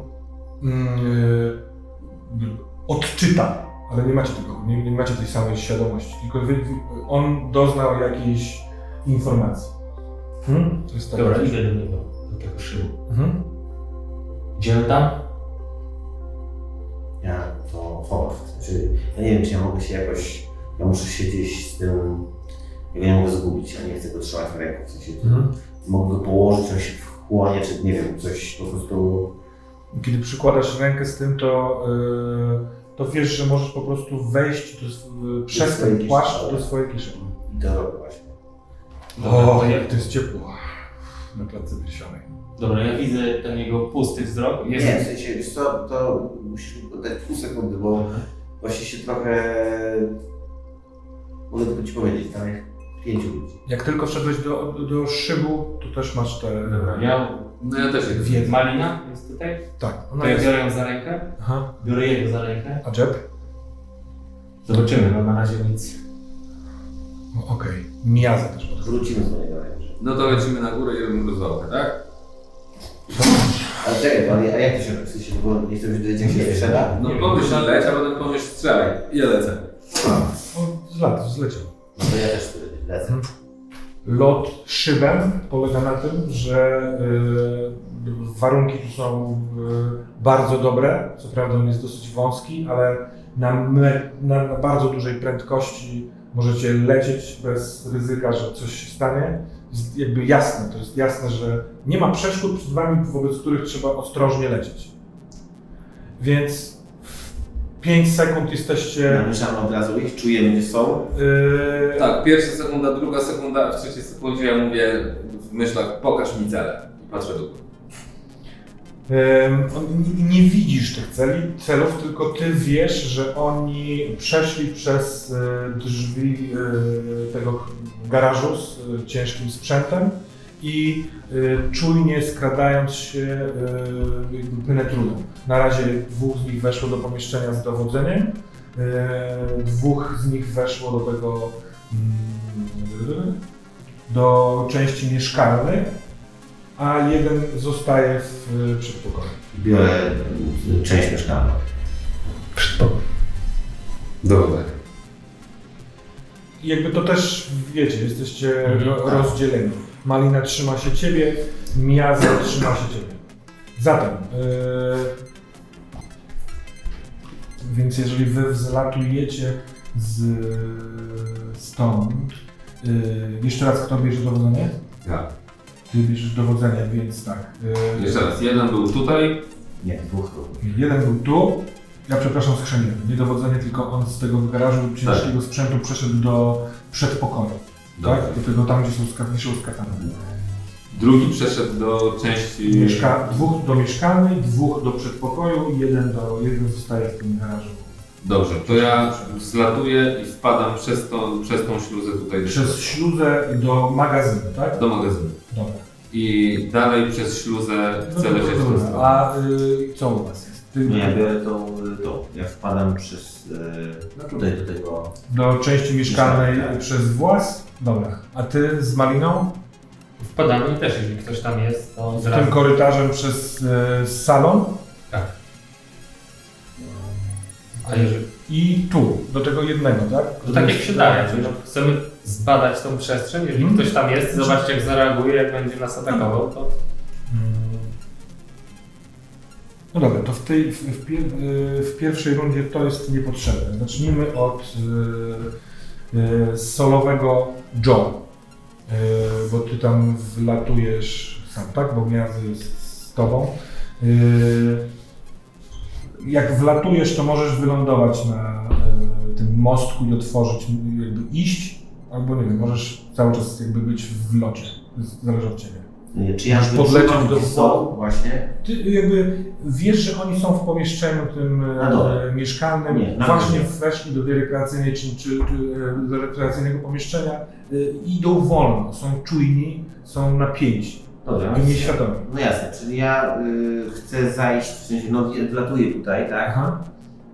mm, y, odczyta, ale nie macie tego, nie, nie macie tej samej świadomości, tylko wy, wy, on doznał jakiejś informacji. Hmm? To jest tak. Dobra, idę do niego, do tego szybu. Mhm. Idziemy tam? Ja to forward. Znaczy, ja nie wiem, czy ja mogę się jakoś... Ja muszę się gdzieś z tym... Ja nie mogę zgubić, ja nie chcę go trzymać w ręku, w sensie... Mhm. Mogę go położyć, on się wchłonie, czy nie wiem, coś po prostu... Kiedy przykładasz rękę z tym, to, y, to wiesz, że możesz po prostu wejść do, sw- przez swojej ten płaszcz do swojej kieszeni. I to robię właśnie. Dobra, O, to ja, jak to jest ciepło na klatce piersiowej. dobra, ja widzę ten jego pusty wzrok. Jest, Nie, w sensie, wiesz co, to musisz dać pół sekundy, bo właśnie się trochę... Mogę tylko ci powiedzieć, tam jest pięciu ludzi. Jak tylko wszedłeś do, do szybu, to też masz te... Dobra, ja... No ja też jest. Wiem. Malina jest tutaj? Tak, To ona ja jest. biorę ją za rękę. Aha. Biorę jego za rękę. A Jeb? Zobaczymy, no na razie nic. O, Okej. Miazę też podchodzi. Wrócimy do niego najwyżej. No to lecimy na górę i robimy rozwałkę, tak? Ale czekaj, ale a jak to się w sensie, bo nie chcę wiedzieć jak się strzela? No pomyśl leć, a potem pomyśl strzelaj. I ja lecę. O, z lat, zleciał. No to ja też lecę. Lot szybem polega na tym, że y, warunki tu są y, bardzo dobre. Co prawda on jest dosyć wąski, ale na, me, na, na bardzo dużej prędkości możecie lecieć bez ryzyka, że coś się stanie. Jest jakby jasne, to jest jasne, że nie ma przeszkód przed wami, wobec których trzeba ostrożnie lecieć. Więc 5 sekund jesteście. Namieszamy od razu ich, czujemy gdzie są. y, Tak, pierwsza sekunda, druga sekunda, w trzeciej sekundzie ja mówię w myślach pokaż mi cele. I patrzę do góry. Em, on- nie, nie widzisz tych celi, celów, tylko ty wiesz, że oni przeszli przez e, drzwi e, tego garażu z e, ciężkim sprzętem i e, czujnie skradając się jakby penetrują. Na razie dwóch z nich weszło do pomieszczenia z dowodzeniem, e, dwóch z nich weszło do tego mm, do części mieszkalnych, a jeden zostaje w y, przedpokoju. Biorę y, część mieszkalną. Dowodzę. I jakby to też, wiecie, jesteście Mhm, ro- rozdzieleni. Malina trzyma się ciebie, Miaza trzyma się ciebie. Zatem, yy, więc jeżeli wy wzlatujecie z, stąd, yy, jeszcze raz kto bierze dowodzenie? Ja. Ty bierzesz dowodzenie, więc tak. yy, Jeszcze raz, jeden był tutaj, Nie, dwóch tu. Jeden był tu, Ja przepraszam, schrzeniłem. Nie dowodzenie, tylko on z tego garażu ciężkiego sprzętu przeszedł do przedpokoju. Tak? Do tego tam, gdzie są ska- wiszą skafany. Drugi przeszedł do części... Mieszka dwóch do mieszkalnej, dwóch do przedpokoju i jeden, do, jeden zostaje w tym garażu. Dobrze, to ja zlatuję i wpadam przez, to, przez tą śluzę tutaj Przez śluzę do magazynu, tak? do magazynu. Dobra. I dalej przez śluzę No chcę to lecieć w tą dobra. stronę. A y, co u Was jest? Ty, No ja biorę tą, tą. Ja wpadam przez, y, no tutaj do tego, Do części mieszkalnej Mieszkalnej, tak. przez włas? Dobra. A Ty z Maliną? Wpadamy i też, jeżeli ktoś tam jest, to Tym zrazu. korytarzem przez y, salon? Tak. A jeżeli, I tu, do tego jednego, tak? to tak jak się daje, czyli no, chcemy zbadać tą przestrzeń, jeżeli Mhm. ktoś tam jest, zobaczyć jak zareaguje, jak będzie nas atakował, to. No dobra, to w, tej, w, w, pier, y, w pierwszej rundzie to jest niepotrzebne. Zacznijmy od y, y, solowego Joe, bo ty tam wlatujesz sam, tak? Bo Miazy jest z tobą. Y, jak wlatujesz, to możesz wylądować na y, tym mostku i otworzyć, jakby iść, albo nie wiem, możesz cały czas jakby być w locie. Zależy od ciebie. Y, czy ja podleciał do są właśnie, Ty jakby wiesz, że oni są w pomieszczeniu tym e, mieszkalnym, Nie, właśnie weszli do tej rekreacyjnej czy, czy, czy e, do rekreacyjnego pomieszczenia, e, idą wolno, są czujni, są napięci dobra. i nieświadomi. No jasne, czyli ja y, chcę zajść, w sensie, no wlatuję tutaj, tak? Aha.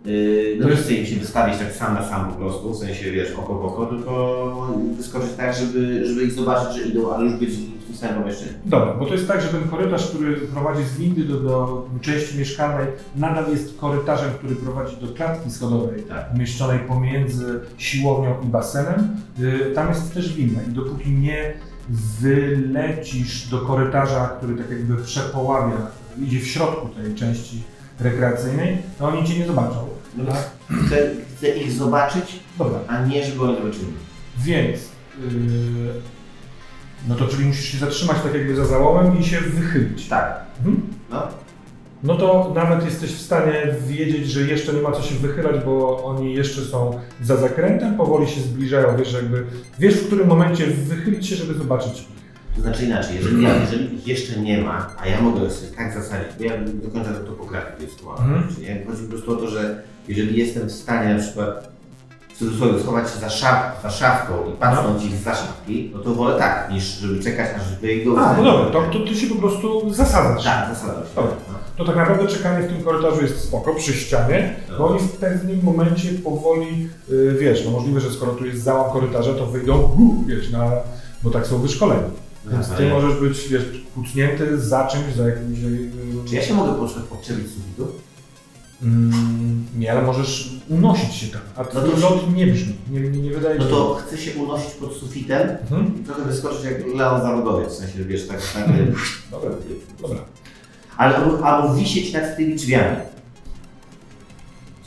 Y, no nie chcę im się wystawić tak sam na sam po prostu, w sensie wiesz, oko w oko, tylko wyskoczyć tak, żeby, żeby ich zobaczyć, że idą, ale już być w tym samym pomieszczeniu. Dobra, bo to jest tak, że ten korytarz, który prowadzi z windy do, do części mieszkalnej, nadal jest korytarzem, który prowadzi do klatki schodowej, Tak. umieszczonej pomiędzy siłownią i basenem. Y, Tam jest też winda i dopóki nie wylecisz do korytarza, który tak jakby przepoławia, idzie w środku tej części rekreacyjnej, to oni cię nie zobaczą. No, chcę, chcę ich zobaczyć, Dobra, a nie żeby oni zobaczyli. więc yy, no to czyli musisz się zatrzymać tak jakby za załomem i się wychylić. Tak, Mhm. no. No to nawet jesteś w stanie wiedzieć, że jeszcze nie ma co się wychylać, bo oni jeszcze są za zakrętem, powoli się zbliżają, wiesz, jakby, wiesz w którym momencie wychylić się, żeby zobaczyć. To znaczy inaczej, jeżeli, ja, jeżeli ich jeszcze nie ma, a ja mogę sobie tak zasadzić, bo ja do końca do topografii jest Mhm. Czyli chodzi po prostu o to, że jeżeli jestem w stanie na przykład w cudzysłowie schować się za, szaf, za szafką i patrząc ich za szafki, no to wolę tak, niż żeby czekać aż wyjdą. A, no dobra, to, to ty się po prostu zasadzasz. Tak, zasada. Dobra. To tak naprawdę czekanie w tym korytarzu jest spoko, przy ścianie, bo oni w pewnym momencie powoli, y, wiesz, no możliwe, że skoro tu jest załam korytarza, to wyjdą, hu, wiesz, na, bo tak są wyszkoleni. Więc ty możesz być, wiesz, kucnięty za czymś, za jakimś... y, Czy ja się mogę po prostu odczepić z sufitu? Mm, nie, ale możesz unosić się tam, a No to- lot nie brzmi, nie, nie, nie wydaje No się. to chcę się unosić pod sufitem Mhm. i trochę wyskoczyć jak Leon Zawodowiec, w sensie, wiesz, tak, tak Dobra, dobra. ale albo, albo wisieć nad tymi drzwiami.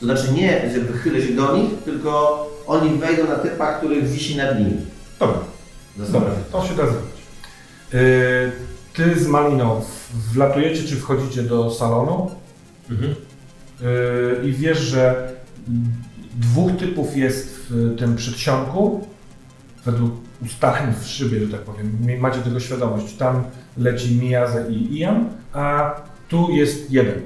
To znaczy nie, że wychylę się do nich, tylko oni wejdą na typa, który wisi nad nimi. Dobra, dobra, to się da zrobić. Yy, ty z Maliną wlatujecie, czy wchodzicie do salonu mhm. Yy, i wiesz, że dwóch typów jest w tym przedsionku, według ustaleń w szybie, że tak powiem. Macie tego świadomość. Tam leci Miyaze i Ian, a tu jest jeden.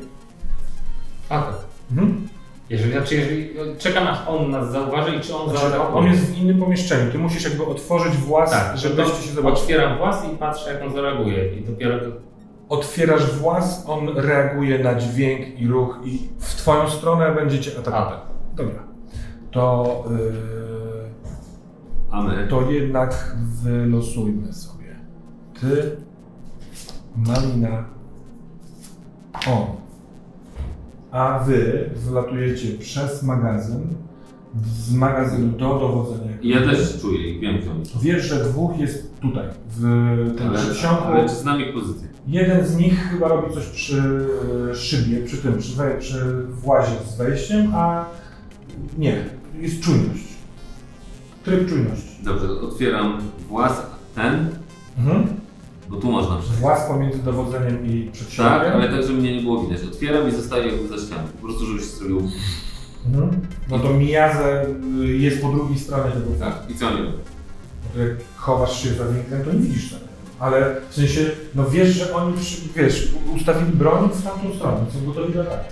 A tak. Mhm. Jeżeli, znaczy, jeżeli czekam aż on nas zauważy i czy on Znaczy, zaatakuje. on jest w innym pomieszczeniu. Ty musisz jakby otworzyć włas, tak, żebyście się zobaczyli. Otwieram włas i patrzę jak on zareaguje i dopiero. Otwierasz włas, on reaguje na dźwięk i ruch i w twoją stronę będziecie atakować. tak. Dobra. To, yy, to jednak wylosujmy sobie. Ty, Malina, on. A wy wlatujecie przez magazyn, z magazynu do dowodzenia. Ja też czuję ich, wiem są. Wiesz, że dwóch jest tutaj, w tym Ale, przedsionku. ale czy znam ich pozycję? Jeden z nich chyba robi coś przy e, szybie, przy tym, przy, wej- przy włazie z wejściem, a nie, jest czujność. Tryb czujności. Dobrze, otwieram włas ten, Mhm. bo tu można przejść. włas pomiędzy dowodzeniem i. Tak, ale tak, żeby mnie nie było widać. Otwieram i zostaję za ścianą. Po prostu, żeby się zrobił. Mhm. No to Miyaze y, jest po drugiej stronie tego Tak. I co robią? jak chowasz się za winklem, to nie widzisz tego. Ale w sensie, no wiesz, że oni, wiesz, ustawili broń w tamtą stronę, są gotowi do ataku.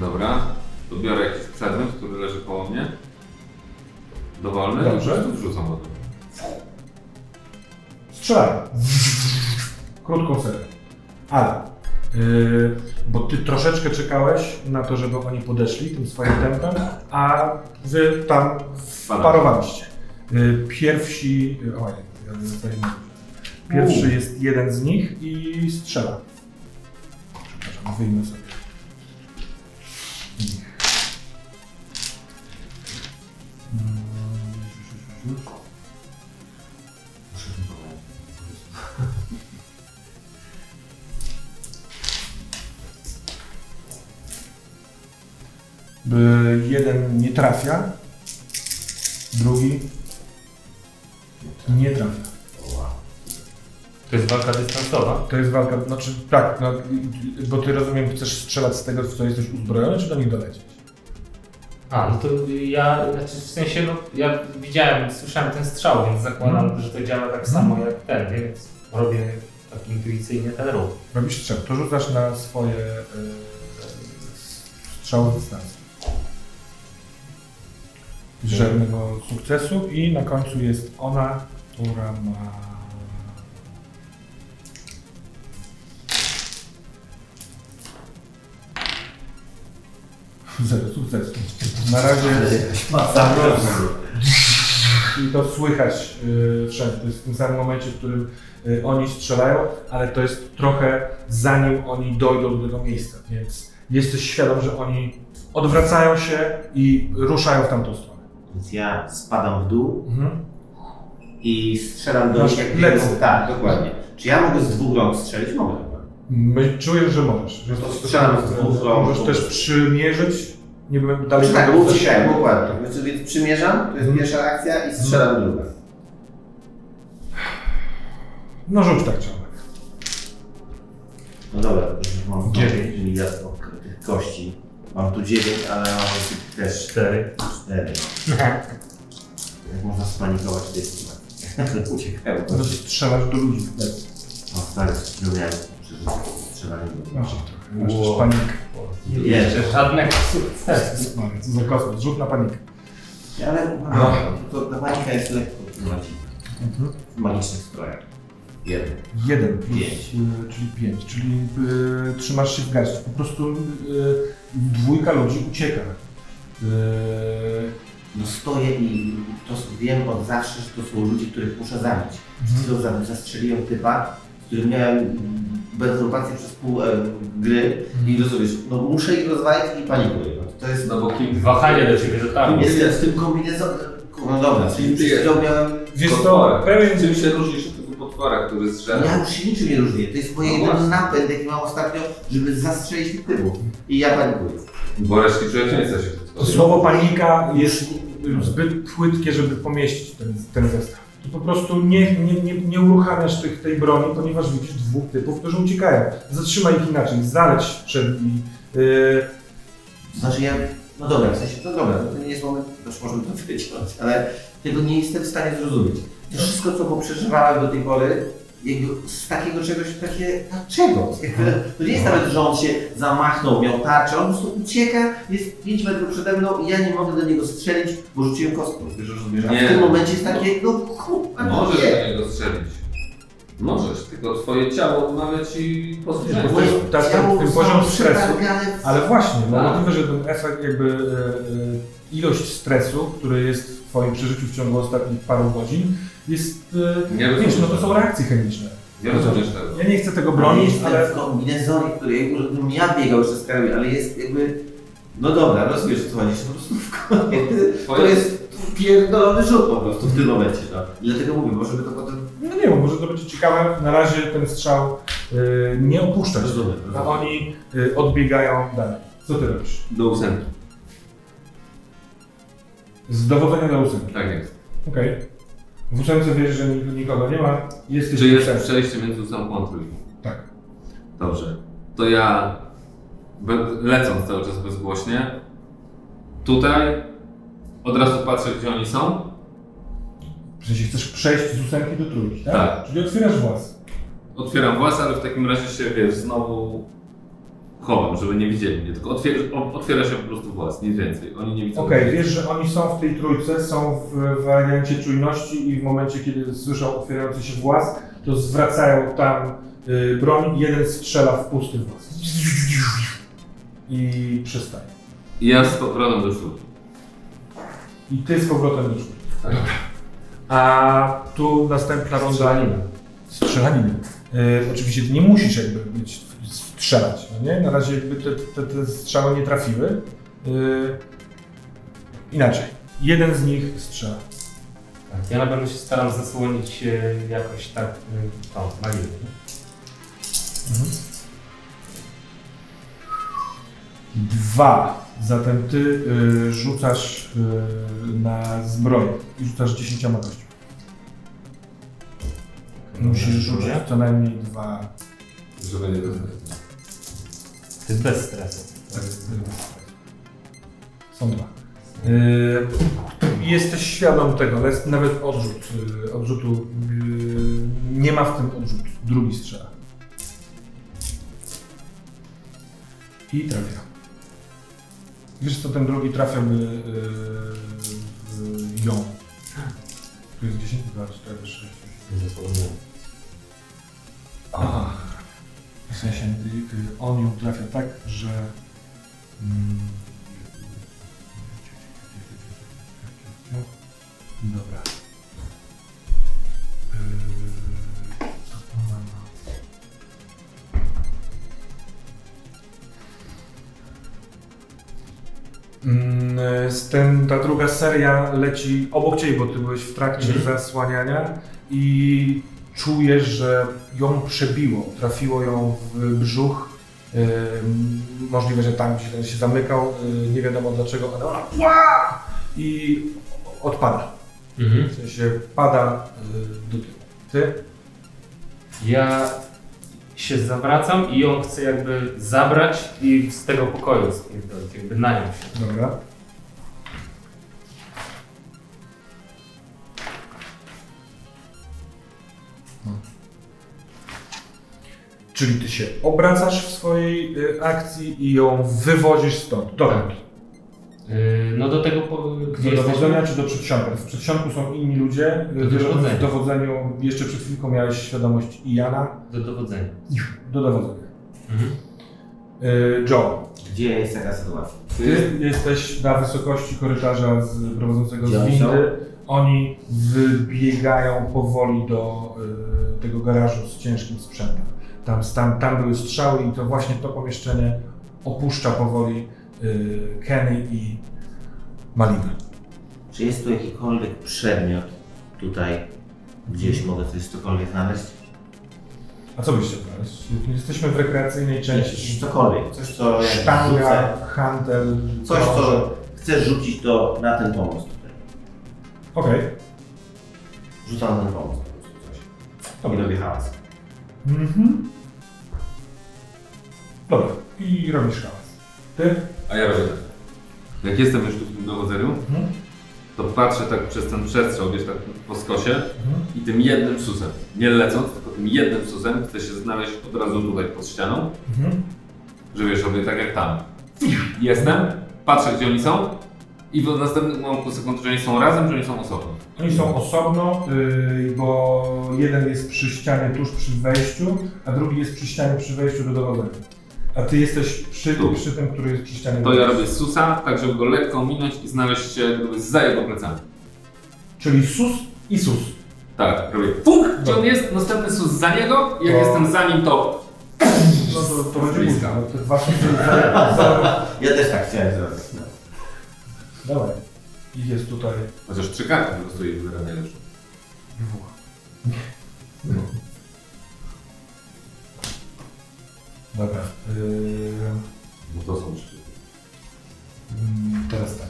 Dobra, to biorę jakiś przedmiot, który leży koło mnie. Dowolny Dobrze. i wrzucam go. Strzelają. Krótką serię. Ale, yy, bo ty troszeczkę czekałeś na to, żeby oni podeszli tym swoim tempem, a wy tam wparowaliście. Yy, pierwsi, yy, oj, ja zostaję Pierwszy jest jeden z nich i strzela. Przepraszam, wyjmę sobie. Ich. Mm, Muszę wywołać. by jeden nie trafia, drugi nie trafia. To jest walka dystansowa. To jest walka, znaczy tak, no, bo ty rozumiem, chcesz strzelać z tego, w co jesteś uzbrojony, czy do nich dolecieć? A, no to ja, znaczy w sensie, no, ja widziałem, słyszałem ten strzał, więc zakładam, że to działa tak samo jak ten, więc robię tak intuicyjnie ten ruch. Robisz strzał, to rzucasz na swoje yy, strzały z dystansu. Żadnego sukcesu i na końcu jest ona, która ma... Zero sukcesu. Na razie i to słychać yy, wszędzie. To jest w tym samym momencie, w którym y, oni strzelają, ale to jest trochę zanim oni dojdą do tego miejsca, więc jesteś świadom, że oni odwracają się i ruszają w tamtą stronę. Więc ja spadam w dół Mhm. i strzelam do nich jak lecą. Tak, dokładnie. Czy ja mogę z dwóch rąk strzelić? Mogę. My czujesz, że możesz. Że To strzelam z dwóch rąk. Możesz też przymierzyć, nie wiem, dalej tak, coś- uciekałem, dokładnie. Więc, więc przymierzam, to jest Mhm. pierwsza akcja i strzelam druga. No rzuć tak trzeba. No dobra, to już mam Dziewięć. miliard tych kości. Mam tu 9, ale mam tu też Cztery. 4. Jak można spanikować w tej sytuacji? Uciekałem. No strzelasz do ludzi. O stary, no miałem przeżyć strzelanie do Masz trochę. Masz też Wow. panikę. Jeszcze żadnego sukcesu. Co za kosmos. Rzut na panikę. Ale no, to ta panika jest lekko Mhm. w magicznych strojach. Jeden. Jeden plus, Pięć. y, czyli pięć, czyli y, trzymasz się w garści. Po prostu y, dwójka ludzi ucieka. Y, No stoję i to wiem od zawsze, że to są ludzie, których muszę zabić. Przed chwilą za- zastrzeliłem typa, z którym miałem bezrobację przez pół e, gry i rozumiesz, no muszę ich rozwalić i panikuję. No, to jest... No bo kim Wahanie do ciebie dotarło. Jestem w tym kombinezonie. No dobra, czyli Ty przed jest. chwilą miałem... Wiesz co, pewien Czym się różnisz od tego potwora, który zżera? Ja już się niczym nie różnię. To jest moje No jeden właśnie. napęd, jaki mam ostatnio, żeby zastrzelić typów. I ja panikuję. Bo resztki człowiek nie chce się To słowo panika jest zbyt płytkie, żeby pomieścić ten, ten zestaw. Ty po prostu nie, nie, nie, nie uruchamiasz tych, tej broni, ponieważ widzisz dwóch typów, którzy uciekają. Zatrzymaj ich inaczej, zaleć przed nimi. Yy, znaczy ja, no dobra, w sensie, no dobra, no to nie jest moment, też możemy to wyciąć, ale tego nie jestem w stanie zrozumieć. To wszystko, co poprzeżywałem do tej pory, jakby z takiego czegoś takie, dlaczego? To nie jest nawet, że on się zamachnął, miał tarczę, on po prostu ucieka, jest 5 metrów przede mną i ja nie mogę do niego strzelić, bo rzuciłem kostką, wiesz, rozumiesz? A Nie. w tym momencie jest takie, no kurwa, Możesz nie. do niego strzelić. Możesz, tylko twoje ciało odmawia ci posłuszenia. to jest- tak, tak, ten poziom stresu. Ale właśnie, no Tak. możliwe, że ten efekt, jakby e, e, ilość stresu, który jest w Twoim przeżyciu w ciągu ostatnich paru godzin, jest, e, Nie wiesz, rozumiesz no to są reakcje chemiczne. Nie rozumiesz tego. Ja nie chcę tego Ale bronić, jestem ale w kombinezonie, który ja biegał jeszcze z kraju, ale jest jakby... No dobra, rozumiesz co chodzi, że po prostu w to jest pierdolony rzut po prostu w tym momencie, no. I dlatego mówię, może by to potem... no nie wiem, może to będzie ciekawe. Na razie ten strzał e, nie opuszczać, Rozumiem, a rozumiem. oni e, odbiegają dalej. Co Ty robisz? Do ósemki. Z dowodzenia do ósemki. Tak jest. Okej. W ósemce wiesz, że nik- nikogo nie ma. Jesteś Czy jest przejście między ósemką a trójką? Tak. Dobrze. To ja lecąc cały czas bezgłośnie, tutaj od razu patrzę, gdzie oni są. W sensie chcesz przejść z ósemki do trójki, tak? Tak. Czyli otwierasz włas. Otwieram włas, ale w takim razie się, wiesz, znowu chowam, żeby nie widzieli mnie. Tylko otwier o- otwiera się po prostu włas, nic więcej. Oni nie widzą. Okej, mnie. wiesz, że oni są w tej trójce, są w wariancie czujności i w momencie, kiedy słyszą otwierający się włas, to zwracają tam y, broń, jeden strzela w pusty włas. I przestaje. I ja z powrotem do czwórki. I ty z powrotem do czwórki. Tak. A tu następna ronda Strzelanina. strzelaniny. Y, oczywiście ty nie musisz jakby być, strzelać, no nie? Na razie jakby te, te, te strzały nie trafiły. Y, inaczej. Jeden z nich strzela. Tak, ja na pewno się staram zasłonić e, jakoś tak e, tą malinę. nie? Dwa. Zatem ty y, rzucasz y, na zbroję i rzucasz dziesięcioma kośćmi. Musisz rzucić co najmniej dwa. Żeby nie dostać. To jest bez stresu. Tak, Są dwa. Y, jesteś świadom tego, ale jest nawet odrzut. Y, odrzutu y, nie ma w tym odrzut. Drugi strzela. I trafia. Wiesz co, ten drugi trafiałby y, w ją. Tu jest 10, 2, 4, 6. Zasłoniłem. Aha. W sensie y, y, on ją trafia tak, że. Mm, dobra. To mamy? Mm, ten, ta druga seria leci obok Ciebie, bo Ty byłeś w trakcie Mhm. zasłaniania i czujesz, że ją przebiło, trafiło ją w brzuch. Możliwe, że tam gdzie ten się zamykał, nie wiadomo dlaczego, ale ona pła! i odpada. Mhm. W sensie pada y, do tyłu. Ty? Ja się zawracam i ją chcę jakby zabrać i z tego pokoju spierdolić, jakby na nią się. Dobra. Czyli ty się obracasz w swojej y, akcji i ją wywozisz stąd. Dobra. Yy, no do tego, po, gdzie Do jesteśmy? dowodzenia czy do przedsionku? W przedsionku są inni ludzie. Do że dowodzenia. w dowodzeniu jeszcze przed chwilką miałeś świadomość Iana. Do dowodzenia. Do dowodzenia. Mhm. Y, Joe, Gdzie jest taka sytuacja? ty jesteś na wysokości korytarza z, prowadzącego Gdzie z oni są? windy. Oni wybiegają powoli do y, tego garażu z ciężkim sprzętem. Tam, tam, tam były strzały i to właśnie to pomieszczenie opuszcza powoli y, Kenny i Malina. Czy jest tu jakikolwiek przedmiot tutaj, gdzieś mogę coś cokolwiek znaleźć? A co byście znaleźć? Jesteśmy w rekreacyjnej części. Cokolwiek, coś co jak Sztanga, rzucę, handel. coś co chcesz rzucić to na ten pomost tutaj. Okej. Rzucam na ten pomost po prostu coś. Dobra. I robię hałas. Mhm. Dobra. I robisz hałas. Ty? A ja robię tak. Jak jestem już tu w tym dowodzeniu, Mhm. to patrzę tak przez ten przestrzał, wiesz, tak po skosie Mhm. i tym jednym susem, nie lecąc, tylko tym jednym susem chcę się znaleźć od razu tutaj pod ścianą, Mhm. że wiesz, robię tak jak tam. Jestem, patrzę gdzie oni są i w następnym momencie sekund, że oni są razem, czy oni są osobno. Oni są osobno, yy, bo jeden jest przy ścianie tuż przy wejściu, a drugi jest przy ścianie przy wejściu do dowodzenia. A ty jesteś przy, Tu. przy tym, który jest przy ścianie To ja robię susa, tak żeby go lekko ominąć i znaleźć się gdyby za jego plecami. Czyli sus i sus. Tak, robię fuk, gdzie on jest, następny sus za niego i jak To- jestem za nim, to No to, to będzie Bliska. susy za, za... Ja też tak chciałem zrobić. No. Dawaj. I jest tutaj chociaż trzy karty po prostu jej wybrania leżą. wywoła. Dobra. Yy... No to są trzy. Mm, Teraz tak.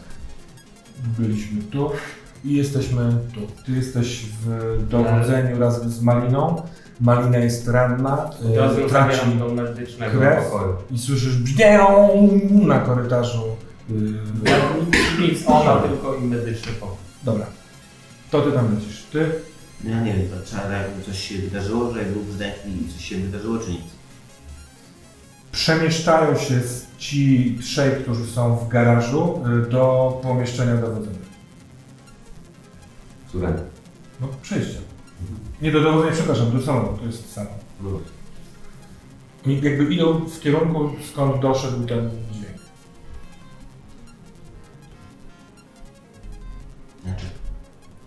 Byliśmy tu. I jesteśmy tu. Ty jesteś w dowodzeniu razem z Maliną. Malina jest ranna, e, traci do medycznego krew. pokoju. i słyszysz brzmią na korytarzu. Ja nic, ona tylko i medyczny pokój. Dobra, to ty tam lecisz. Ty? No Ja nie wiem, to trzeba jakby coś się wydarzyło, że jak był brzdęk i coś się wydarzyło, czy nic? Przemieszczają się ci trzej, którzy są w garażu e, do pomieszczenia dowodzenia. Które? No, przejście. Nie do dowodzenia, przepraszam, do salonu, to jest salon. No. I jakby idą w kierunku, skąd doszedł ten dźwięk. Znaczy,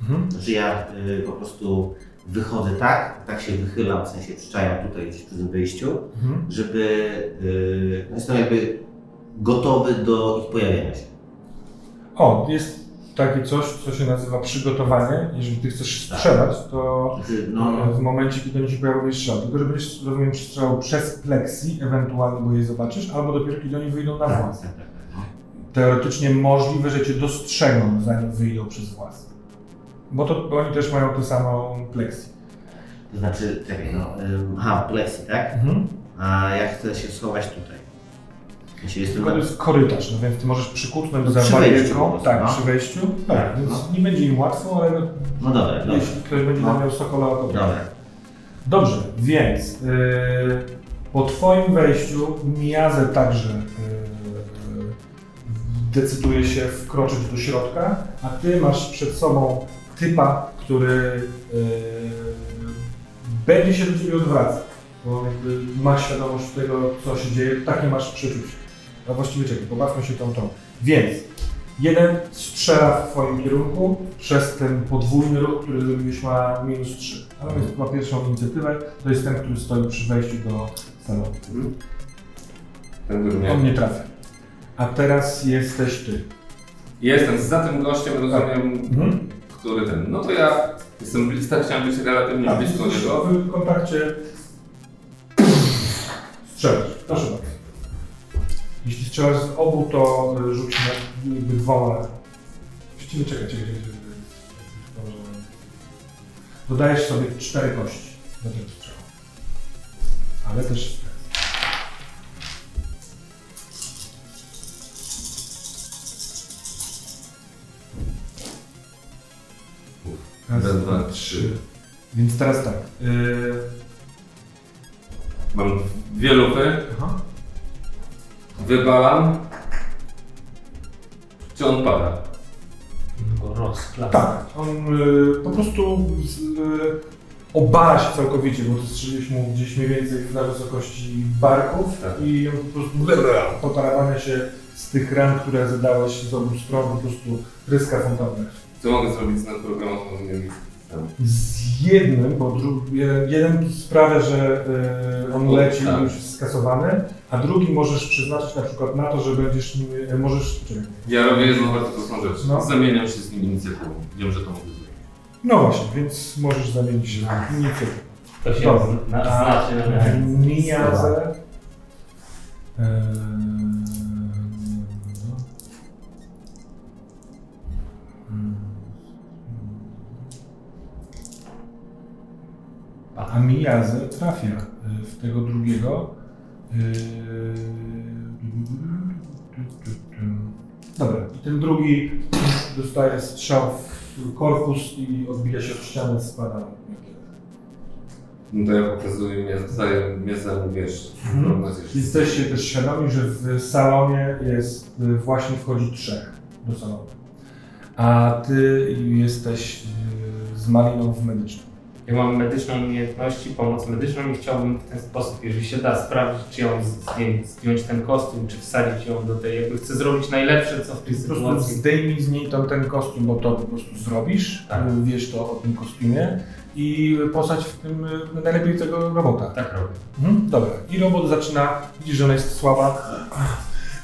Mhm. Znaczy ja y, po prostu wychodzę tak, tak się wychylam, w sensie przyczajam tutaj gdzieś przy tym wyjściu, Mhm. żeby y, no jestem jakby gotowy do ich pojawienia się. O, jest takie coś, co się nazywa przygotowanie. Jeżeli ty chcesz strzelać, to Znaczy, no, w momencie, kiedy oni się pojawią, strzelał. Tylko, że będziesz, rozumiem, strzelał przez plexi, ewentualnie, bo je zobaczysz, albo dopiero, kiedy oni wyjdą na tak, włas. tak, tak, tak, no. Teoretycznie możliwe, że cię dostrzegną, zanim wyjdą przez włas. Bo, to, bo oni też mają tę samą plexi. To znaczy, czekaj, no, aha, tak? Mhm. A ja chcę się schować tutaj. Jeśli jestem Tylko to jest korytarz, no więc ty możesz przykucnąć To za przy barierką. Tak, no. przy wejściu. Tak, Tak, więc no. nie będzie im łatwo, ale no, No dobra, dobra. jeśli ktoś będzie No. miał sokola, to Dobra. Dobrze, więc yy, po twoim wejściu Miazę także yy, decyduje się wkroczyć do środka, a ty masz przed sobą typa, który yy, będzie się do ciebie odwracał, bo jakby ma świadomość tego, co się dzieje, takie masz przeczucie. A właściwie czekaj, pobawmy się tą tą. Więc jeden strzela w twoim kierunku przez ten podwójny ruch, który zrobiłeś ma minus 3. Ale on jest- ma pierwszą inicjatywę, to jest ten, który stoi przy wejściu do salonu. Ten, który miał. On nie trafia. A teraz jesteś ty. Jestem za tym gościem, rozumiem, Mhm. Który ten. No to ja jestem blisko, chciałem być relatywnie blisko niego. w kontakcie. Strzelasz, proszę bardzo. Jeśli strzelasz z obu, to y, rzuć na jakby dwoma. Właściwie czekaj, czekaj, czekaj. czekaj. Dodajesz sobie cztery kości do tego strzału. Ale też Raz, Raz, dwa, trzy. Więc teraz tak. Yy... Mam dwie lupy, Aha. wybalam. Czy on pada? Go rozklas. Tak, on y, po prostu z, y, obala się całkowicie, bo strzeliłeś mu gdzieś mniej więcej na wysokości barków Tak. i on po prostu potarawania się z tych ran, które zadałeś z obu stron, po prostu ryska fontanna. Co mogę zrobić z nadprogramowaniem? Z jednym, bo dru- jeden, jeden sprawia, że y, on leci tak. i już jest skasowany, a drugi możesz przeznaczyć na przykład na to, że będziesz nim, y, możesz, czekaj, Ja robię jedną bardzo prostą rzecz. No. Zamieniam się z nim inicjatywą. Wiem, że to mogę zrobić. no właśnie, więc możesz zamienić się na inicjatywę. To się Dobra. znaczy na Miazę. Eee, A Miyazę trafia y, w tego drugiego. Yy, Dobra, i ten drugi dostaje strzał w korpus i odbija się od ściany, spada. No to ja pokazuję mnie za wiesz. Mhm. Jesteście też świadomi, że w salonie jest y, właśnie wchodzi trzech do salonu. A ty jesteś y, z Maliną w medycznym. Ja mam medyczną umiejętności, pomoc medyczną i chciałbym w ten sposób, jeżeli się da, sprawdzić, czy ją zdjąć, zdjąć ten kostium, czy wsadzić ją do tej, jakby chcę zrobić najlepsze, co w tej Po prostu sytuacji. zdejmij z niej ten kostium, bo to po prostu zrobisz. Tak. Wiesz to o tym kostiumie. I posadź w tym y, najlepiej tego robota. Tak robię. Mhm, dobra. I robot zaczyna, widzisz, że ona jest słaba,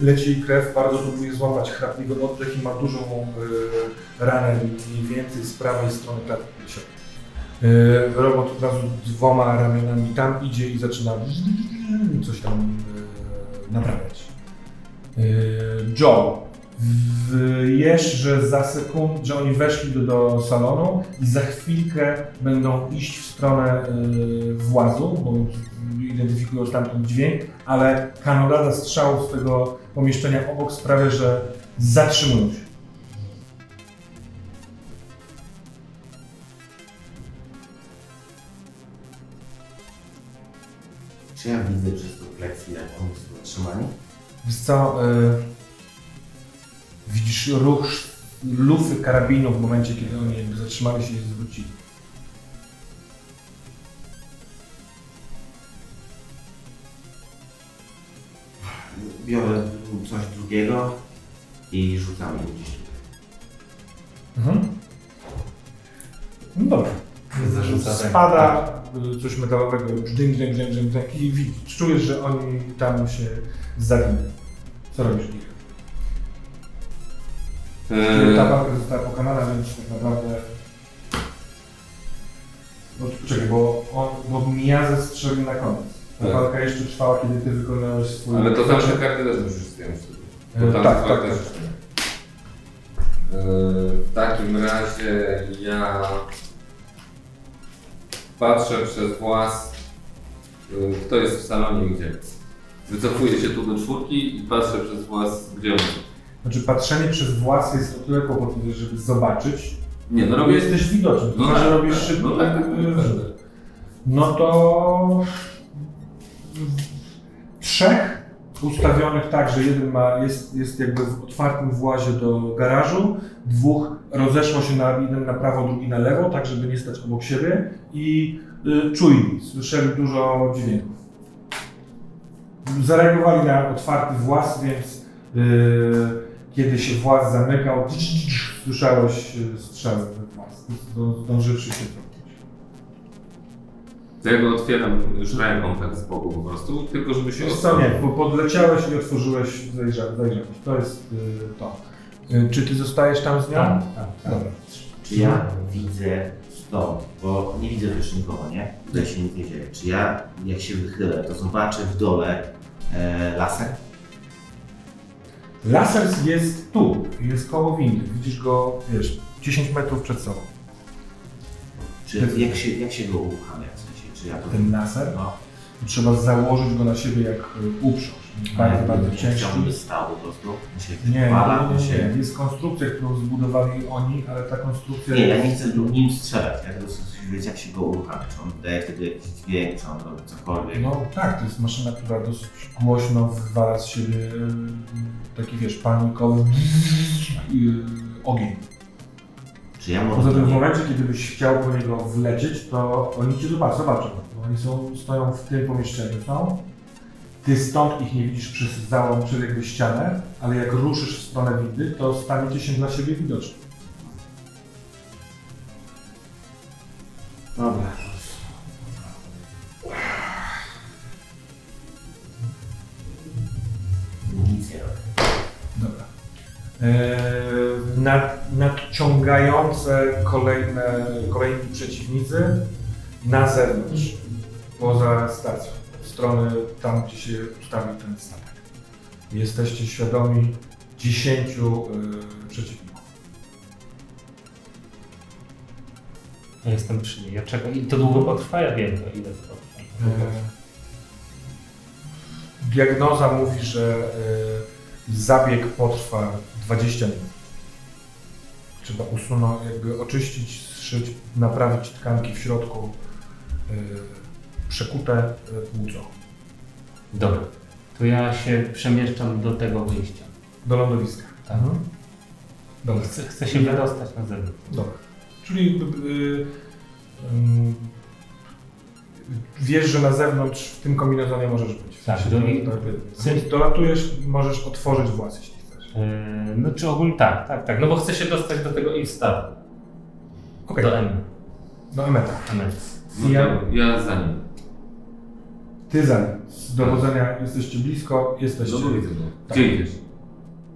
leci krew, bardzo próbuje złapać chrapliwy oddech i ma dużą y, ranę mniej więcej z prawej strony klatki piersiowej. Y, robot od razu dwoma ramionami tam idzie i zaczyna coś tam y, naprawiać. Y, Joe, Wiesz, że za sekund, że oni weszli do, do salonu i za chwilkę będą iść w stronę włazu, bo identyfikują stamtąd dźwięk, ale kanonada strzałów z tego pomieszczenia obok sprawia, że zatrzymują się. Czy ja widzę przez to pleksję, jak oni są zatrzymani? Wiesz co, y, widzisz ruch lufy karabinu w momencie, kiedy oni jakby zatrzymali się i zwrócili. Biorę coś drugiego i rzucam gdzieś tutaj. Mhm. No dobra. Zarzuca tak. Spada y, coś metalowego, brzdęk, brzdęk, brzdęk, brzdęk, i widzisz, czujesz, że oni tam się zawinęli. Co robisz? Eee, Ta walka została pokonana, więc tak naprawdę... No, czekaj, bo, on, bo Miyaze strzelił na koniec. Ta Tak. walka jeszcze trwała, kiedy ty wykonałeś swój... ale to tamte karty też musisz zdjąć tam tak, tak, tak, też. tak. Eee, W takim razie ja patrzę przez włas, eee, kto jest w salonie i gdzie. Wycofuję się tu do czwórki i patrzę przez włas, gdzie on jest. Znaczy patrzenie przez włas jest o tyle kłopotliwe, żeby zobaczyć. Nie, no robię... jesteś widoczny, No tak, robisz tak, szybko. no tak, tak, tak. No to trzech ustawionych tak, że jeden ma, jest, jest jakby w otwartym włazie do garażu, dwóch rozeszło się na jeden na prawo, drugi na lewo, tak żeby nie stać obok siebie i y, czujni, słyszeli dużo dźwięków. Zareagowali na otwarty włas, więc y, kiedy się włas zamykał, słyszałeś y, strzały we włas, zdą- zdążywszy się cofnąć. Ja go otwieram już ręką tak z boku po prostu, tylko żeby się Wiesz co, nie, bo podleciałeś i otworzyłeś, zajrzałeś, zajrzałeś. To jest y, to. Y, czy ty zostajesz tam z nią? Tak, tak, tak. Dobra. Czy ja widzę stąd, bo nie widzę też nikogo, nie? Tutaj się nic nie dzieje. Czy ja, jak się wychylę, to zobaczę w dole e, laser? Laser jest tu, jest koło windy. Widzisz go, wiesz, 10 metrów przed sobą. Czy jak się, jak się go uruchamia w sensie? Czy ja to... Ten laser, No. trzeba założyć go na siebie jak y, uprząż. Bardzo, bardzo ciężki. Chciałbym stał po prostu. Się Nie, nie, się... nie. Jest konstrukcja, którą zbudowali oni, ale ta konstrukcja Nie, ja nie chcę nim strzelać. Ja tylko chcę wiedzieć, jak się go uruchamia. Czy on wydaje wtedy jakiś dźwięk, czy on robi cokolwiek. No tak, to jest maszyna, która dosyć głośno wywala z siebie y, taki, wiesz, panikowy y, ogień. Czy ja. Poza tym w momencie, kiedy byś chciał po niego wlecieć, to oni cię zobaczą, zobaczą. Oni są, stoją w tym pomieszczeniu, są. Ty stąd ich nie widzisz przez załom, przez jakby ścianę, ale jak ruszysz w stronę windy, to staniecie się dla siebie widoczni. Dobra. Nic nie. Eee, nad, nadciągające kolejne, kolejni przeciwnicy na zewnątrz, poza stacją, w stronę tam, gdzie się ustawił ten statek. Jesteście świadomi 10 y, przeciwników. Ja jestem przy niej. Ja czekam. I to długo potrwa? Ja wiem, to ile to potrwa. Eee, diagnoza mówi, że y, zabieg potrwa 20 minut. Trzeba usunąć, jakby oczyścić, zszyć, naprawić tkanki w środku, y, przekute płuco. Dobra. To ja się przemieszczam do tego wyjścia. Do lądowiska. Tak. Dobra. Chcę, chcę się wydostać na zewnątrz. Dobra. Czyli y, y, ym, wiesz, że na zewnątrz w tym kombinezonie możesz być. W Tak, do- to- Więc dolatujesz, możesz otworzyć włas, jeśli chcesz. Yy, no czy ogólnie tak, tak, tak. No bo chcę się dostać do tego instawu. Okej, Do M. do Emeta. M. No Ja- ja za nim. Ty za nim. Z dowodzenia jesteście blisko, jesteście... Tak. Gdzie idziesz?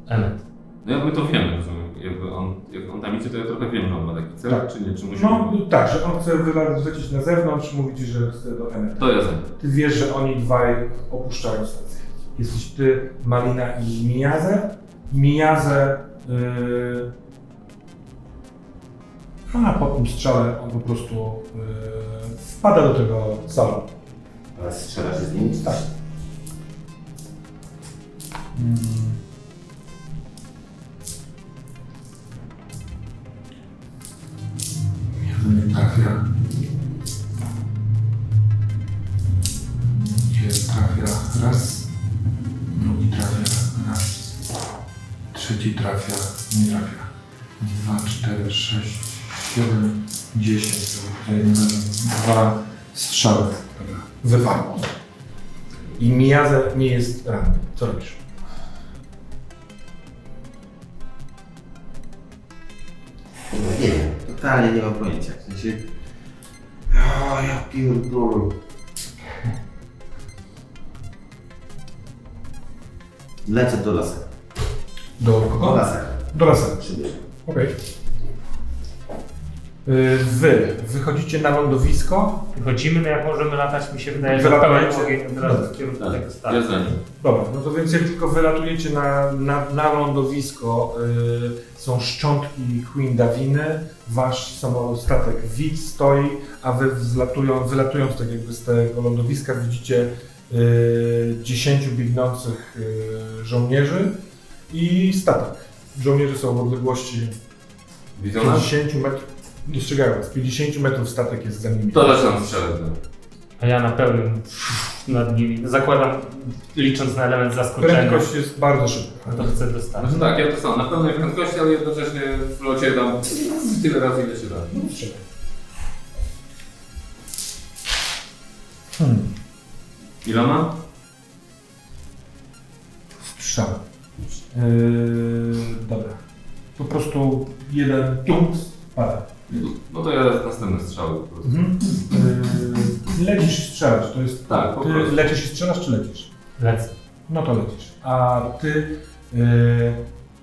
Emmet. No ja my to wiemy, że jakby on, jak on tam idzie, to ja trochę wiem, że on ma taki cel, Tak. czy nie, czy musi... No tak, że on chce wlecieć na zewnątrz, mówi ci, że chce do Emeta. To ja nim. Ty wiesz, że oni dwaj opuszczają stację. Jesteś ty, Malina i Miyaze Mijazę. Yy, a po tym strzale on po prostu yy, wpada do tego salonu. Ale strzelasz z nim? Tak. Nie trafia. Nie trafia raz. Drugi trafia raz. Trzeci trafia. Nie trafia. Dwa, cztery, sześć, siedem, dziesięć. Razem Dwa strzały. Dobra. Wypadło. I Miyaze nie jest ranny. Co robisz? No nie wiem, totalnie nie mam pojęcia. W sensie... O, ja pierdolę. Lecę do lasera. Do Do kogo? Do lasera. Przybierzę. Okej. Y, Wy wychodzicie na lądowisko. Wychodzimy, no jak możemy latać, mi się wydaje, że pełen ogień od razu w kierunku Tak. tego nim. Dobra, no to więc jak tylko wylatujecie na, na, na lądowisko, y, są szczątki Queen Daviny, wasz samolot, statek Wit stoi, a wy wzlatują, wylatując tak jakby z tego lądowiska widzicie y, 10 biegnących y, żołnierzy i statek. Żołnierze są w odległości Widzą nas? 50 metrów, dostrzegają was, 50 metrów statek jest za nimi. To zaczynam strzelać. nich. A ja na pełnym nad nimi. Zakładam, licząc na element zaskoczenia, Prędkość jest bardzo szybka. to chcę dostać. Znaczy tak, ja to samo. Na pełnej prędkości, ale jednocześnie w locie dam tyle razy, ile się da. No. Hmm. Ilona? Strzał. Yy, dobra. Po prostu jeden tunks pada. No to ja następny strzał po prostu. Mhm. Yy, lecisz i strzelasz. To jest. Tak, po Ty prostu. lecisz i strzelasz, czy lecisz? Lecę. No to lecisz. A ty yy,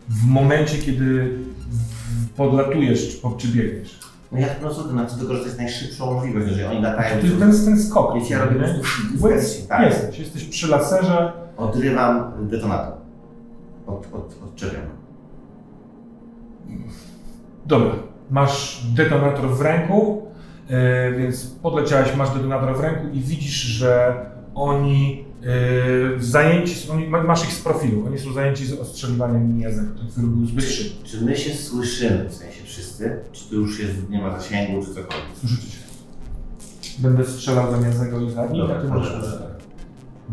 w momencie, kiedy w- podlatujesz, czy, po- czy biegniesz, No ja po prostu na to wykorzystać najszybszą możliwość, jeżeli oni latają. to jest ten, ten skok. Więc ja robię po nie? prostu wersję, tak. Jesteś, jesteś przy laserze. Odrywam detonator. Od, od, odczepiam. Dobra, masz detonator w ręku, e, więc podleciałeś, masz detonator w ręku i widzisz, że oni e, zajęci, oni, masz ich z profilu, oni są zajęci z ostrzeliwaniem ten który był zbyt szybki. Czy my się słyszymy, w sensie wszyscy? Czy to już jest, nie ma zasięgu, czy cokolwiek? Słyszycie się. Będę strzelał za Miazego i za nim, a ty możesz...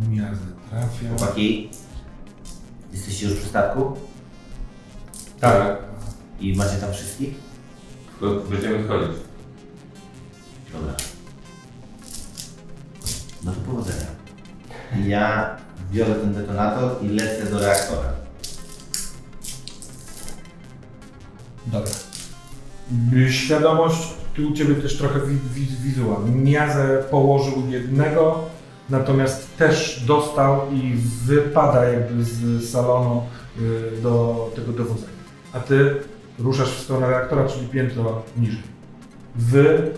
Miazę trafia. Chłopaki, jesteście już przy statku? Tak. I macie tam wszystkich? Będziemy wchodzić. Dobra. No to powodzenia. Ja biorę ten detonator i lecę do reaktora. Dobra. Y, Świadomość, tu u Ciebie też trochę wi wi wizual. Miazę położył jednego, natomiast też dostał i wypada jakby z salonu y, do tego dowodzenia. A Ty ruszasz w stronę reaktora, czyli piętro niżej. Wy y,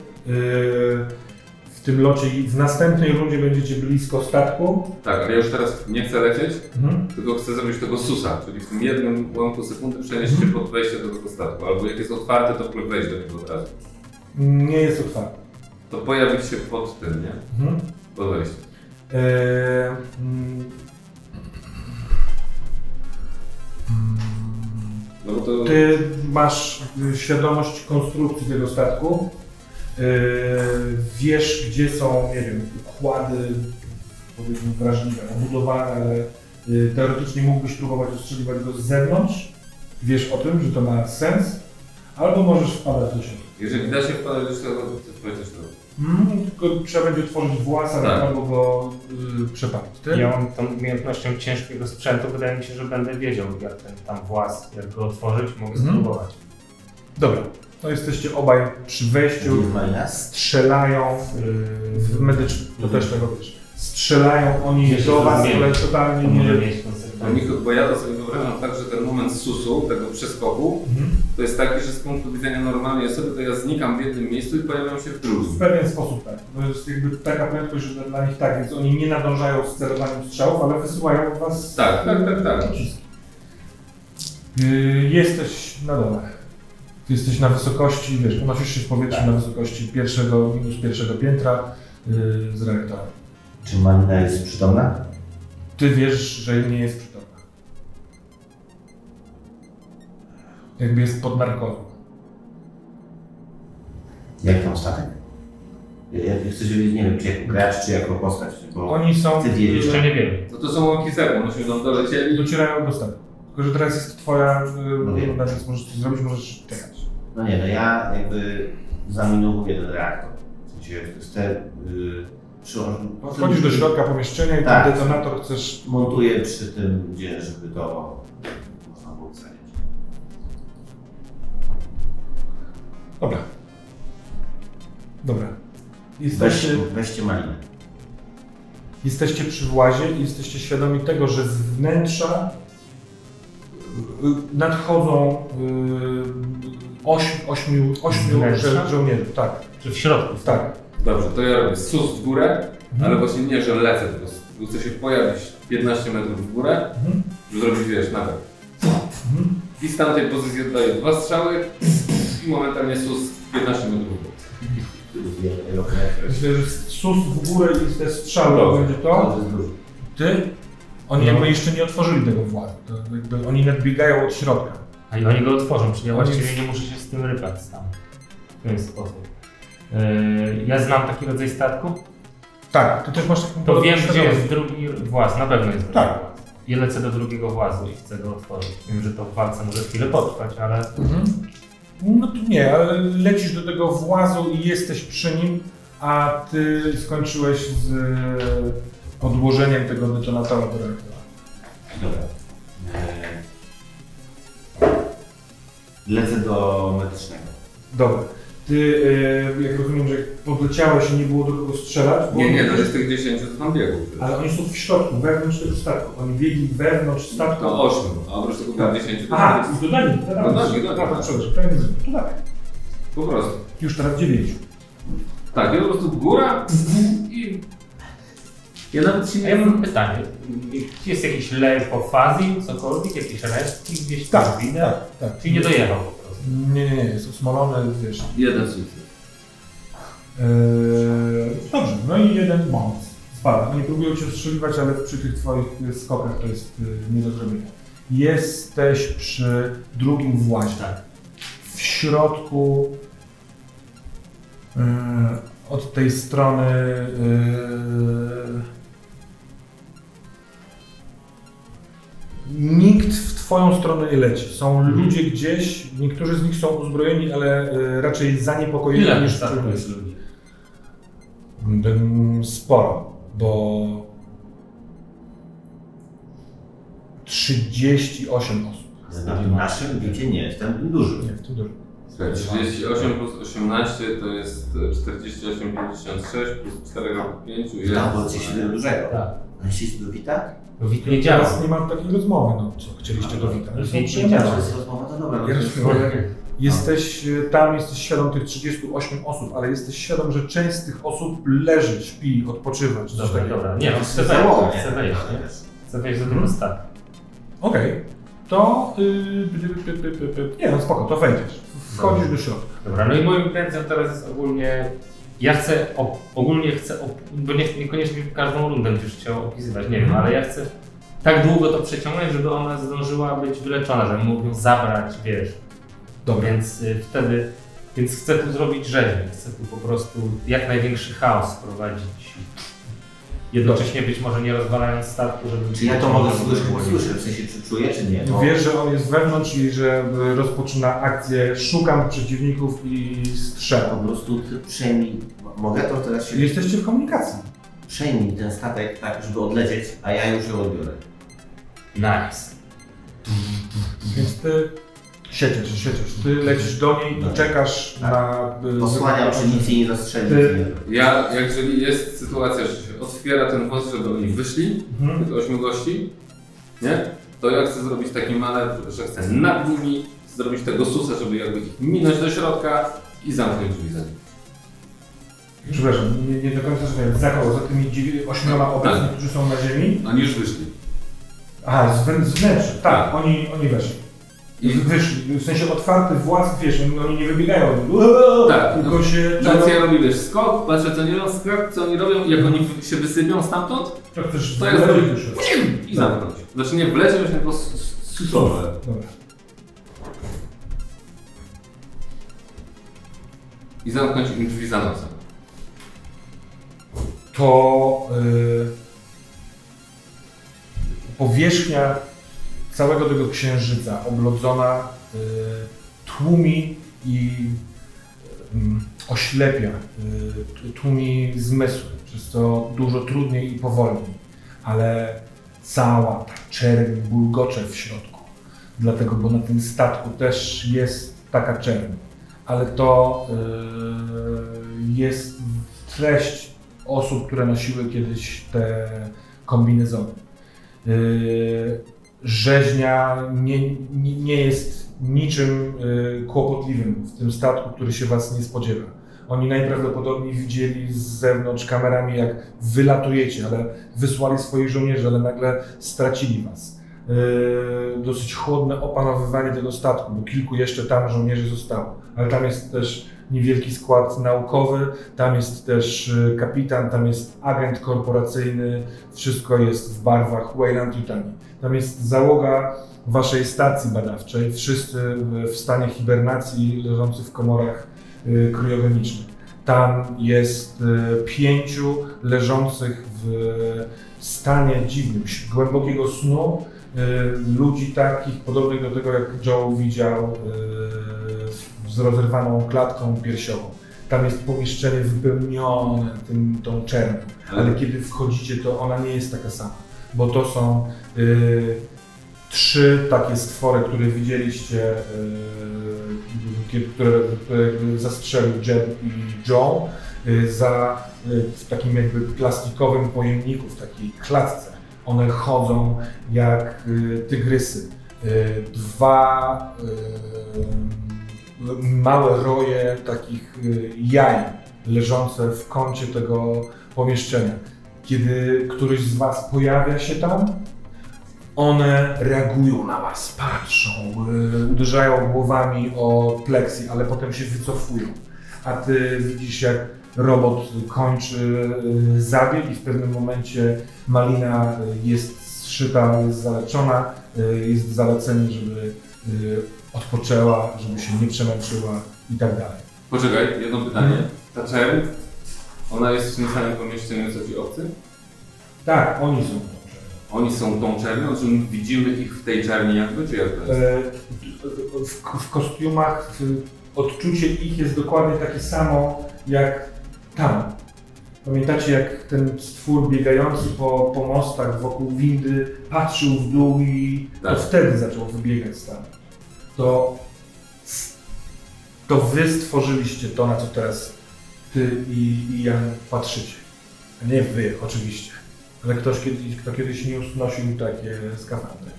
w tym locie i w następnej rundzie będziecie blisko statku. Tak, ale ja już teraz nie chcę lecieć, Mhm. tylko chcę zrobić tego susa, czyli w tym jednym ułamku sekundy przenieść się pod wejście do tego statku. Albo jak jest otwarte, to wejść do niego od razu. Nie jest otwarty. To pojawić się pod tym, nie? Mhm. Pod wejściem. Eee, mm, No to... Ty masz świadomość konstrukcji tego statku. Yy, wiesz, gdzie są, nie wiem, układy, powiedzmy wrażliwe, obudowane, ale y, teoretycznie mógłbyś próbować ostrzeliwać go z zewnątrz. Wiesz o tym, że to ma sens, albo możesz wpadać do środka. Jeżeli da się wpadać do środka, to powiedzieć to. Mm, tylko trzeba będzie otworzyć włas, Tak. albo go y, przepalić. Ty? Ja mam tą umiejętnością ciężkiego sprzętu, wydaje mi się, że będę wiedział, jak ten tam włas, jak go otworzyć, mogę Mhm. spróbować. Dobra, to jesteście obaj przy wejściu. Strzelają y, w medycznym, to też tego wiesz. Strzelają oni do was, ale totalnie nie. mi, bo ja to sobie wyobrażam tak, że ten moment susu, tego przeskoku, Mhm. to jest taki, że z punktu widzenia normalnej osoby, to ja znikam w jednym miejscu i pojawiam się w W drugim. pewien sposób tak. To jest jakby taka prędkość, że dla nich tak, więc oni nie nadążają z celowaniem strzałów, ale wysyłają w was Tak, tak, tak, tak. Yy, jesteś na dole. Ty jesteś na wysokości, wiesz, unosisz się w powietrzu Tak. na wysokości pierwszego, minus pierwszego piętra yy, z reaktora. Czy Malina jest przytomna? Ty wiesz, że nie jest Jakby jest pod narkozą. Jak tam statek? Ja, ja chcę wiedzieć, nie wiem, czy jako gracz, czy jako postać, bo Oni są, chcę wiedzieć. Jeszcze nie wiemy. No to są łąki sermu, myśmy tam dolecieli. docierają do statku. Tylko, że teraz jest twoja No wiem. runda, więc możesz coś zrobić, możesz czekać. No nie, no ja jakby zaminowuję ten reaktor. W sensie chcę... Yy, przyłożyć... Wchodzisz do środka pomieszczenia i Tak. ten detonator chcesz... Montuję przy tym, gdzie, żeby to Dobra. Dobra. Jesteście, weźcie malinę. jesteście przy włazie i jesteście świadomi tego, że z wnętrza y, nadchodzą y, ośm, ośmiu, ośmiu żo- żołnierzy. Tak, Czy w środku? tak. Dobrze, to ja robię sus w górę, Mhm. ale właśnie nie, że lecę, tylko tylko chcę się pojawić 15 metrów w górę, Mhm. żeby zrobić, wiesz, nawet. Mhm. I z tamtej pozycji oddaję dwa strzały i momentalnie sus 15 metrów. Myślę, że sus w górę i te strzały to będzie to. To jest dużo. Ty? Oni No. jakby jeszcze nie otworzyli tego jakby oni nadbiegają od środka. A i oni go otworzą, czyli ja Oni- właściwie nie muszę się z tym rypać sam. W ten sposób. Yy, ja znam taki rodzaj statku, Tak, ty też masz taką to wiem gdzie jest drugi właz, na pewno jest drugi Tak. właz. I lecę do drugiego włazu i chcę go otworzyć. Wiem, że to w walce może chwilę potrwać, ale Mhm. No to nie, ale lecisz do tego włazu i jesteś przy nim, a ty skończyłeś z e, odłożeniem tego detonatora do reaktora. Dobra. Eee, Lecę do medycznego. Dobra. Ty, e, jak rozumiem, że podleciałeś i nie było do kogo strzelać, bo Nie, nie, to jest tych 10, to tam biegł. ale oni są w środku, wewnątrz tego statku. Oni biegli wewnątrz statku. To 8, a oprócz tego Tak. było 10. to Aha, jest- i dodali, dodali. Dodali, dodali. Tak, przepraszam, to ja nie zrobię. To dawaj. Po prostu. Już teraz dziewięciu. Tak, ja po prostu góra i... Ja nawet się A ja mam pytanie. Czy jest jakiś lej po fazji, cokolwiek, jakieś resztki gdzieś tam Tak, widać? tak, tak. Czyli nie dojechał po prostu. Nie, nie, nie, jest osmolony, wiesz. Jeden sukces. Eee, dobrze, no i jeden bonus. Spada. Oni próbują cię strzeliwać, ale przy tych twoich y, skokach to jest y, nie do zrobienia. Jesteś przy drugim włazie. Tak. W środku y, od tej strony y, nikt w twoją stronę nie leci. Są Mhm. ludzie gdzieś, niektórzy z nich są uzbrojeni, ale y, raczej zaniepokojeni Ile niż czujni. jest ludzi? Sporo, bo 38 osób. Na tym naszym bicie nie jestem duży. Nie, w tym dużo. Słuchaj, 38 plus 18 to jest e, 48, 56 plus 4 razy 5 jest... Tam było coś dużego. Tak. A jeśli do wita? To wid nie działa. Teraz nie mam takiej rozmowy, no co chcieliście do Wita. To Są nie działa. To jest rozmowa, to dobra. no Ja to ale Jesteś y, tam, jesteś świadom tych 38 osób, ale jesteś świadom, że część z tych osób leży, śpi, odpoczywa. czy coś Dobra, takiego. dobra. Nie, no, To chcę jest wejść, chcę nie? wejść? Chcę wejść do statku. Okej, to... Yy. Nie no, spoko, to wejdziesz. Wchodzisz do środka. Dobra, no i moją intencją teraz jest ogólnie. Ja chcę, o, ogólnie chcę, op, bo nie, niekoniecznie każdą rundę będziesz chciał opisywać, nie wiem, ale ja chcę tak długo to przeciągnąć, żeby ona zdążyła być wyleczona, żebym mógł ją zabrać, wiesz. Dobra. Więc y, wtedy, więc chcę tu zrobić rzeźnię, chcę tu po prostu jak największy chaos wprowadzić. Jednocześnie być może nie rozwalając statku, żeby... Czy ja to mogę słyszeć, słyszę, w sensie czy czuję, czy nie? Bo Wiesz, że on jest wewnątrz i że rozpoczyna akcję, szukam przeciwników i po strzelam. prostu ty przejmij, mogę to teraz się... Jesteście w komunikacji. Przejmij ten statek tak, żeby odlecieć, a ja już ją odbiorę. Nice. Więc ty siedzisz, siedzisz. Ty lecisz do niej i Tak. czekasz Tak. na... y, Posłaniam, czy nic jej nie zastrzeli. Ty- Ja, jeżeli jest sytuacja, że się otwiera ten wąs, żeby oni wyszli, Mhm. tych 8 gości, nie? To ja chcę zrobić taki manewr, że chcę nad nimi zrobić tego susa, żeby jakby ich minąć do środka i zamknąć drzwi za nimi. Przepraszam, nie, nie do końca rozumiem. Za kogo? Za tymi dziewię- ośmioma obecnymi, którzy są na ziemi? Oni już wyszli. Aha, z, wn- z wnętrza. Tak, oni, oni weszli. I wyszli, w sensie otwarty włas, wiesz, oni nie wybiegają, Tak, tylko no. się... Więc ja robię wiesz, skok, patrzę co oni robią, skok, co oni robią jak oni się wysypią stamtąd To chcesz To zrobię. już. i zamknąć. Znaczy nie wlecieć, już tylko susowe. I zamknąć im drzwi za nosem. to y, powierzchnia całego tego księżyca oblodzona y, tłumi i mm, oślepia, y, tłumi zmysły, przez to dużo trudniej i powolniej, ale cała ta czerń bulgocze w środku, dlatego, bo na tym statku też jest taka czerń, ale to y, jest treść osób, które nosiły kiedyś te kombinezony. Rzeźnia nie, nie, jest niczym yy, kłopotliwym w tym statku, który się Was nie spodziewa. Oni najprawdopodobniej widzieli z zewnątrz kamerami, jak wylatujecie, ale wysłali swoich żołnierzy, ale nagle stracili Was. Yy, Dosyć chłodne opanowywanie tego statku, bo kilku jeszcze tam żołnierzy zostało, ale tam jest też niewielki skład naukowy, tam jest też y, kapitan, tam jest agent korporacyjny, wszystko jest w barwach Wayland Yutani. Tam jest załoga waszej stacji badawczej, wszyscy w- stanie hibernacji leżący w komorach y, kryogenicznych. Tam jest y, pięciu leżących w stanie dziwnym, głębokiego snu, y, ludzi takich podobnych do tego, jak Joe widział y, z rozerwaną klatką piersiową. Tam jest pomieszczenie wypełnione tym, tą czernią, ale kiedy wchodzicie, to ona nie jest taka sama, bo to są y, trzy takie stwory, które widzieliście, y, kiedy, które, które zastrzelił Jeb i Joe y, za, y, w takim jakby plastikowym pojemniku, w takiej klatce. One chodzą jak y, tygrysy. Y, Dwa y, małe roje takich y, jaj leżące w kącie tego pomieszczenia. Kiedy któryś z Was pojawia się tam, one reagują na Was, patrzą, y, uderzają głowami o pleksji, ale potem się wycofują. A Ty widzisz, jak robot kończy y, zabieg i w pewnym momencie Malina y, jest zszyta, jest zaleczona, jest zalecenie, żeby odpoczęła, żeby się nie przemęczyła i tak dalej. Poczekaj, jedno pytanie. Ta czerń, ona jest w tym samym pomieszczeniu co ci obcy? Tak, oni są. Oni są tą czernią, czy my widzimy ich w tej czerni jakby, czy jak to jest? E, W, w kostiumach w- odczucie ich jest dokładnie takie samo jak tam. Pamiętacie, jak ten stwór biegający po, po mostach wokół windy patrzył w dół i Tak. to wtedy zaczął wybiegać stan. To, to wy stworzyliście to, na co teraz ty i, i Jan patrzycie. A nie wy, oczywiście. Ale ktoś kiedyś, kto kiedyś niósł, nosił takie skafandry.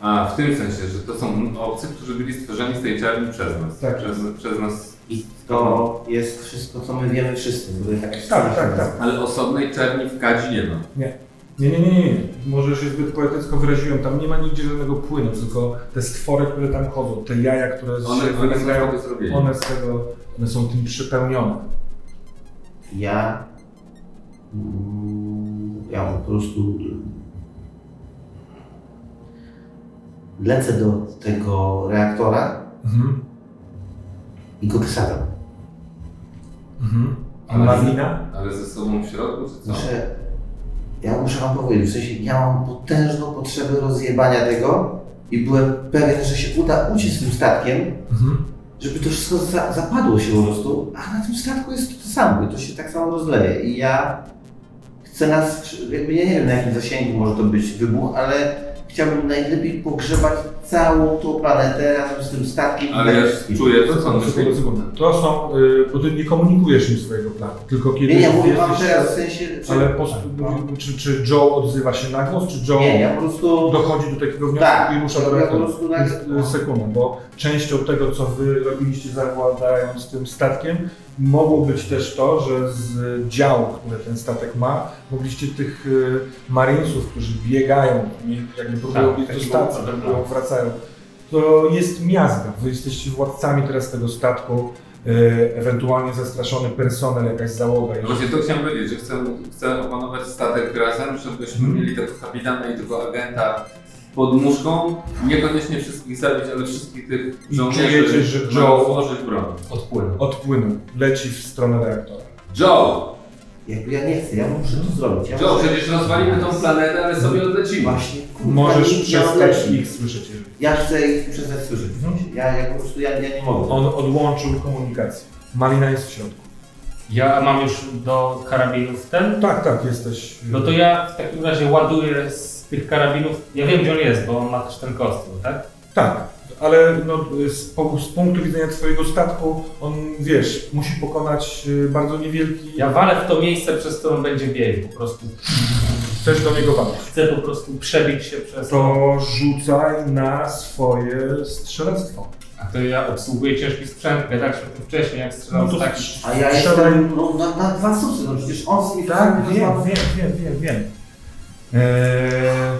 A, w tym sensie, że to są obcy, którzy byli stworzeni z tej czerni przez nas. Tak. Przez, przez nas. I to jest wszystko, co my wiemy wszyscy. bo tak Tak, tak, tak. Ale osobnej czerni w kadzi nie ma. Nie, nie, nie, nie, nie. Może się zbyt poetycko wyraziłem. Tam nie ma nigdzie żadnego płynu, tylko te stwory, które tam chodzą, te jaja, które One, się one wylęgają, one z tego, one są tym przypełnione. Ja. mm, Ja po prostu. Lecę do tego reaktora Mhm. i go wysadzam. Mhm. A? Ale ze sobą w środku, czy co? Muszę, ja muszę wam powiedzieć, w sensie ja mam potężną potrzebę rozjebania tego i byłem pewien, że się uda uciec tym statkiem, Mhm. żeby to wszystko za, zapadło się po prostu, a na tym statku jest to samo i to się tak samo rozleje i ja chcę nas, jakby ja nie wiem na jakim zasięgu może to być wybuch, ale chciałbym najlepiej pogrzebać całą tą planetę razem z tym statkiem. i Ale tak ja czuję to, co on myśli. Sekundę. To są, y, bo ty nie komunikujesz im swojego planu, tylko kiedy Nie, ja mówię wam teraz w sensie, że... Ale po, czy, czy Joe odzywa się na głos, czy Joe Nie, ja po prostu... dochodzi do takiego wniosku Tak, i rusza do ja po reaktora? prostu nagle- Więc, y, Sekundę, bo częścią tego, co wy robiliście zawładając tym statkiem, mogło być też to, że z działu, które ten statek ma, mogliście tych y, marinesów, którzy biegają, jakby próbują Tak, do stacji, był próbują, wracają, to jest miazga. Wy jesteście władcami teraz tego statku, e, ewentualnie zastraszony personel, jakaś załoga. No właśnie to chciałem powiedzieć, że chcę, chcę opanować statek razem, żebyśmy Mhm. mieli tego kapitana i tego agenta pod muszką. Niekoniecznie wszystkich zabić, ale wszystkich tych I żołnierzy czujecie, że mają Joe- złożyć broń. Odpłynął. Odpłynął, leci w stronę reaktora. Joe! Jakby ja nie chcę, ja muszę to zrobić. Ja Joe, muszę... przecież rozwalimy tą planetę, ale sobie odlecimy. Właśnie, kurwa, Możesz nie przestać odleci. ich słyszeć. Ja chcę ich przestać słyszeć. Mhm. Ja, ja po prostu, ja, ja nie mogę. On odłączył komunikację. Malina jest w środku. Ja mam już do karabinów ten. Tak, tak, jesteś. No to ja w takim razie ładuję z tych karabinów. Ja wiem gdzie on jest, bo on ma też ten kostium, tak? Tak, ale no, z, z punktu widzenia Twojego statku, on wiesz, musi pokonać y, bardzo niewielki. Ja walę w to miejsce, przez które on będzie biegł. Po prostu Chcesz do niego walczyć. chcę po prostu przebić się przez to. Rzucaj na swoje strzelectwo. A to ja obsługuję ciężki sprzęt, gadaliśmy o tym wcześniej, jak strzelam No to strz- A ja strzelaj. jestem no, na, na dwa susy, no przecież on z Tak, wiem, wiem, wiem, wiem, wiem. Eee,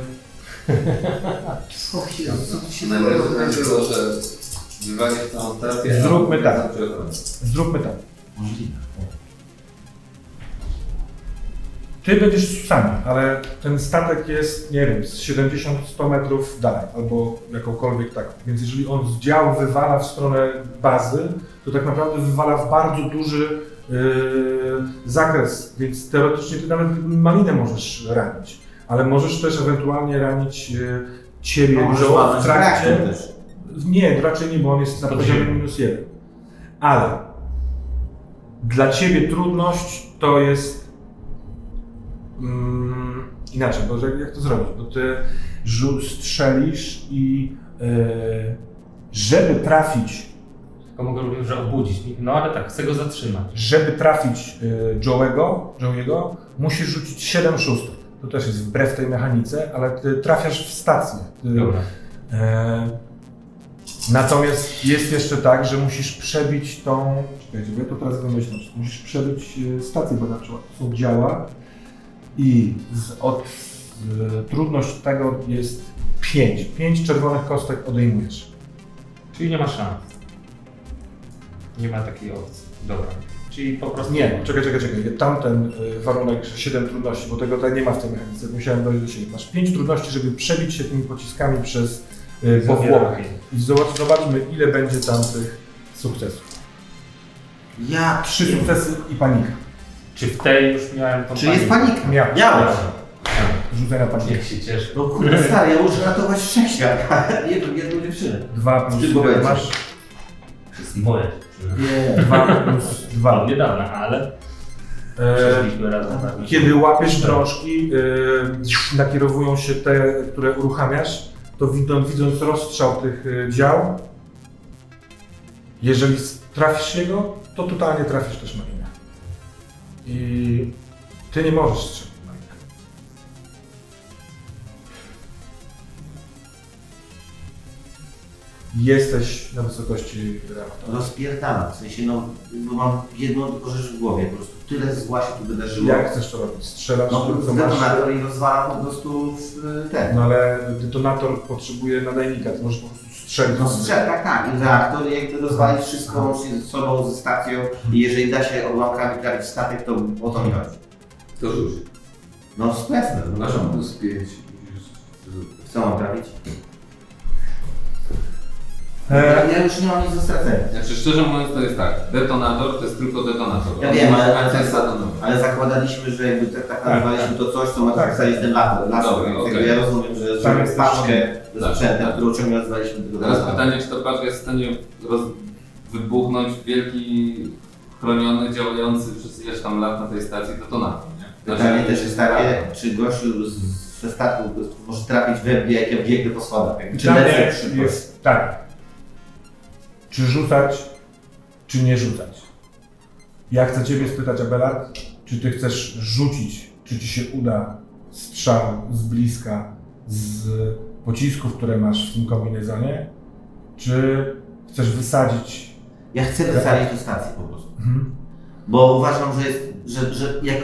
Co się, co tu się Najlepsze należy? było, że wywali w tą stację. Zróbmy a- tak. zróbmy tak. Ty będziesz susami, ale ten statek jest, nie wiem, z 70-100 metrów dalej, albo jakąkolwiek tak. Więc jeżeli on z działu wywala w stronę bazy, to tak naprawdę wywala w bardzo duży yy, zakres, więc teoretycznie ty nawet malinę możesz ranić. Ale możesz też ewentualnie ranić yy, ciebie Joe, w trakcie. też. Nie, raczej nie, bo on jest na poziomie minus jeden. Ale dla ciebie trudność to jest mm, inaczej, bo jak, jak to zrobić? Bo ty strzelisz i e, żeby trafić, Tylko mogę również, że obudzić. No ale tak, chcę go zatrzymać. żeby trafić e, Joe'ego, Joe'ego, musisz rzucić 7 szóstek. To też jest wbrew tej mechanice, ale ty trafiasz w stację. Dobra. E, natomiast jest jeszcze tak, że musisz przebić tą. Czekajcie, bo ja to teraz wymyślam. Musisz przebić e, stację badawczą. Są działa i z, od e, trudność tego jest 5. 5 czerwonych kostek odejmujesz. Czyli nie ma szans. Nie ma takiej opcji. Dobra. Czyli po prostu. Nie, czekaj, czekaj, czekaj. Tamten e, warunek, że 7 trudności, bo tego tutaj nie ma w tej mechanice. Musiałem dojść do siebie. Masz 5 trudności, żeby przebić się tymi pociskami przez e, powłokę. I zobacz, zobaczmy, ile będzie tam tych sukcesów. Ja Trzy sukcesy i panika. Czy w tej już miałem tą Czy jest panika? Miałeś. Miałeś. Rzucaj na panikę. Niech się cieszy. No kurde stary, ja muszę ratować wszechświat. jedną, jedną dziewczynę. Dwa plus będzie. masz? Jest moje. Nie. Dwa plus Dwa. dwa. Niedawna, ale E, przeszliśmy razem. na kiedy łapiesz drążki, e, nakierowują się te, które uruchamiasz, to widząc, widząc rozstrzał tych e, dział, jeżeli trafisz jego, to totalnie trafisz też marinę. I ty nie możesz strzelić Jesteś na wysokości reaktora. Rozpierdalam, w sensie no, bo mam jedną tylko rzecz w głowie, po prostu tyle zła się tu wydarzyło. Jak chcesz to robić? Strzelasz, No, to detonator i rozwalam po prostu w ten. No ale detonator potrzebuje nadajnika, ty możesz po prostu strzelić. No strzel, tak, tak. I reaktor i jakby rozwalić wszystko łącznie ze sobą, ze stacją i jeżeli da się odłamkami trafić statek, to o to mi chodzi. To rzuć. No jasne, no wiadomo. plus 5. Co mam trafić? E, Ja, ja już nie mam nic do stracenia. Znaczy szczerze mówiąc to jest tak, detonator to jest tylko detonator. Ja wiem, ale, ale, to jest ale, detonator. ale zakładaliśmy, że jakby tak, tak Tak, nazwaliśmy to coś, co ma Tak. tak. ten laser, Dobra, jakby ja rozumiem, że Tak, zrobię jest paczkę Tak, ze sprzętem, tak. którą ciągle nazwaliśmy tego Teraz pytanie, czy ta paczka jest w stanie roz... wybuchnąć wielki, chroniony, działający przez ileś tam lat na tej stacji detonator, nie? Pytanie też jest takie, czy gościu z- ze statku może trafić we mnie, jak ja biegnę po schodach. Czy lecę jest tak. Czy rzucać, czy nie rzucać? Ja chcę Ciebie spytać, Abelard, czy Ty chcesz rzucić, czy Ci się uda strzał z bliska, z pocisków, które masz w tym kombinezonie, czy chcesz wysadzić... Ja chcę wysadzić do stacji po prostu. Mhm. Bo uważam, że jest, że, że jak...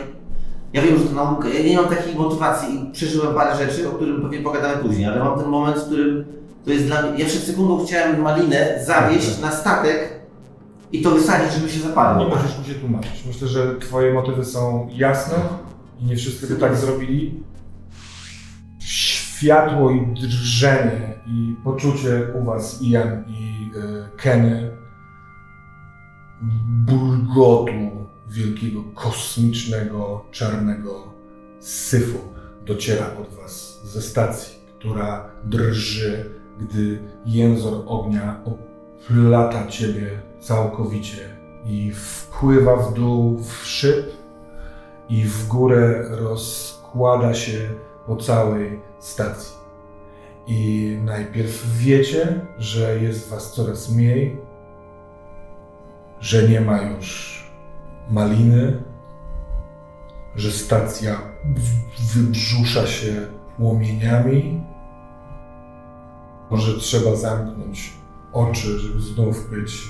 Ja wiem, że to nauka, ja nie mam takiej motywacji i przeżyłem parę rzeczy, o którym pewnie pogadamy później, ale mam ten moment, w którym to jest dla mnie... Ja przed sekundą chciałem malinę zawieźć na statek i to wysadzić, żeby się Nie zapadło. możesz mi się tłumaczyć. Myślę, że twoje motywy są jasne i nie wszyscy by tak zrobili. Światło i drżenie i poczucie u was Ian i y, Kenny bulgotu wielkiego, kosmicznego, czarnego syfu dociera od was ze stacji, która drży, gdy jęzor ognia oplata ciebie całkowicie i wpływa w dół w szyb i w górę rozkłada się po całej stacji. I najpierw wiecie, że jest was coraz mniej, że nie ma już maliny, że stacja wybrzusza się płomieniami. Może trzeba zamknąć oczy, żeby znów być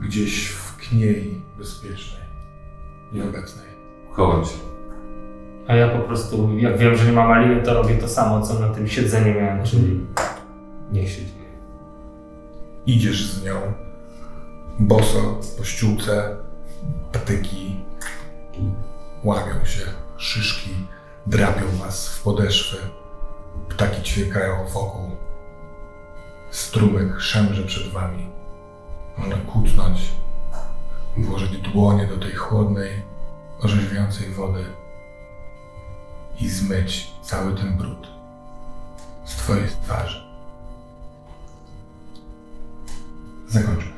gdzieś w kniei bezpiecznej i obecnej. Chowam się. A ja po prostu, jak wiem, że nie ma maliny, to robię to samo, co na tym siedzeniu miałem, czyli niech się dzieje. Idziesz z nią boso po ściółce, patyki łamią się, szyszki drapią was w podeszwy, ptaki ćwiekają wokół, strumyk szemrze przed wami. Można kucnąć, włożyć dłonie do tej chłodnej, orzeźwiającej wody i zmyć cały ten brud z twojej twarzy. Zakończmy.